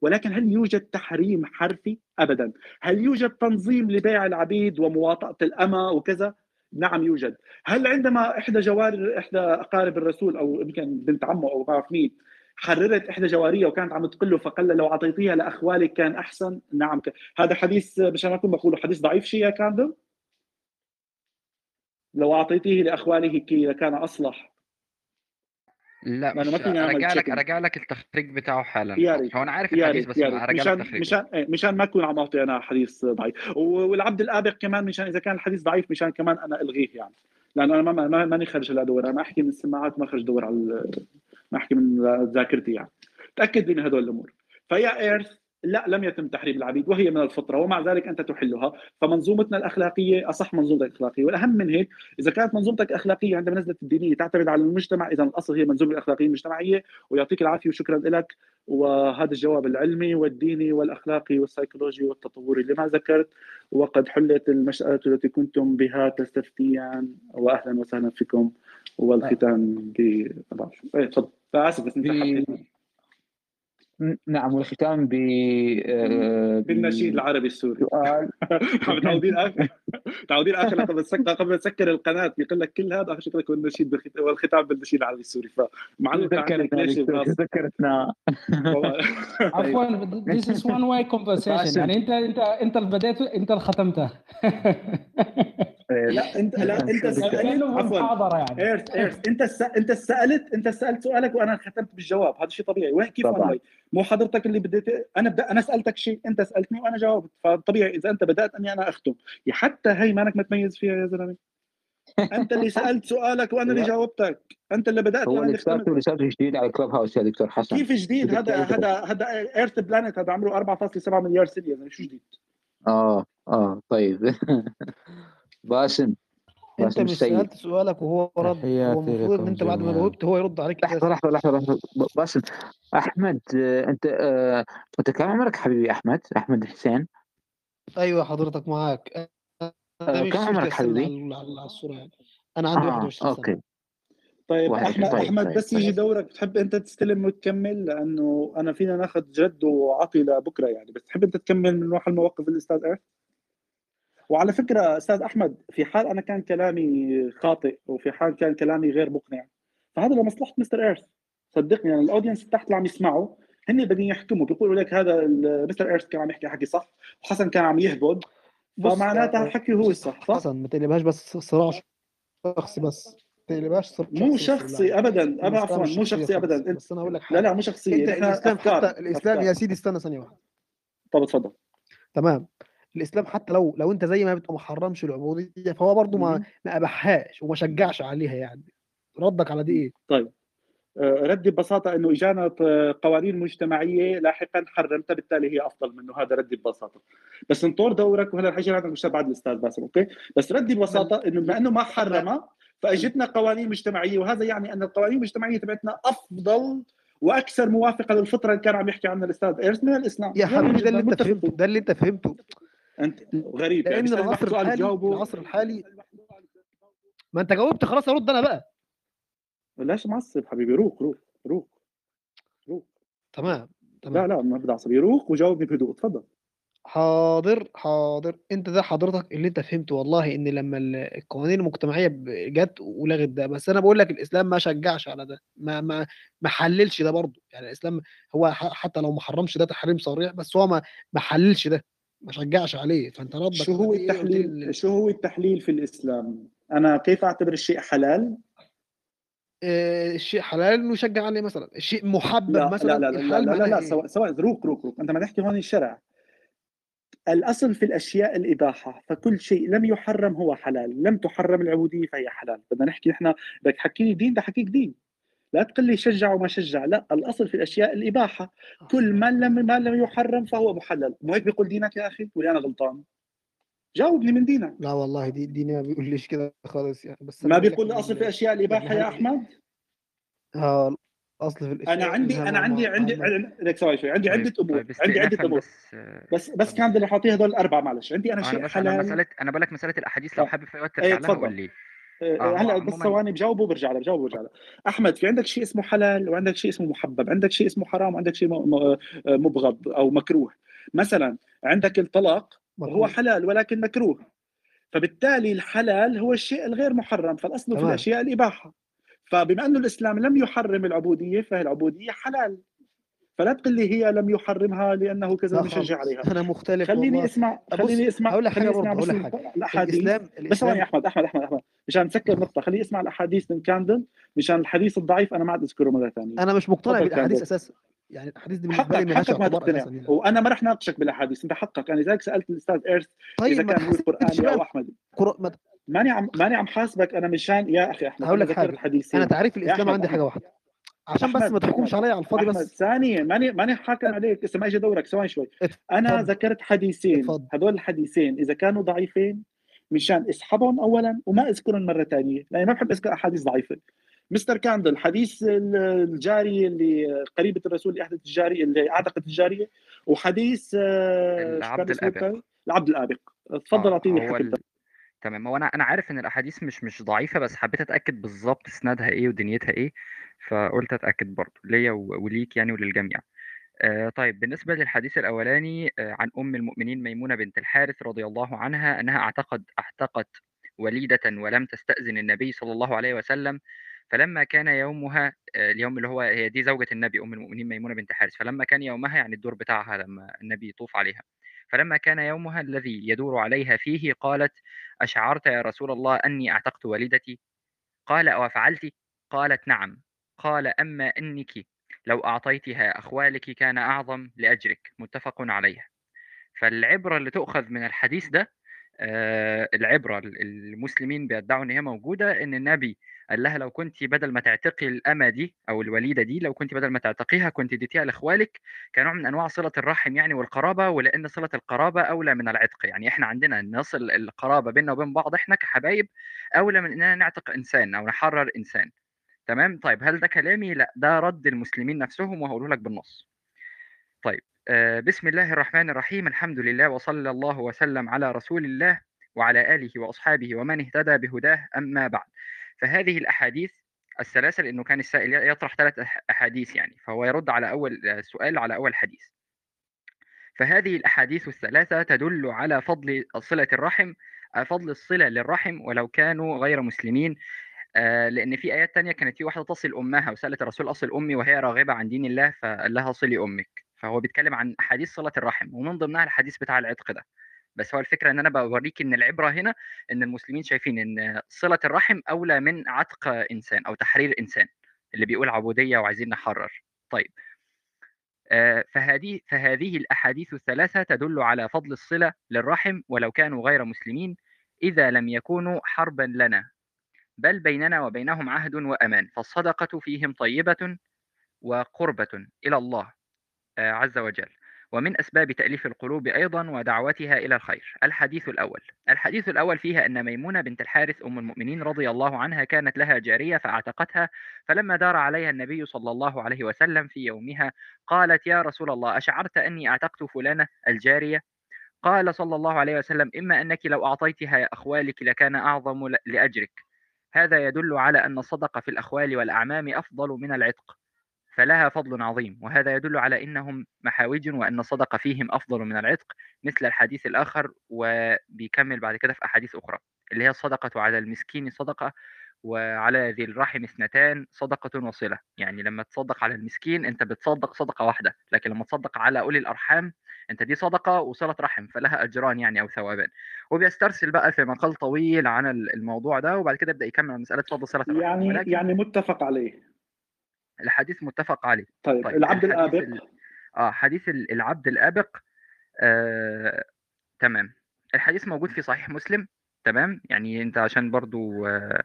ولكن هل يوجد تحريم حرفي؟ ابدا. هل يوجد تنظيم لبيع العبيد ومواطأة الأمة وكذا؟ نعم يوجد. هل عندما إحدى جوار إحدى أقارب الرسول أو يمكن بنت عمه أو بعرف مين حررت إحدى جوارية وكانت عم تقول له فقال لو أعطيتيها لأخوالك كان أحسن. نعم ك... هذا حديث مشان ما اكون بقوله حديث ضعيف شيء يا كاندل لو أعطيتيه لأخواله كي لكان أصلح. لا ما مش ما فيني أعمل أرجع لك. أرجع لك التخريج بتاعه حالا. يا ريت هو أنا عارف الحديث بس لك مشان مشان إيه، مشان ما اكون عم أعطي أنا حديث ضعيف. والعبد الآبق كمان مشان إذا كان الحديث ضعيف مشان كمان أنا ألغيه يعني. لأنه أنا ما ما- ما ماني خرج هلا ادور أنا أحكي من السماعات ما خرج دور على احكي من ذاكرتي يعني. تأكد من هدول الأمور. فيا إيرث لا لم يتم تحريم العبيد وهي من الفطرة ومع ذلك أنت تحلها. فمنظومتنا الأخلاقية أصح منظومتك الأخلاقية. والأهم من هيك إذا كانت منظومتك الأخلاقية عندما نزلت الدينية تعتمد على المجتمع إذا الأصل هي منظومة الأخلاقية المجتمعية. ويعطيك العافية وشكرا لك. وهذا الجواب العلمي والديني والأخلاقي والسيكولوجي والتطوري لما ذكرت. وقد حلت المساله التي كنتم بها. تستفتيان واهلا وسهلا فيكم. والختام ب شو. إيه تفضل آسف بس أنت نعم والختام ب بالنشيد العربي السوري. متعودين آخر. متعودين آخر قبل تسكر قبل تسكر القناة. بيقول لك كل هذا اخر شيء لك والنشيد بالخت- والختام بالنشيد العربي السوري. فمعلومه ذكرتنا ذكرتنا عفوا this is one way conversation. يعني انت انت انت اللي بديت انت اللي ختمته. لا. انت لا انت سألت. عفوا. يعني. Earth Earth انت. انت سألت انت سألت سؤالك وأنا ختمت بالجواب. هذا شيء طبيعي. وين كيف طبعاً. مو حضرتك اللي بديت أنا بدأ... أنا سألتك شيء أنت سألتني وأنا جاوبت. فطبيعي إذا أنت بدأت إني أنا أختم. حتى هي مانك متميز فيها يا زلمة. أنت اللي سألت سؤالك وأنا اللي. جاوبتك. أنت اللي بدأت هو اللي اللي سالته جديد على كلوب هاوس يا دكتور حسن. كيف جديد؟ هذا. هذا هذا Earth planet هذا عمره 4.7 مليار سنه يا زلمه شو جديد؟ آه آه طيب. باسم. انت مش السيد. سألت سؤالك وهو رد هو المفروض إن انت بعد ما جاوبت هو يرد عليك لحظة لحظة لحظة لحظة. ب- باسم أحمد آه، أنت آه، انت كم عمرك حبيبي أحمد أحمد حسين. أيوه حضرتك معاك. آه، كم عمرك حبيبي؟ على الصورة يعني. أنا عندي آه 21 سنة. أوكي. طيب واحد أحمد طيب أحمد طيب بس طيب يجي دورك. بتحب أنت تستلم وتكمل؟ لأنه أنا فينا ناخذ جد وعطي لبكرة يعني. بس تحب أنت تكمل من نروح المواقف الاستاذ إيرث؟ وعلى فكرة أستاذ أحمد في حال أنا كان كلامي خاطئ وفي حال كان كلامي غير مقنع فهذا لمصلحه مستر إيرث. صدقني يعني الأودينس تحت اللي عم يسمعوا هن بدهم يحكموا بيقولوا لك هذا مستر إيرث كان عم يحكي حكي صح وحسن كان عم يهبد فمعناتها يا حكي هو الصح صح؟ حسن ما تقلبهاش بس صراع شخصي بس تقلبهاش صراع مو شخصي ابدا ابدا عفوا مو شخصي ابدا بس أنا أقول لك لا حاجة لا مو شخصية الاسلام حتى الإسلام يا سيدي استنى ثانية واحدة. طب اتفضل تمام. الإسلام حتى لو لو أنت زي ما بتقول ما حرمش العبودية فهو برضه ما. ما اباحهاش وما شجعش عليها يعني. ردك على دي إيه؟ طيب. آه، ردي ببساطة إنه إجانا قوانين مجتمعية لاحقا حرمتها بالتالي هي أفضل منه هذا ردي ببساطة. بس انطر دورك وهلا الحكي عندك مش بعد الأستاذ باسم أوكي؟ بس ردي ببساطة إنه بما إنه ما حرمها فأجتنا قوانين مجتمعية وهذا يعني أن القوانين المجتمعية تبعتنا أفضل وأكثر موافقة للفطرة اللي كان عم يحكي عنها الأستاذ ايرس من الاسلام يا حبيبي ده اللي أنت فهمته ده اللي أنت فهمته. أنت غريب يعني لأن العصر الحالي العصر الحالي ما أنت جاوبت خلاص ارد أنا بقى. ليش معصب حبيبي روق روق روق روق. تمام لا تمام. لا ما بدي عصبي روق وجاوبني بهدوء تفضل حاضر حاضر. أنت ده حضرتك اللي أنت فهمته والله إن لما ال- القوانين المجتمعية جت ولغت ده بس أنا بقول لك الإسلام ما شجعش على ده ما ما ما حللش ده برضه. يعني الإسلام هو حتى لو ما حرمش ده تحريم صريح بس هو ما ما حللش ده. ما شجعش عليه فأنت ردك شو هو التحليل؟ ال- شو هو التحليل في الإسلام؟ أنا كيف أعتبر الشيء حلال؟ آه، الشيء حلال انه يشجع عليه مثلا. الشيء محبب لا مثلا لا لا لا لا لا, لا سواء سواء روق روق روق أنت ما تحكي هون الشرع. الأصل في الأشياء الإباحة فكل شيء لم يحرم هو حلال. لم تحرم العبودية فهي حلال. بدنا نحكي نحن بدك تحكيني دين بدي أحكيك دين. لا تقول لي شجع وما شجع لا الأصل في الأشياء الإباحة. كل ما لم ما لم يحرم فهو محلل. مو هيك بيقول دينك يا أخي؟ ولا أنا غلطان. جاوبني من دينك. لا والله دي ديني ما بيقوليش كده خالص يعني بس أنا ما بيقول الأصل في ال- الأشياء الإباحة يعني يا أحمد؟ آه الأصل في أنا الأشياء أنا عندي ما عندي عندي- لك ثواني شوي. عندي طيب عده أمور. طيب عندي عدة أمور. بس آه، بس اتفضل كان بدي اعطيه هدول الاربعه معلش. عندي أنا أنا شيء بس أنا حلال. مساله أنا بقول لك مسألة الأحاديث لو حابب في وقت ترجع لها قول لي. آه، هلا بس عموما ثواني بجاوبه وبرجع له بجاوبه وبرجع له أحمد في عندك شيء اسمه حلال وعندك شيء اسمه محبب عندك شيء اسمه حرام وعندك شيء آه، مبغض أو مكروه. مثلا عندك الطلاق هو حلال ولكن مكروه. فبالتالي الحلال هو الشيء الغير محرم فالأصل في الأشياء الإباحة. فبما أنه الإسلام لم يحرم العبودية فهي العبوديه حلال. فلا تقل لي هي لم يحرمها لأنه كذا بنشجع خالص عليها. أنا مختلف خليني والله. اسمع خليني اسمع هقول لك حاجة خليني اسمع هقول بس لك حاجة. الأحاديث. الاسلام بس ثواني أحمد أحمد أحمد أحمد. مشان نسكر النقطه خليه يسمع الأحاديث من كاندل مشان الحديث الضعيف أنا ما عاد أذكره مرة ثانية. أنا مش مقتنع بالأحاديث أساسا. يعني الأحاديث دي بالنسبة لي حقك حقك ما تقتنع. يعني. وأنا ما رح ناقشك بالأحاديث أنت حقك. أنا لذلك سألت الأستاذ ايرث إذا طيب ما كان هو بقى أو ما ماني عم ماني عم حاسبك أنا مشان يا أخي أحمد هقول لك حاجة. أنا تعريف الإسلام احمد عندي أحمد. حاجة واحدة. عشان بس ما تحكمش عليا على الفاضي بس. ثانية ماني ماني حاكم عليك. لسه ما اجى دورك؟ ثواني شوي. أنا اتفضل ذكرت حديثين. اتفضل هدول الحديثين إذا كانوا ضعيفين مشان أسحبهم اولا وما أذكرهم مرة ثانية لأني ما بحب أذكر أحاديث ضعيفة. مستر كاندل حديث ال- الجاريه اللي قريبة الرسول اللي احدث الجاريه اللي اعتقت الجارية وحديث آه، العبد الثاني؟ العبد الأبق. تفضل أعطيني هو الحكم ال... تمام. هو أنا أنا عارف إن الأحاديث مش مش ضعيفة بس حبيت أتأكد بالظبط اسنادها إيه ودنيتها إيه فقلت أتأكد برضه ليا وليك يعني وللجميع. آه، طيب بالنسبة للحديث الأولاني آه، عن أم المؤمنين ميمونة بنت الحارث رضي الله عنها أنها اعتقد اعتقت وليدة ولم تستأذن النبي صلى الله عليه وسلم فلما كان يومها آه، اليوم اللي هو هي دي زوجة النبي أم المؤمنين ميمونة بنت حارث فلما كان يومها يعني الدور بتاعها لما النبي يطوف عليها فلما كان يومها الذي يدور عليها فيه قالت أشعرت يا رسول الله أني أعتقت والدتي؟ قال أو فعلت قالت نعم. قال أما إنك لو أعطيتها أخوالك كان أعظم لأجرك. متفق عليه فالعبرة اللي تؤخذ من الحديث ده آه، العبرة ال- المسلمين بيدعوا إن هي موجودة إن النبي قال لها لو كنت بدل ما تعتقي الأمة دي أو الوليدة دي لو كنت بدل ما تعتقيها كنت اديتيها لإخوالك كنوع من أنواع صلة الرحم يعني والقرابة ولأن صلة القرابة أولى من العتق. يعني إحنا عندنا نصل القرابة بيننا وبين بعض إحنا كحبايب أولى من إننا نعتق إنسان أو نحرر إنسان. تمام؟ طيب هل ده كلامي؟ لا ده رد المسلمين نفسهم وهقوله لك بالنص. طيب بسم الله الرحمن الرحيم الحمد لله وصلى الله وسلم على رسول الله وعلى آله وأصحابه ومن اهتدى بهداه أما بعد. فهذه الأحاديث الثلاثة لأنه كان السائل يطرح ثلاث أح- أحاديث يعني فهو يرد على أول آه، سؤال على أول حديث. فهذه الأحاديث الثلاثة تدل على فضل صلة الرحم آه، فضل الصلة للرحم ولو كانوا غير مسلمين آه، لأن في آيات تانية كانت في واحدة تصل أمها وسألت الرسول أصل أمي وهي راغبة عن دين الله فقال لها صلي أمك. فهو بيتكلم عن أحاديث صلة الرحم ومن ضمنها الحديث بتاع العتق ده. بس هو الفكرة إن أنا بوريك إن العبرة هنا إن المسلمين شايفين إن صلة الرحم أولى من عتق إنسان أو تحرير إنسان اللي بيقول عبودية وعايزين نحرر. طيب. فهذه فهذه الأحاديث الثلاثة تدل على فضل الصلة للرحم ولو كانوا غير مسلمين إذا لم يكونوا حربا لنا. بل بيننا وبينهم عهد وأمان فالصدقة فيهم طيبة وقربة إلى الله. عز وجل. ومن أسباب تأليف القلوب أيضا ودعوتها إلى الخير. الحديث الأول. الحديث الأول فيها أن ميمونة بنت الحارث أم المؤمنين رضي الله عنها كانت لها جارية فأعتقتها فلما دار عليها النبي صلى الله عليه وسلم في يومها قالت يا رسول الله أشعرت أني أعتقت فلانة الجارية؟ قال صلى الله عليه وسلم إما أنك لو أعطيتها أخوالك لكان أعظم لأجرك. هذا يدل على أن الصدقة في الأخوال والأعمام أفضل من العتق. فلها فضل عظيم. وهذا يدل على أنهم محاوج وأن الصدقة فيهم أفضل من العتق مثل الحديث الآخر وبيكمل بعد كده في أحاديث أخرى اللي هي الصدقة على المسكين صدقة وعلى ذي الرحم اثنتان صدقة وصلة. يعني لما تصدق على المسكين أنت بتصدق صدقة واحدة لكن لما تصدق على أولي الأرحام أنت دي صدقة وصلة رحم فلها أجران يعني أو ثوابان. وبيسترسل بقى في مقال طويل عن الموضوع ده وبعد كده يبدأ يكمل عن مسألة فضل صلة الرحم. يعني يعني متفق عليه. الحديث متفق عليه. طيب, طيب العبد الحديث الآبق؟ ال... آه حديث ال- العبد الآبق آه... تمام. الحديث موجود في صحيح مسلم تمام؟ يعني أنت عشان برضو آه...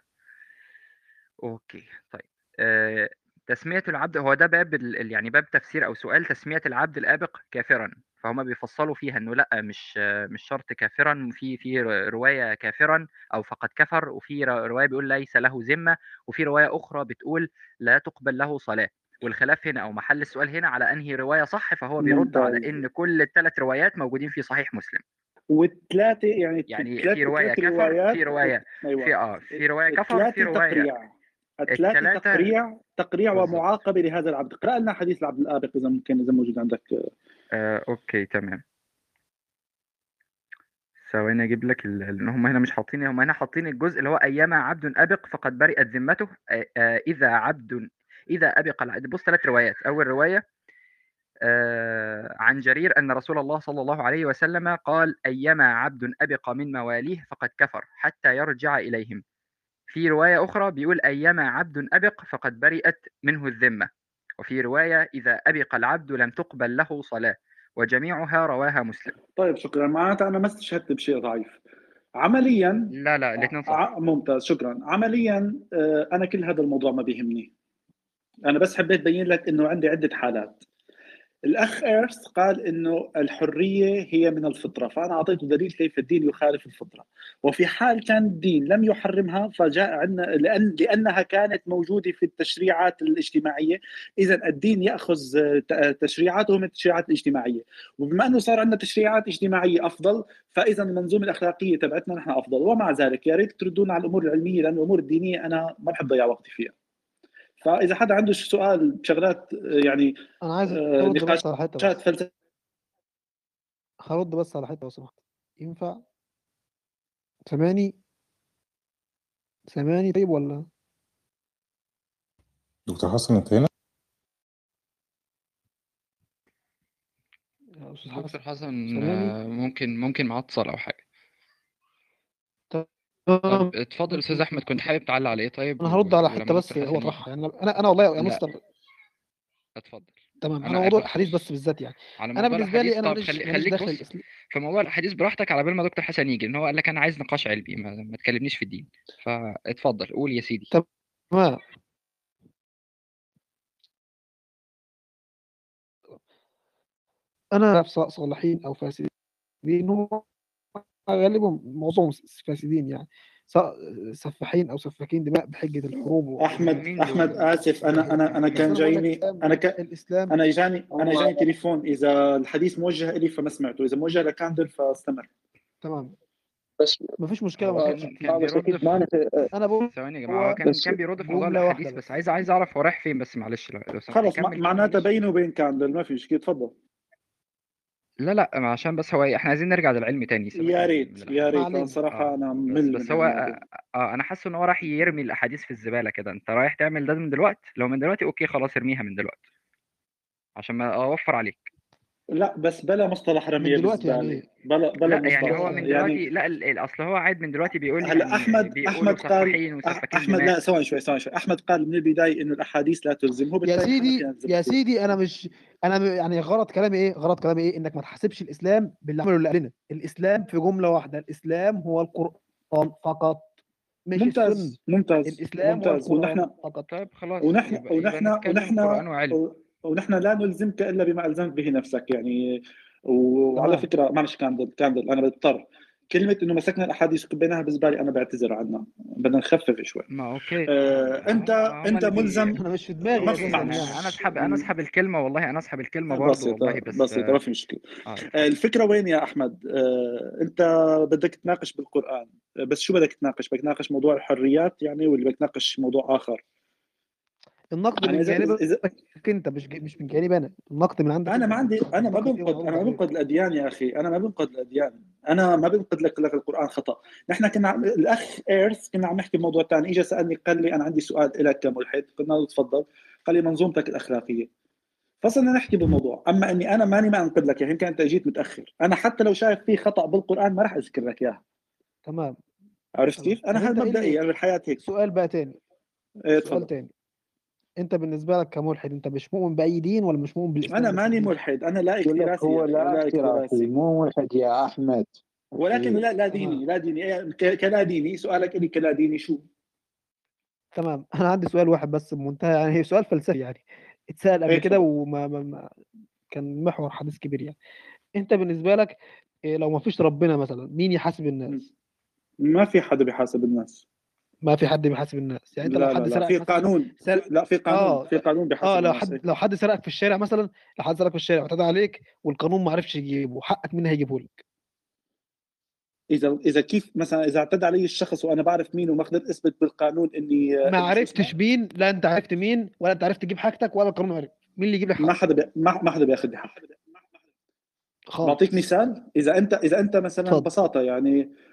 أوكي طيب آه... تسمية العبد هو ده باب ال... يعني باب تفسير أو سؤال تسمية العبد الآبق كافرا فهم بيفصلوا فيها إنه لأ مش مش شرط كافرا في في رواية كافرا أو فقد كفر وفي رواية بيقول ليس له ذمة وفي رواية أخرى بتقول لا تقبل له صلاة والخلاف هنا أو محل السؤال هنا على أنهي رواية صح فهو بيرد ممتاز. على إن كل الثلاث روايات موجودين في صحيح مسلم والثلاثة يعني يعني في رواية كفر في رواية أيوة. في آه في رواية كفر وفي رواية الثلاثة تقريع تقريع. ومعاقبة لهذا العبد. اقرأ لنا حديث العبد الآبق إذا ممكن إذا موجود عندك. آه، أوكي تمام. ثواني أجيب لك ال- لأن هم هنا مش حاطين هم هنا حاطين الجزء اللي هو ايما عبد آبق فقد برئت ذمته. آه، آه، إذا عبد إذا أبق العبد بص ثلاث روايات. أول رواية آه، عن جرير أن رسول الله صلى الله عليه وسلم قال أيما عبد أبق من مواليه فقد كفر حتى يرجع إليهم. في رواية أخرى بيقول أيما عبد أبق فقد برئت منه الذمة. وفي رواية إذا أبق العبد لم تقبل له صلاة وجميعها رواها مسلم. طيب شكرا. معناتها أنا ما استشهدت بشيء ضعيف. عمليا لا لا الاثنين صح. ممتاز شكرا. عمليا آه، أنا كل هذا الموضوع ما بيهمني. أنا بس حبيت أبين لك إنه عندي عدة حالات. الأخ ايرث قال إنه الحرية هي من الفطرة فأنا أعطيته دليل كيف الدين يخالف الفطرة. وفي حال كان الدين لم يحرمها فجاء عندنا لأن لأنها كانت موجودة في التشريعات الاجتماعية. اذا الدين يأخذ تشريعاته من التشريعات الاجتماعية. وبما إنه صار عندنا تشريعات اجتماعية أفضل فاذا المنظومة الأخلاقية تبعتنا نحن أفضل. ومع ذلك يا ريت تردونا على الأمور العلمية لأن الأمور الدينية أنا ما بحب أضيع وقتي فيها. فإذا حدا عنده سؤال بشغلات يعني أنا عايز آه، ارد بس على حتة بس. هرد بس على حتة لو سمحت ينفع؟ سامعني؟ سامعني طيب ولا؟ دكتور حسن أنت هنا؟ يا أستاذ دكتور حسن آه، ممكن ممكن اتصال أو حاجة. طب تمام اتفضل أستاذ أحمد كنت حابب تعلق على إيه طيب أنا هرد على حتة بس هو طرحها يعني أنا أنا والله يا مستر اتفضل. تمام أنا موضوع الحديث بس بالذات يعني. أنا بالنسبة لي أنا ماليش خلي خليك بص الاسلام في موضوع الحديث براحتك على بال ما دكتور حسن يجي إن هو قال لك أنا عايز نقاش علمي ما, ما تكلمنيش في الدين. فاتفضل قول يا سيدي. تمام. أنا سواء صالحين أو فاسدين هم غالبا معظمهم فاسدين يعني. سواء سفاحين أو سفاكين دماء بحجة الحروب و- أحمد أحمد آسف أنا أنا أنا كان جايني أنا ك... الإسلام أنا اجاني أنا هو اجاني تليفون. إذا الحديث موجه لي فما سمعته. إذا موجه لكاندل فاستمر. تمام. بس ما فيش مشكلة ما آه، فيش كان كان آه، بيرد في نت... أنا بقول ثواني يا جماعة. هو كان كان بيرد في موضوع الحديث بس. عايز عايز أعرف هو رايح فين بس. معلش لو سمحت كده معناتها بينه وبين Candle ما في مشكله تفضل. لا لا ما عشان بس هو إحنا عايزين نرجع للعلم تاني سيبك يا من ريت يا ريت. صراحة آه. أنا بس ممل بس من هو الموضوع آه آه، أنا حاسس إن هو راح يرمي الأحاديث في الزبالة كده. أنت رايح تعمل ده من دلوقتي لو من دلوقتي okay خلاص ارميها من دلوقتي عشان ما أوفر عليك. لا بس بلا مصطلح من رميه دلوقتي يعني. بلا بلا لا يعني هو من يعني دلوقتي لا ال- ال- أصل هو قاعد من دلوقتي بيقول لي هلا احمد بيقولوا أحمد قال احمد لا ثواني شوي ثواني شوي. أحمد قال من البداية إنه الأحاديث لا تلزم هو يا سيدي يا سيدي أنا مش أنا يعني غرض كلامي إيه؟ غرض كلامي إيه؟ إنك ما تحاسبش الإسلام باللي عمله اللي قبلنا الإسلام في جملة واحدة الإسلام هو القرآن فقط مش ممتاز ممتاز الإسلام هو ممتاز. القرآن ونحن فقط. طيب خلاص. ونحن ونحن ونحن ونحن لا نلزمك إلا بما الزمت به نفسك يعني وعلى تمام. فكرة معلش كاندل كاندل أنا بضطر. كلمة إنه مسكنا الأحاديث وكبيناها بالزباله أنا بعتذر عنها. بدنا نخفف شوي. ما أوكي. آه انت ما هم أنت ملزم. أنا مش في دماغي أنا اسحب أنا أسحب الكلمة والله أنا أسحب الكلمة برضو بسيطة والله بس بسيطة ما في مشكلة. آه، اتفضل الفكرة وين يا أحمد؟ آه، أنت بدك تناقش بالقرآن. آه، بس شو بدك تناقش؟ بدك تناقش موضوع الحريات يعني ولا بدك تناقش موضوع آخر؟ النقد من جانبك إذا أنت مش مش من جانبي أنا. النقد من عندك أنا ما عندي أنا ما بنقد أنا ما بنقد الأديان يا أخي. أنا ما بنقد الأديان. أنا ما بنقد لك لك القرآن خطأ. نحن كنا. الأخ إيرث كنا عم نحكي بموضوع ثاني اجى سألني قال لي أنا عندي سؤال لك كملحد قلنا له تفضل. قال لي منظومتك الأخلاقية. فصرنا نحكي بالموضوع. أما إني أنا ماني ما أنقد لك. يعني يمكن أنت جيت متأخر. أنا حتى لو شايف في خطأ بالقرآن ما راح أذكر لك اياه تمام. عرفت كيف؟ أنا هذا مبدئي أنا بالحياة هيك. سؤال بقى تاني. إيه، سؤال تاني. انت بالنسبة لك كملحد انت مش مؤمن بأي دين ولا مش مؤمن بالإسلام؟ أنا ماني ملحد أنا لا اكتراسي هو لا اكتراسي مو ملحد يا أحمد. ولكن. لا لا ديني لا ديني. إيه، كلا ديني سؤالك الي كلا ديني شو؟ تمام. أنا عندي سؤال واحد بس بمنتهى يعني هي سؤال فلسفي يعني. اتسأل قبل كده وما ما ما كان محور حديث كبير يعني. أنت بالنسبة لك إيه، لو ما فيش ربنا مثلا مين يحاسب. الناس؟ ما في حدا بيحاسب الناس. ما في حد بيحاسب الناس. يعني أنت لو لا حد لا سرقك في قانون. سرق لا في قانون. آه في قانون آه بيحاسب لو الناس. حد لو حد سرقك في الشارع مثلا لو حد سرقك في الشارع واعتدى عليك والقانون ما عرفش يجيبه حقك مين هيجيبه لك؟ إذا إذا كيف مثلا إذا اعتدى علي الشخص وأنا بعرف مين وما قدرت أثبت بالقانون إني ما عرفتش مين لا أنت عرفت مين ولا أنت عرفت تجيب حاجتك ولا القانون عرف. مين اللي يجيب ما حقك؟ حدا بي... ما ما حدا بياخذ لي حقي بعطيك مثال؟ إذا أنت إذا أنت مثلا ببساطة يعني آه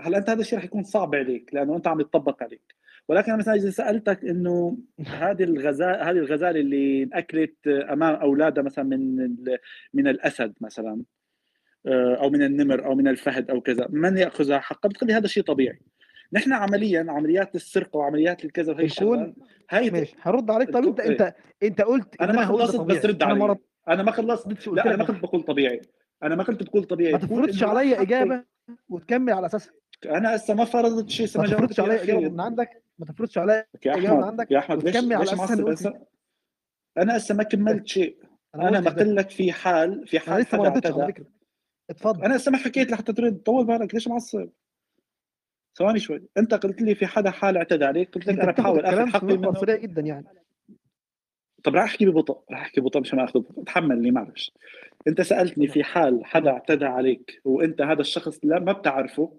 هلا أنت هذا الشيء رح يكون صعب عليك لأنه أنت عم يتطبق عليك ولكن مثلا إذا سألتك إنه هذه الغزال هذه الغزالة اللي انأكلت أمام أولادها مثلا من. من الأسد مثلا آه، أو من النمر أو من الفهد أو كذا من يأخذها حقا بتقول لي هذا شيء طبيعي نحن عمليا عمليات السرقة وعمليات الكذا وهي الكون هي ماشي هرد عليك طب انت. انت. أنت قلت ان أنا ما خلصت بس رد علي أنا ما خلصت لا أنا ما كنت بقول طبيعي أنا ما كنت بقول طبيعي. ما تفرضش عليا إجابة وتكمل على أساسها. أنا هسه ما فرضت شيء ما ما تفرضش عليا إجابة من عندك. ما تفرضش عليا يا إجابة من عندك يا أحمد ليش وتكمل على اساسها قلت هسه أنا هسه ما كملت شيء. أنا ما بقول لك في حال في حال لسه ما ردتش على فكرة. اتفضل. أنا لسه ما حكيت لحتى ترد. طول بالك ليش معصب ثواني شوي. أنت قلت لي في حدا حال اعتدى عليك. قلت لك أنا بحاول. اخذ حقي منه. جدا يعني. طب راح أحكي ببطء راح أحكي ببطء مشان آخذ ببطء. تحملني معلش. أنت سألتني في حال حدا اعتدى عليك وأنت هذا الشخص لا ما بتعرفه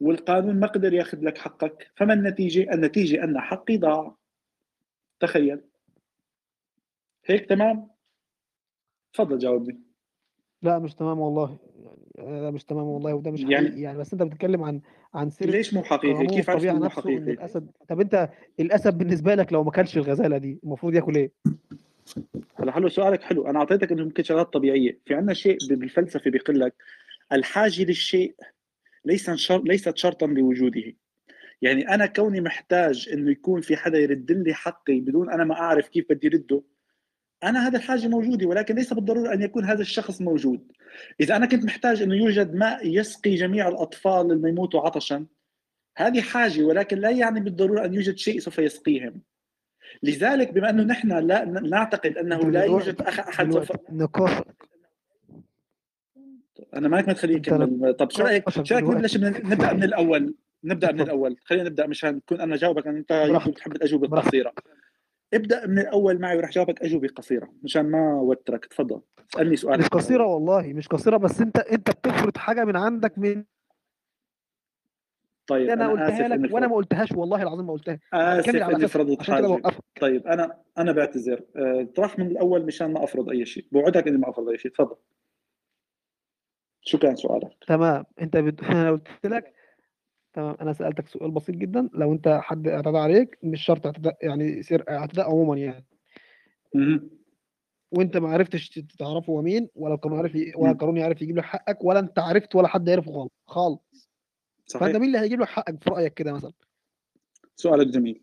والقانون ما قدر ياخذ لك حقك فما النتيجة؟ النتيجة أن حقي ضاع. تخيل. هيك تمام؟ تفضل جاوبني. لا مش تمام والله. يعني لا مش تمام والله وده مش يعني- حقيقي. يعني بس أنت بتتكلم عن عن سيرة ليش مو حقيقي؟ قانون كيف عرفت الطبيعه إنه نفسه إن حقيقي؟ الأسد طب أنت الأسد بالنسبة لك لو ما كلش الغزالة دي المفروض ياكل إيه؟ هلا حلو سؤالك حلو. أنا أعطيتك انه ممكن شغلات طبيعية. في عندنا شيء بالفلسفة بيقول لك الحاجة للشيء ليس شر... ليست شرطا لوجوده يعني أنا كوني محتاج إنه يكون في حدا يرد لي حقي بدون أنا ما أعرف كيف بدي رده أنا هذا الحاجة موجودة ولكن ليس بالضرورة أن يكون هذا الشخص موجود. إذا أنا كنت محتاج انه يوجد ماء يسقي جميع الأطفال لما يموتوا عطشا هذه حاجة ولكن لا يعني بالضرورة أن يوجد شيء سوف يسقيهم. لذلك بما أنه نحن لا نعتقد أنه لا يوجد أخ- أحد سوف أنا معك ما تخليني انت اكمل طب شو رايك شو رأيك نبلش من نبدأ من الأول؟ نبدأ من الأول. خلينا نبدأ مشان نكون أنا جاوبك أنت بتحب الأجوبة القصيرة. ابدأ من الأول معي وراح جاوبك اجوبه قصيره مشان ما أوترك. تفضل. اسألني مش سؤالك من قصيرة والله مش قصيرة بس أنت أنت بتفرض حاجة من عندك من طيب أنا أنا قلتها لك وأنا ما قلتهاش والله العظيم ما قلتها. آسف إني فرضت حاجة. طيب أنا أنا بعتذر. أه، اطرح من الأول مشان ما أفرض أي شيء. بوعدك إني ما أفرض أي شيء. تفضل. شو كان سؤالك؟ تمام. أنت بت... أنا قلت لك تمام. أنا سألتك سؤال بسيط جدا. لو أنت حد اعتدى عليك مش شرط اعتداء يعني سر اعتداء عموما يعني. وأنت ما عرفتش تعرفه هو مين ولا القانون عارف ي... ولا. القانون يعرف يجيب لك حقك ولا أنت عرفت ولا حد يعرفه خالص. خالص فأنت صحيح مين اللي هيجيب لك حقك في رأيك كده مثلا؟ سؤالك جميل.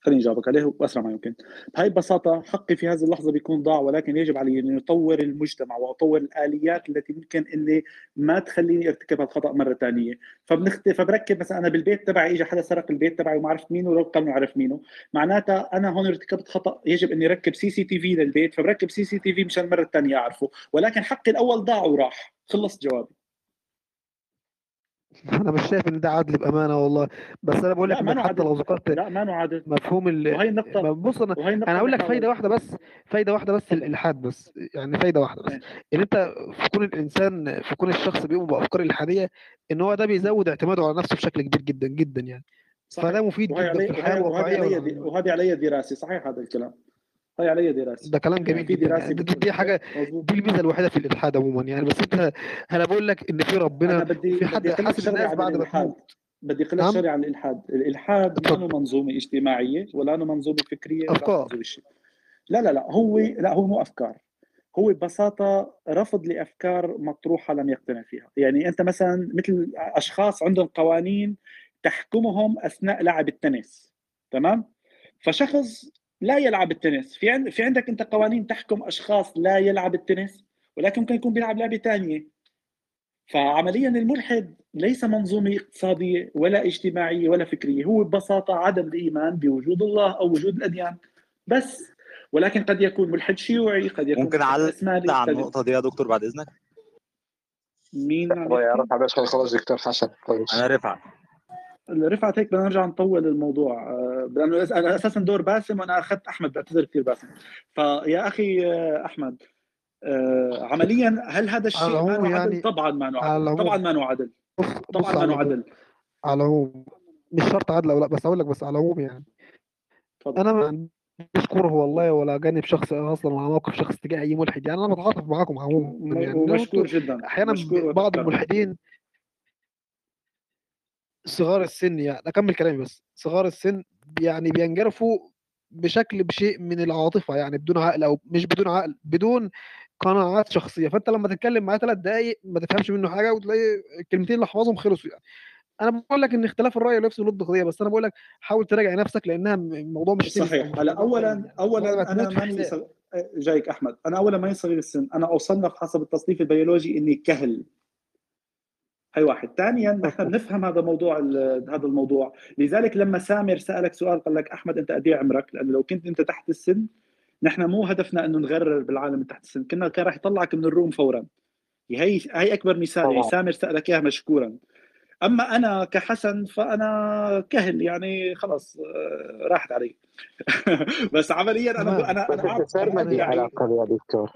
خليني أجاوبك عليه وأسرع ما يمكن. بهاي البساطة حقي في هذه اللحظة بيكون ضاع ولكن يجب علي أن أطور المجتمع وأطور الآليات التي ممكن إني ما تخليني أرتكب الخطا مرة ثانية. فبنخت... فبركب مثلا أنا بالبيت تبعي اجى حدا سرق البيت تبعي وما عرفت مينه ولو قال عرف مينه. معناتها أنا هون ارتكبت خطأ يجب إني اركب CCTV للبيت فبركب CCTV مشان المره الثانية أعرفه. ولكن حقي الأول ضاع وراح. خلص جوابي. أنا مش شايف إن ده عدل بأمانة والله. بس أنا بقول لك حتى لو ذكرت لا ما عدل مفهوم ال وهي النقطة بص أنا أنا اللي لك فايدة واحدة بس فايدة واحدة بس الالحاد بس يعني فايدة واحدة بس. إن أنت في كون الإنسان في كون الشخص بيؤمن بافكار الحاديه إن هو ده بيزود اعتماده على نفسه بشكل كبير جدا جدا يعني. فده صحيح. مفيد وهي جدا في الحياة الواقعية وهذه علي دراسه صحيح هذا الكلام. هاي علي دراسة. ده كلام يعني جميل في جدا. دراسة يعني دي, بتقول دي حاجة دي الميزة الوحيدة في الإلحاد عموما. يعني بس انت أنا بقول لك إن في ربنا بدي وفي حد شغله الناس بعد ما تموت. بدي أقول لك شغله عن الإلحاد. الإلحاد ما منظومة اجتماعية ولا منظومة فكرية ولا منظومة شيء. لا لا لا هو لا هو مو أفكار. هو ببساطة رفض لأفكار مطروحة لم يقتنع فيها. يعني أنت مثلا مثل أشخاص عندهم قوانين تحكمهم أثناء لعب التنس تمام؟ فشخص لا يلعب التنس. في عند في عندك أنت قوانين تحكم أشخاص لا يلعب التنس ولكن ممكن يكون بيلعب لعبة ثانية فعمليا الملحد ليس منظومه اقتصادية ولا اجتماعية ولا فكرية هو ببساطة عدم الإيمان بوجود الله أو وجود الأديان بس. ولكن قد يكون ملحد شيوعي قد يكون ممكن على قد النقطة دي يا دكتور بعد إذنك؟ مين؟ الله؟ يعرف على بس خلاص دكتور حسن كويس أنا رفعت. رفعت هيك بدنا نرجع نطول الموضوع. لأنه أنا أساسا دور باسم وأنا أخذت أحمد بعتذر كثير باسم. فيا أخي آه، أحمد آه، عمليا هل هذا الشيء ما له عدل؟ يعني طبعا ما عدل. طبعا ما عدل. طبعا ما عدل. على العموم. مش شرط عدل أو لا بس أقول لك بس على العموم يعني. تفضل أنا ما عنديش كره والله ولا جانب شخص أصلا ولا موقف شخص تجاه أي ملحد. يعني أنا بتعاطف معاكم عموما يعني. ومشكور أنتوا جدا. أحيانا مشكور بعض الملحدين صغار السن يعني اكمل كلامي بس صغار السن يعني بينجرفوا بشكل بشيء من العاطفة يعني بدون عقل أو مش بدون عقل بدون قناعات شخصية. فأنت لما تتكلم معاه ثلاث دقائق ما تفهمش منه حاجة وتلاقي الكلمتين اللي حفظهم خلصوا يعني. أنا بقول لك إن اختلاف الرأي يفسد ود قضيه بس أنا بقول لك حاول تراجع نفسك لأنها الموضوع مش صحيح. هلا اولا يعني اولا ده أنا ماني. جايك أحمد أنا اولا ماني صغير السن أنا أصنف حسب التصنيف البيولوجي إني كهل. هي واحد. ثانيا نحن بنفهم هذا موضوع هذا الموضوع. لذلك لما سامر سألك سؤال قال لك أحمد أنت قد إيه عمرك؟ لأنه لو كنت أنت تحت السن نحن مو هدفنا أنه نغرر بالعالم تحت السن. كنا كان راح يطلعك من ال room فورا. هي هي أكبر مثال. يعني سامر سألك إياها مشكورا. أما أنا كحسن فأنا كهل. يعني خلص آه، راحت علي. بس عمليا أنا أنا أنا لي ادعي علاقه يا دكتور.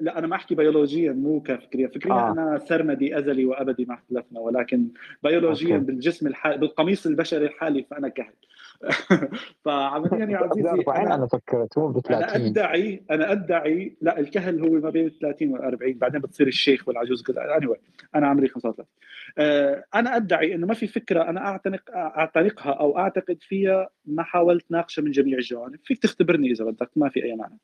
لا أنا ما أحكي بيولوجيا مو كفكريا فكريا آه. أنا سرمدي أزلي وأبدي ما اختلفنا ولكن بيولوجيا أوكي. بالجسم الحالي بالقميص البشري الحالي فأنا كهل. فعمليا يا عزيزي 40 أنا أنا فكرت مو ب أنا 30 أدعي أنا أدعي لا الكهل هو ما بين ال 30 وال 40 بعدين بتصير الشيخ والعجوز كذا. Anyway أنا عمري 35 آه، أنا أدعي إنه ما في فكرة أنا اعتنق أعتنقها أو أعتقد فيها ما حاولت ناقشها من جميع الجوانب. فيك تختبرني إذا بدك ما في أي معنى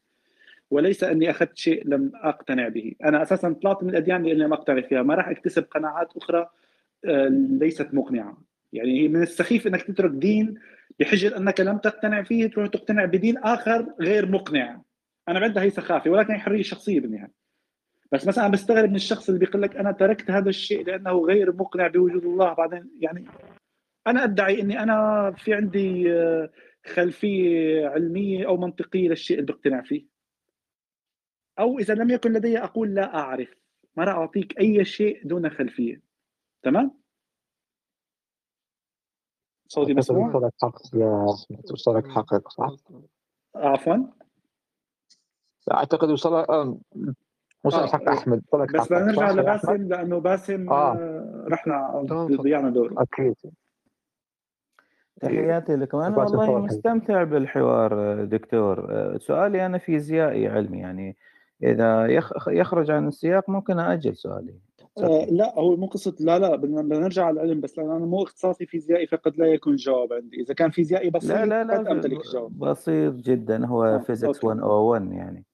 وليس أني أخذت شيء لم أقتنع به. أنا أساسا طلعت من الأديان لاني ما أقتنع فيها. ما راح أكتسب قناعات أخرى آه، ليست مقنعة. يعني من السخيف أنك تترك دين بحجه أنك لم تقتنع فيه تروح تقتنع بدين آخر غير مقنع. أنا بعدها هي سخافة ولكن هي حرية شخصية بالنهاية. بس مثلا بستغرب من الشخص اللي بيقول لك أنا تركت هذا الشيء لأنه غير مقنع بوجود الله. بعدين يعني أنا أدعي إني أنا في عندي آه، خلفية علمية أو منطقية للشيء اللي بقتنع فيه. أو إذا لم يكن لدي أقول لا أعرف. ما راح اعطيك أي شيء دون خلفية. تمام؟ صوتي مسموع؟ وصلك حق يا وصلك حقك صح؟ عفوا. أعتقد وصلك آه، وصلك آه حق أحمد. وصلك بس بدنا حقك نرجع؟ لباسم لأنه باسم آه. آه، رحنا ضيعنا دوره. أكيد تحياتي لكم. أنا باسم والله مستمتع بالحوار دكتور. سؤالي أنا فيزيائي علمي يعني إذا يخ- يخرج عن السياق ممكن أأجل سؤالي. آه. لا هو مو قصة لا لا بدنا نرجع على العلم بس لأن أنا مو اختصاصي فيزيائي فقد لا يكون الجواب عندي. إذا كان فيزيائي لا بسيط لا لا قد أمتلك الجواب بسيط جدا هو آه physics okay. 101 يعني.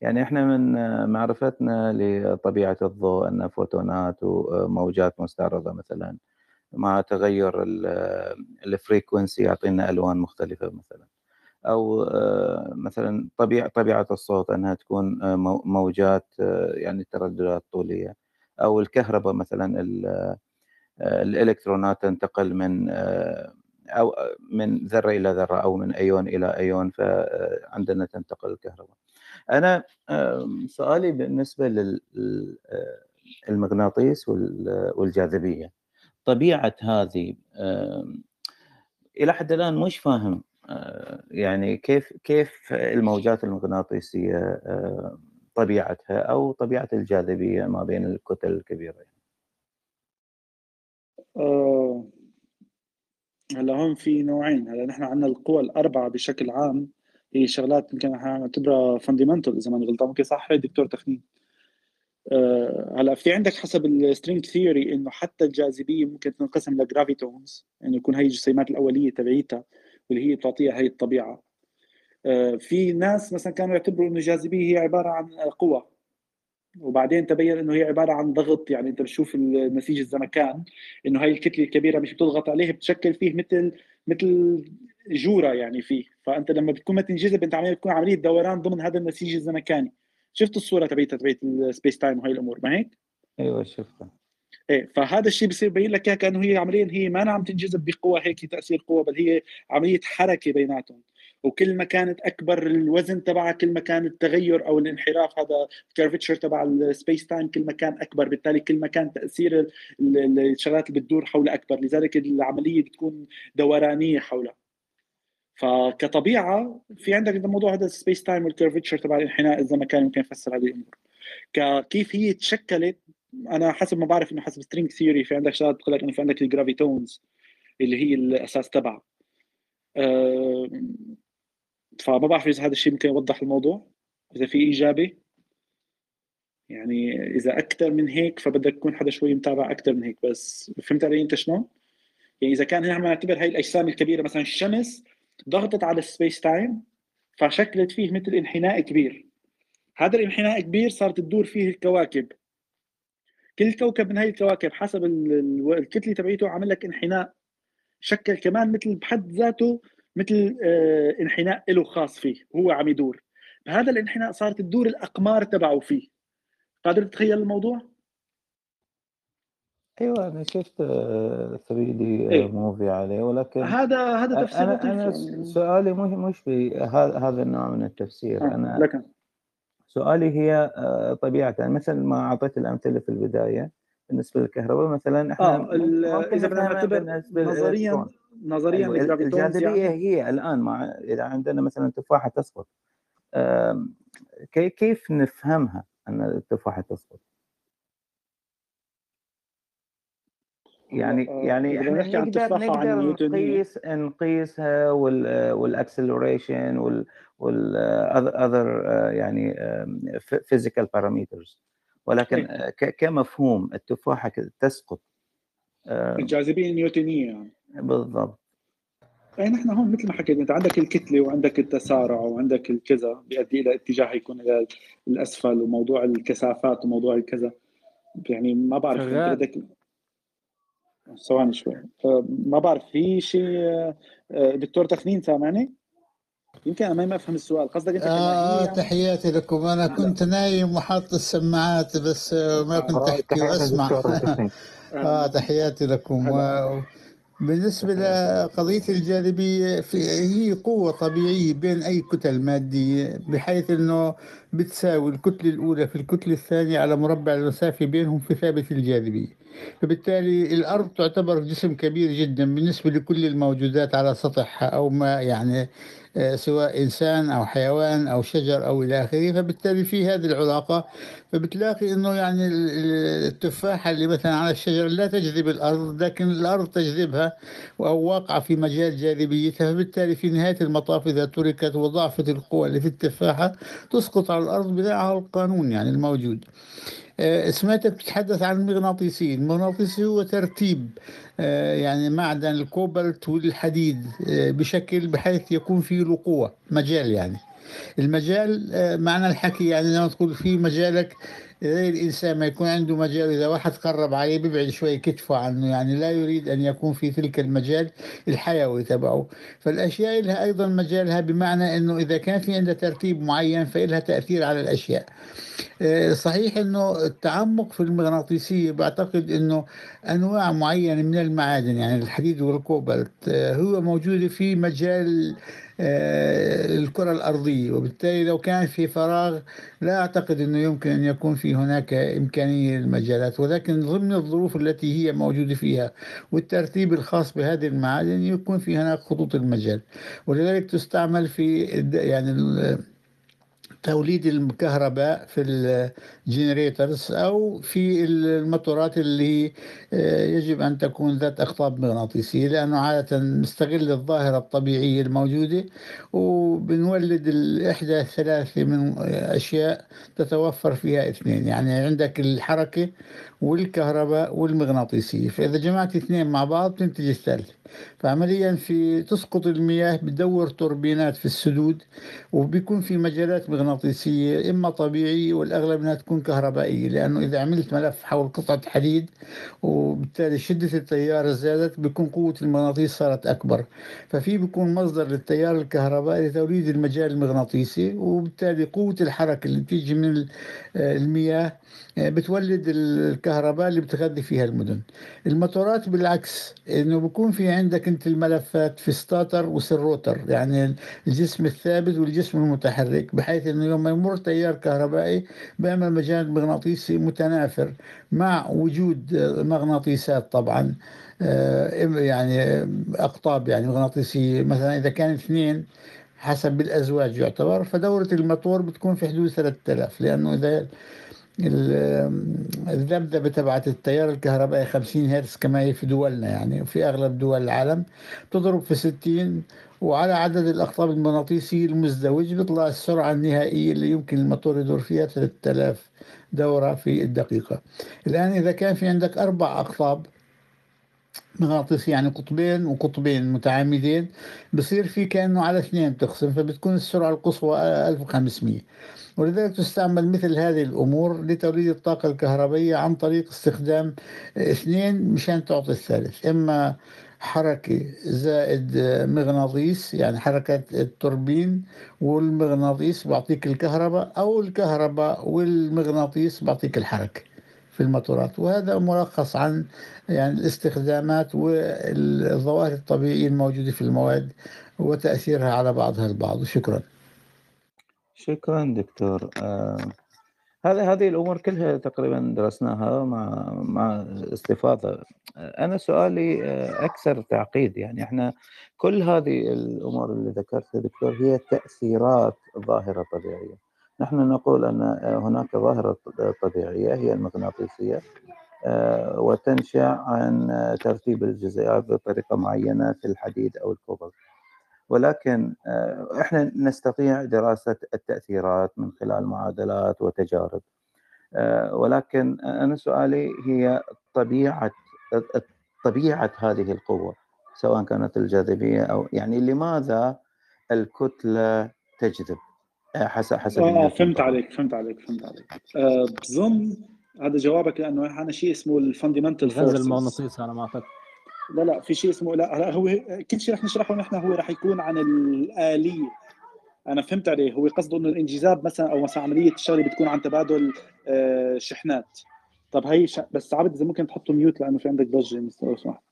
يعني إحنا من آه، معرفتنا لطبيعة الضوء أن فوتونات وموجات مستعرضة مثلا مع تغير ال frequency يعطينا ألوان مختلفة مثلا. أو آه، مثلا طبيعه طبيعة الصوت أنها تكون آه، مو- موجات آه، يعني ترددات طولية أو الكهرباء مثلا ال- الإلكترونات تنتقل من أو من ذرة إلى ذرة أو من أيون إلى أيون فعندنا تنتقل الكهرباء. أنا سؤالي بالنسبة للمغناطيس والجاذبية طبيعة هذه إلى حد الآن مش فاهم يعني كيف كيف الموجات المغناطيسية آه، طبيعتها أو طبيعة الجاذبية ما بين الكتل الكبيرة؟ آه هلا هون في نوعين. هلا نحن عندنا القوى الأربعة بشكل عام هي شغلات يمكن نعتبرها fundamental إذا ما غلطان. ممكن صح؟ دكتور تخمين. آه، هلا في عندك حسب ال string theory إنه حتى الجاذبية ممكن تنقسم ل gravitons انه يكون هي الجسيمات الأولية تبعيتها. واللي هي بتعطيها هي الطبيعة. آه، في ناس مثلا كانوا يعتبروا إنه الجاذبيه هي عبارة عن قوى وبعدين تبين إنه هي عبارة عن ضغط يعني أنت بتشوف نسيج الزمكان إنه هاي الكتلة الكبيرة مش بتضغط عليه بتشكل فيه مثل مثل جورة يعني فيه. فأنت لما بتكون ما تنجذب أنت عمليه بتكون عملية دوران ضمن هذا النسيج الزمكاني. شفت الصورة تبعتها تبعت ال space time وهي الأمور ما هيك؟ أيوه شفتها. إيه فهذا الشيء بصير يبين لك إياها كأنه هي عمليا هي ما عم تنجذب بقوة هيك تأثير قوة بل هي عملية حركة بيناتهم. وكل ما كانت أكبر الوزن تبعها كل ما كان التغير أو الانحراف هذا ال curvature تبع ال space time كل ما كان أكبر. بالتالي كل ما كان تأثير ال- ال- الشغلات اللي بتدور حولها أكبر. لذلك العملية بتكون دورانيه حولها. فكطبيعة في عندك الموضوع هذا ال space time وال curvature تبع الانحناء الزمكاني ممكن يفسر هذه الأمور. كيف هي تشكلت أنا حسب ما بعرف إنه حسب string theory في عندك شغلات بتقول لك إنه في عندك ال gravitons اللي هي الأساس تبعها أه فما بعرف إذا هذا الشيء ممكن يوضح الموضوع. إذا في اجابه يعني إذا أكثر من هيك فبدك تكون حدا شوي متابع أكثر من هيك. بس فهمت علي أنت شلون؟ يعني إذا كان نحن نعتبر هاي الأجسام الكبيرة مثلا الشمس ضغطت على ال space time فشكلت فيه مثل انحناء كبير. هذا الانحناء كبير صارت تدور فيه الكواكب. كل كوكب من هاي الكواكب حسب ال- ال- الكتلة تبعيته عمل لك انحناء شكل كمان مثل بحد ذاته مثل آه، انحناء له خاص فيه هو عم يدور بهذا الانحناء صارت تدور الأقمار تبعه فيه قادر تتخيل الموضوع؟ أيوه أنا شفت 3 دي إيه. موفي عليه ولكن هذا هذا تفسير أنا يعني. سؤالي مش مش في هذا هذا النوع من التفسير آه، أنا لكن سؤالي هي آه، طبيعة. مثل ما أعطيت الأمثلة في البداية بالنسبة للكهرباء مثلا إحنا نفهمها نعتبر بالنسبة نظريا نظريا ال gravitons الجاذبية يعني. هي الآن مع إذا عندنا مثلا تفاحة تسقط. كيف نفهمها أن التفاحة تسقط؟ يعني آه، يعني إذا بدنا إحنا نحكي عن عن نقدر نقيس نقيسها وال وال acceleration وال وال other آه، يعني physical parameters. ولكن إيه. آه، ك- كمفهوم التفاحة ك- تسقط. آه، الجاذبية النيوتنية يعني بالضبط. اي نحن هون مثل ما حكيت أنت عندك الكتلة وعندك التسارع وعندك الكذا بيؤدي إلى اتجاه يكون إلى الأسفل وموضوع الكثافات وموضوع الكذا. يعني ما بعرف أنت بدك ثواني شوي. آه، ما بعرف في شيء آه، دكتور تخنين سامعني؟ يمكن أنا ما أفهم السؤال. قصدك أنت آه يعني؟ تحياتي لكم. لا كنت نايم وحاط السماعات بس آه، ما كنت دكتور تخنين آه تحياتي لكم. و- بالنسبة لقضية الجاذبية في هي قوة طبيعية بين أي كتل مادية بحيث أنه بتساوي الكتلة الأولى في الكتلة الثانية على مربع المسافة بينهم في ثابت الجاذبية. فبالتالي الأرض تعتبر جسم كبير جدا بالنسبة لكل الموجودات على سطحها أو ما يعني سواء إنسان أو حيوان أو شجر أو إلى آخره فبالتالي في هذه العلاقة فبتلاقي إنه يعني ال- ال- التفاحه اللي مثلا على الشجر لا تجذب الأرض لكن الأرض تجذبها أو واقعه في مجال جاذبيتها فبالتالي في نهاية المطاف إذا تركت وضعفت القوى اللي في التفاحة تسقط على الأرض بناء على القانون يعني الموجود. آه، سمعتك بتتحدث عن المغناطيسي المغناطيسي هو ترتيب آه، يعني معدن الكوبالت والحديد آه، بشكل بحيث يكون فيه له قوة مجال يعني. المجال آه، معنى الحكي يعني لما تقول في مجالك زي الإنسان ما يكون عنده مجال إذا واحد قرب عليه بيبعد شوي كتفه عنه يعني لا يريد أن يكون في تلك المجال الحيوي تبعه. فالأشياء لها أيضا مجالها بمعنى أنه إذا كان في عندها ترتيب معين فإلها تأثير على الأشياء. آه، صحيح إنه التعمق في المغناطيسية بعتقد إنه أنواع معينة من المعادن يعني الحديد والكوبالت آه، هو موجودة في مجال آه، الكرة الأرضية. وبالتالي لو كان في فراغ لا أعتقد إنه يمكن أن يكون في هناك إمكانية للمجالات. ولكن ضمن الظروف التي هي موجودة فيها والترتيب الخاص بهذه المعادن يكون في هناك خطوط المجال. ولذلك تستعمل في يعني توليد الكهرباء في ال generators أو في الموتورات اللي آه، يجب أن تكون ذات اقطاب مغناطيسية لأنه عادة نستغل الظاهرة الطبيعية الموجودة وبنولد الإحدى الثلاثة من أشياء تتوفر فيها اثنين. يعني عندك الحركة والكهرباء والمغناطيسية. فإذا جمعت اثنين مع بعض تنتج الثالثة. فعمليا في تسقط المياه بدور توربينات في السدود وبيكون في مجالات مغناطيسية إما طبيعية والأغلب أنها تكون كهربائية لأنه إذا عملت ملف حول قطعة حديد وبالتالي شدة التيار زادت بيكون قوة المغناطيس صارت أكبر. ففي بيكون مصدر للتيار الكهربائي لتوليد المجال المغناطيسي وبالتالي قوة الحركة اللي بتيجي من آه، المياه بتولد الكهرباء اللي بتغذي فيها المدن. الموتورات بالعكس إنه بكون في عندك أنت الملفات في ستاتر وسيروتر يعني الجسم الثابت والجسم المتحرك بحيث إنه يوم يمر تيار كهربائي بيعمل مجال مغناطيسي متنافر مع وجود آه، مغناطيسات طبعا آه، يعني آه، أقطاب يعني مغناطيسية. مثلا إذا كان اثنين حسب الأزواج يعتبر فدوره الموتور بتكون في حدود 3000 لأنه إذا الذبذبة تبعت التيار الكهربائي 50 هرتز كما هي في دولنا يعني وفي أغلب دول العالم تضرب في 60 وعلى عدد الأقطاب المغناطيسيه المزدوج بيطلع السرعة النهائية اللي يمكن الموتور يدور فيها 3000 دورة في الدقيقة. الآن إذا كان في عندك أربع أقطاب مغناطيسي يعني قطبين وقطبين متعامدين بصير في كأنه على اثنين تقسم فبتكون السرعة القصوى 1500 ولذلك تستعمل مثل هذه الأمور لتوليد الطاقة الكهربائية عن طريق استخدام اثنين مشان تعطي الثالث إما حركة زائد مغناطيس يعني حركة التوربين والمغناطيس بعطيك الكهرباء أو الكهرباء والمغناطيس بعطيك الحركة في الموتورات وهذا ملخص عن يعني الاستخدامات والظواهر الطبيعية الموجودة في المواد وتأثيرها على بعضها البعض. شكرا. شكرا دكتور. آه هذه هذه الأمور كلها تقريبا درسناها مع مع استفاضة. أنا سؤالي آه، أكثر تعقيد. يعني إحنا كل هذه الأمور اللي ذكرتها دكتور هي تأثيرات ظاهرة طبيعية. نحن نقول أن هناك ظاهرة طبيعية هي المغناطيسية آه، وتنشأ عن ترتيب الجزيئات بطريقة معينة في الحديد أو الكوبالت ولكن آه، إحنا نستطيع دراسة التأثيرات من خلال معادلات وتجارب. آه، ولكن أنا سؤالي هي طبيعة طبيعة هذه القوة سواء كانت الجاذبية أو يعني لماذا الكتلة تجذب؟ آه، حسب حسب آه فهمت عليك فهمت عليك فهمت عليك. بظن هذا جوابك لأنه أنا شيء اسمه ال fundamental الغاز المغناطيسي على ما أعتقد. لا لا في شيء اسمه لا هو كل شيء رح نشرحه نحن هو رح يكون عن الآلية. أنا فهمت عليه. هو قصده إنه الانجذاب مثلا أو مثلا عملية الشغلة بتكون عن تبادل آه، شحنات. طب هي ش... بس عبد إذا ممكن تحطه mute لأنه في عندك ضجة لو سمحت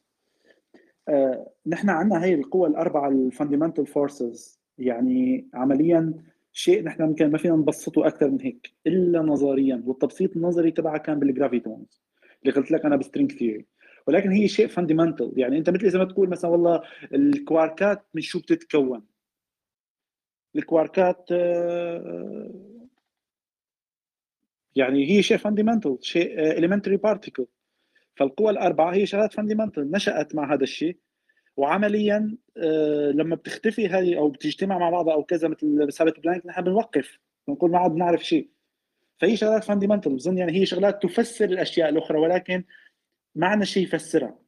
آه، نحن عندنا هي القوى الأربعة ال fundamental forces يعني عمليا شيء نحن ممكن ما فينا نبسطه أكثر من هيك إلا نظريا. والتبسيط النظري تبعها كان بال gravitons اللي قلت لك أنا ب string theory ولكن هي شيء fundamental يعني أنت مثل إذا ما تقول مثلا والله الكواركات من شو بتتكون؟ الكواركات آه، يعني هي شيء fundamental شيء elementary particle فالقوى الأربعة هي شغلات fundamental نشأت مع هذا الشيء وعمليا آه، لما بتختفي هذه أو بتجتمع مع بعضها أو كذا مثل ثابت بلانك نحن بنوقف. بنقول ما عاد بنعرف شيء. فهي شغلات fundamental بظن يعني هي شغلات تفسر الأشياء الأخرى ولكن ما عندنا شيء يفسرها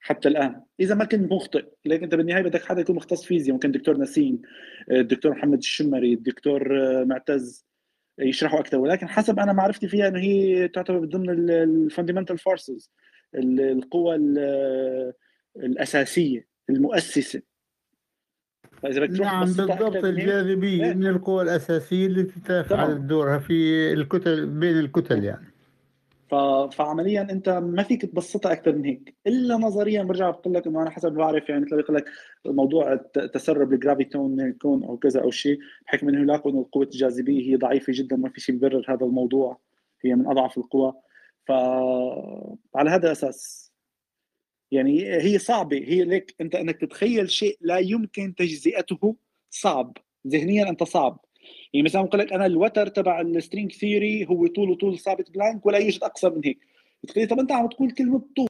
حتى الآن. إذا ما كنت مخطئ لكن أنت بالنهاية بدك حدا يكون مختص فيزياء ممكن الدكتور نسيم الدكتور محمد الشمري الدكتور معتز يشرحوا أكثر. ولكن حسب أنا معرفتي فيها إنه هي تعتبر ضمن ال fundamental forces القوى الأساسية المؤسسة. فإذا بدك تروح نعم بالضبط الجاذبيه إيه؟ من القوى الأساسية التي تفعل دورها في الكتل بين الكتل يعني. فعمليا أنت ما فيك تبسطها أكثر من هيك. إلا نظريا برجع بقول لك إنه أنا حسب بعرف يعني مثل بقول لك موضوع تسرب الجرافيتون كون أو كذا أو شيء بحكم إنه يلاقوا انه قوه الجاذبية هي ضعيفة جدا ما في شيء ببرر هذا الموضوع. هي من أضعف القوى. فعلى هذا الاساس يعني هي صعبة. هي ليك أنت إنك تتخيل شيء لا يمكن تجزئته صعب. ذهنيا أنت صعب. يعني مثلا بقول لك أنا الوتر تبع string theory هو طوله طول ثابت بلانك ولا يوجد اقصر من هيك. بتقول طب أنت عم تقول كلمة طول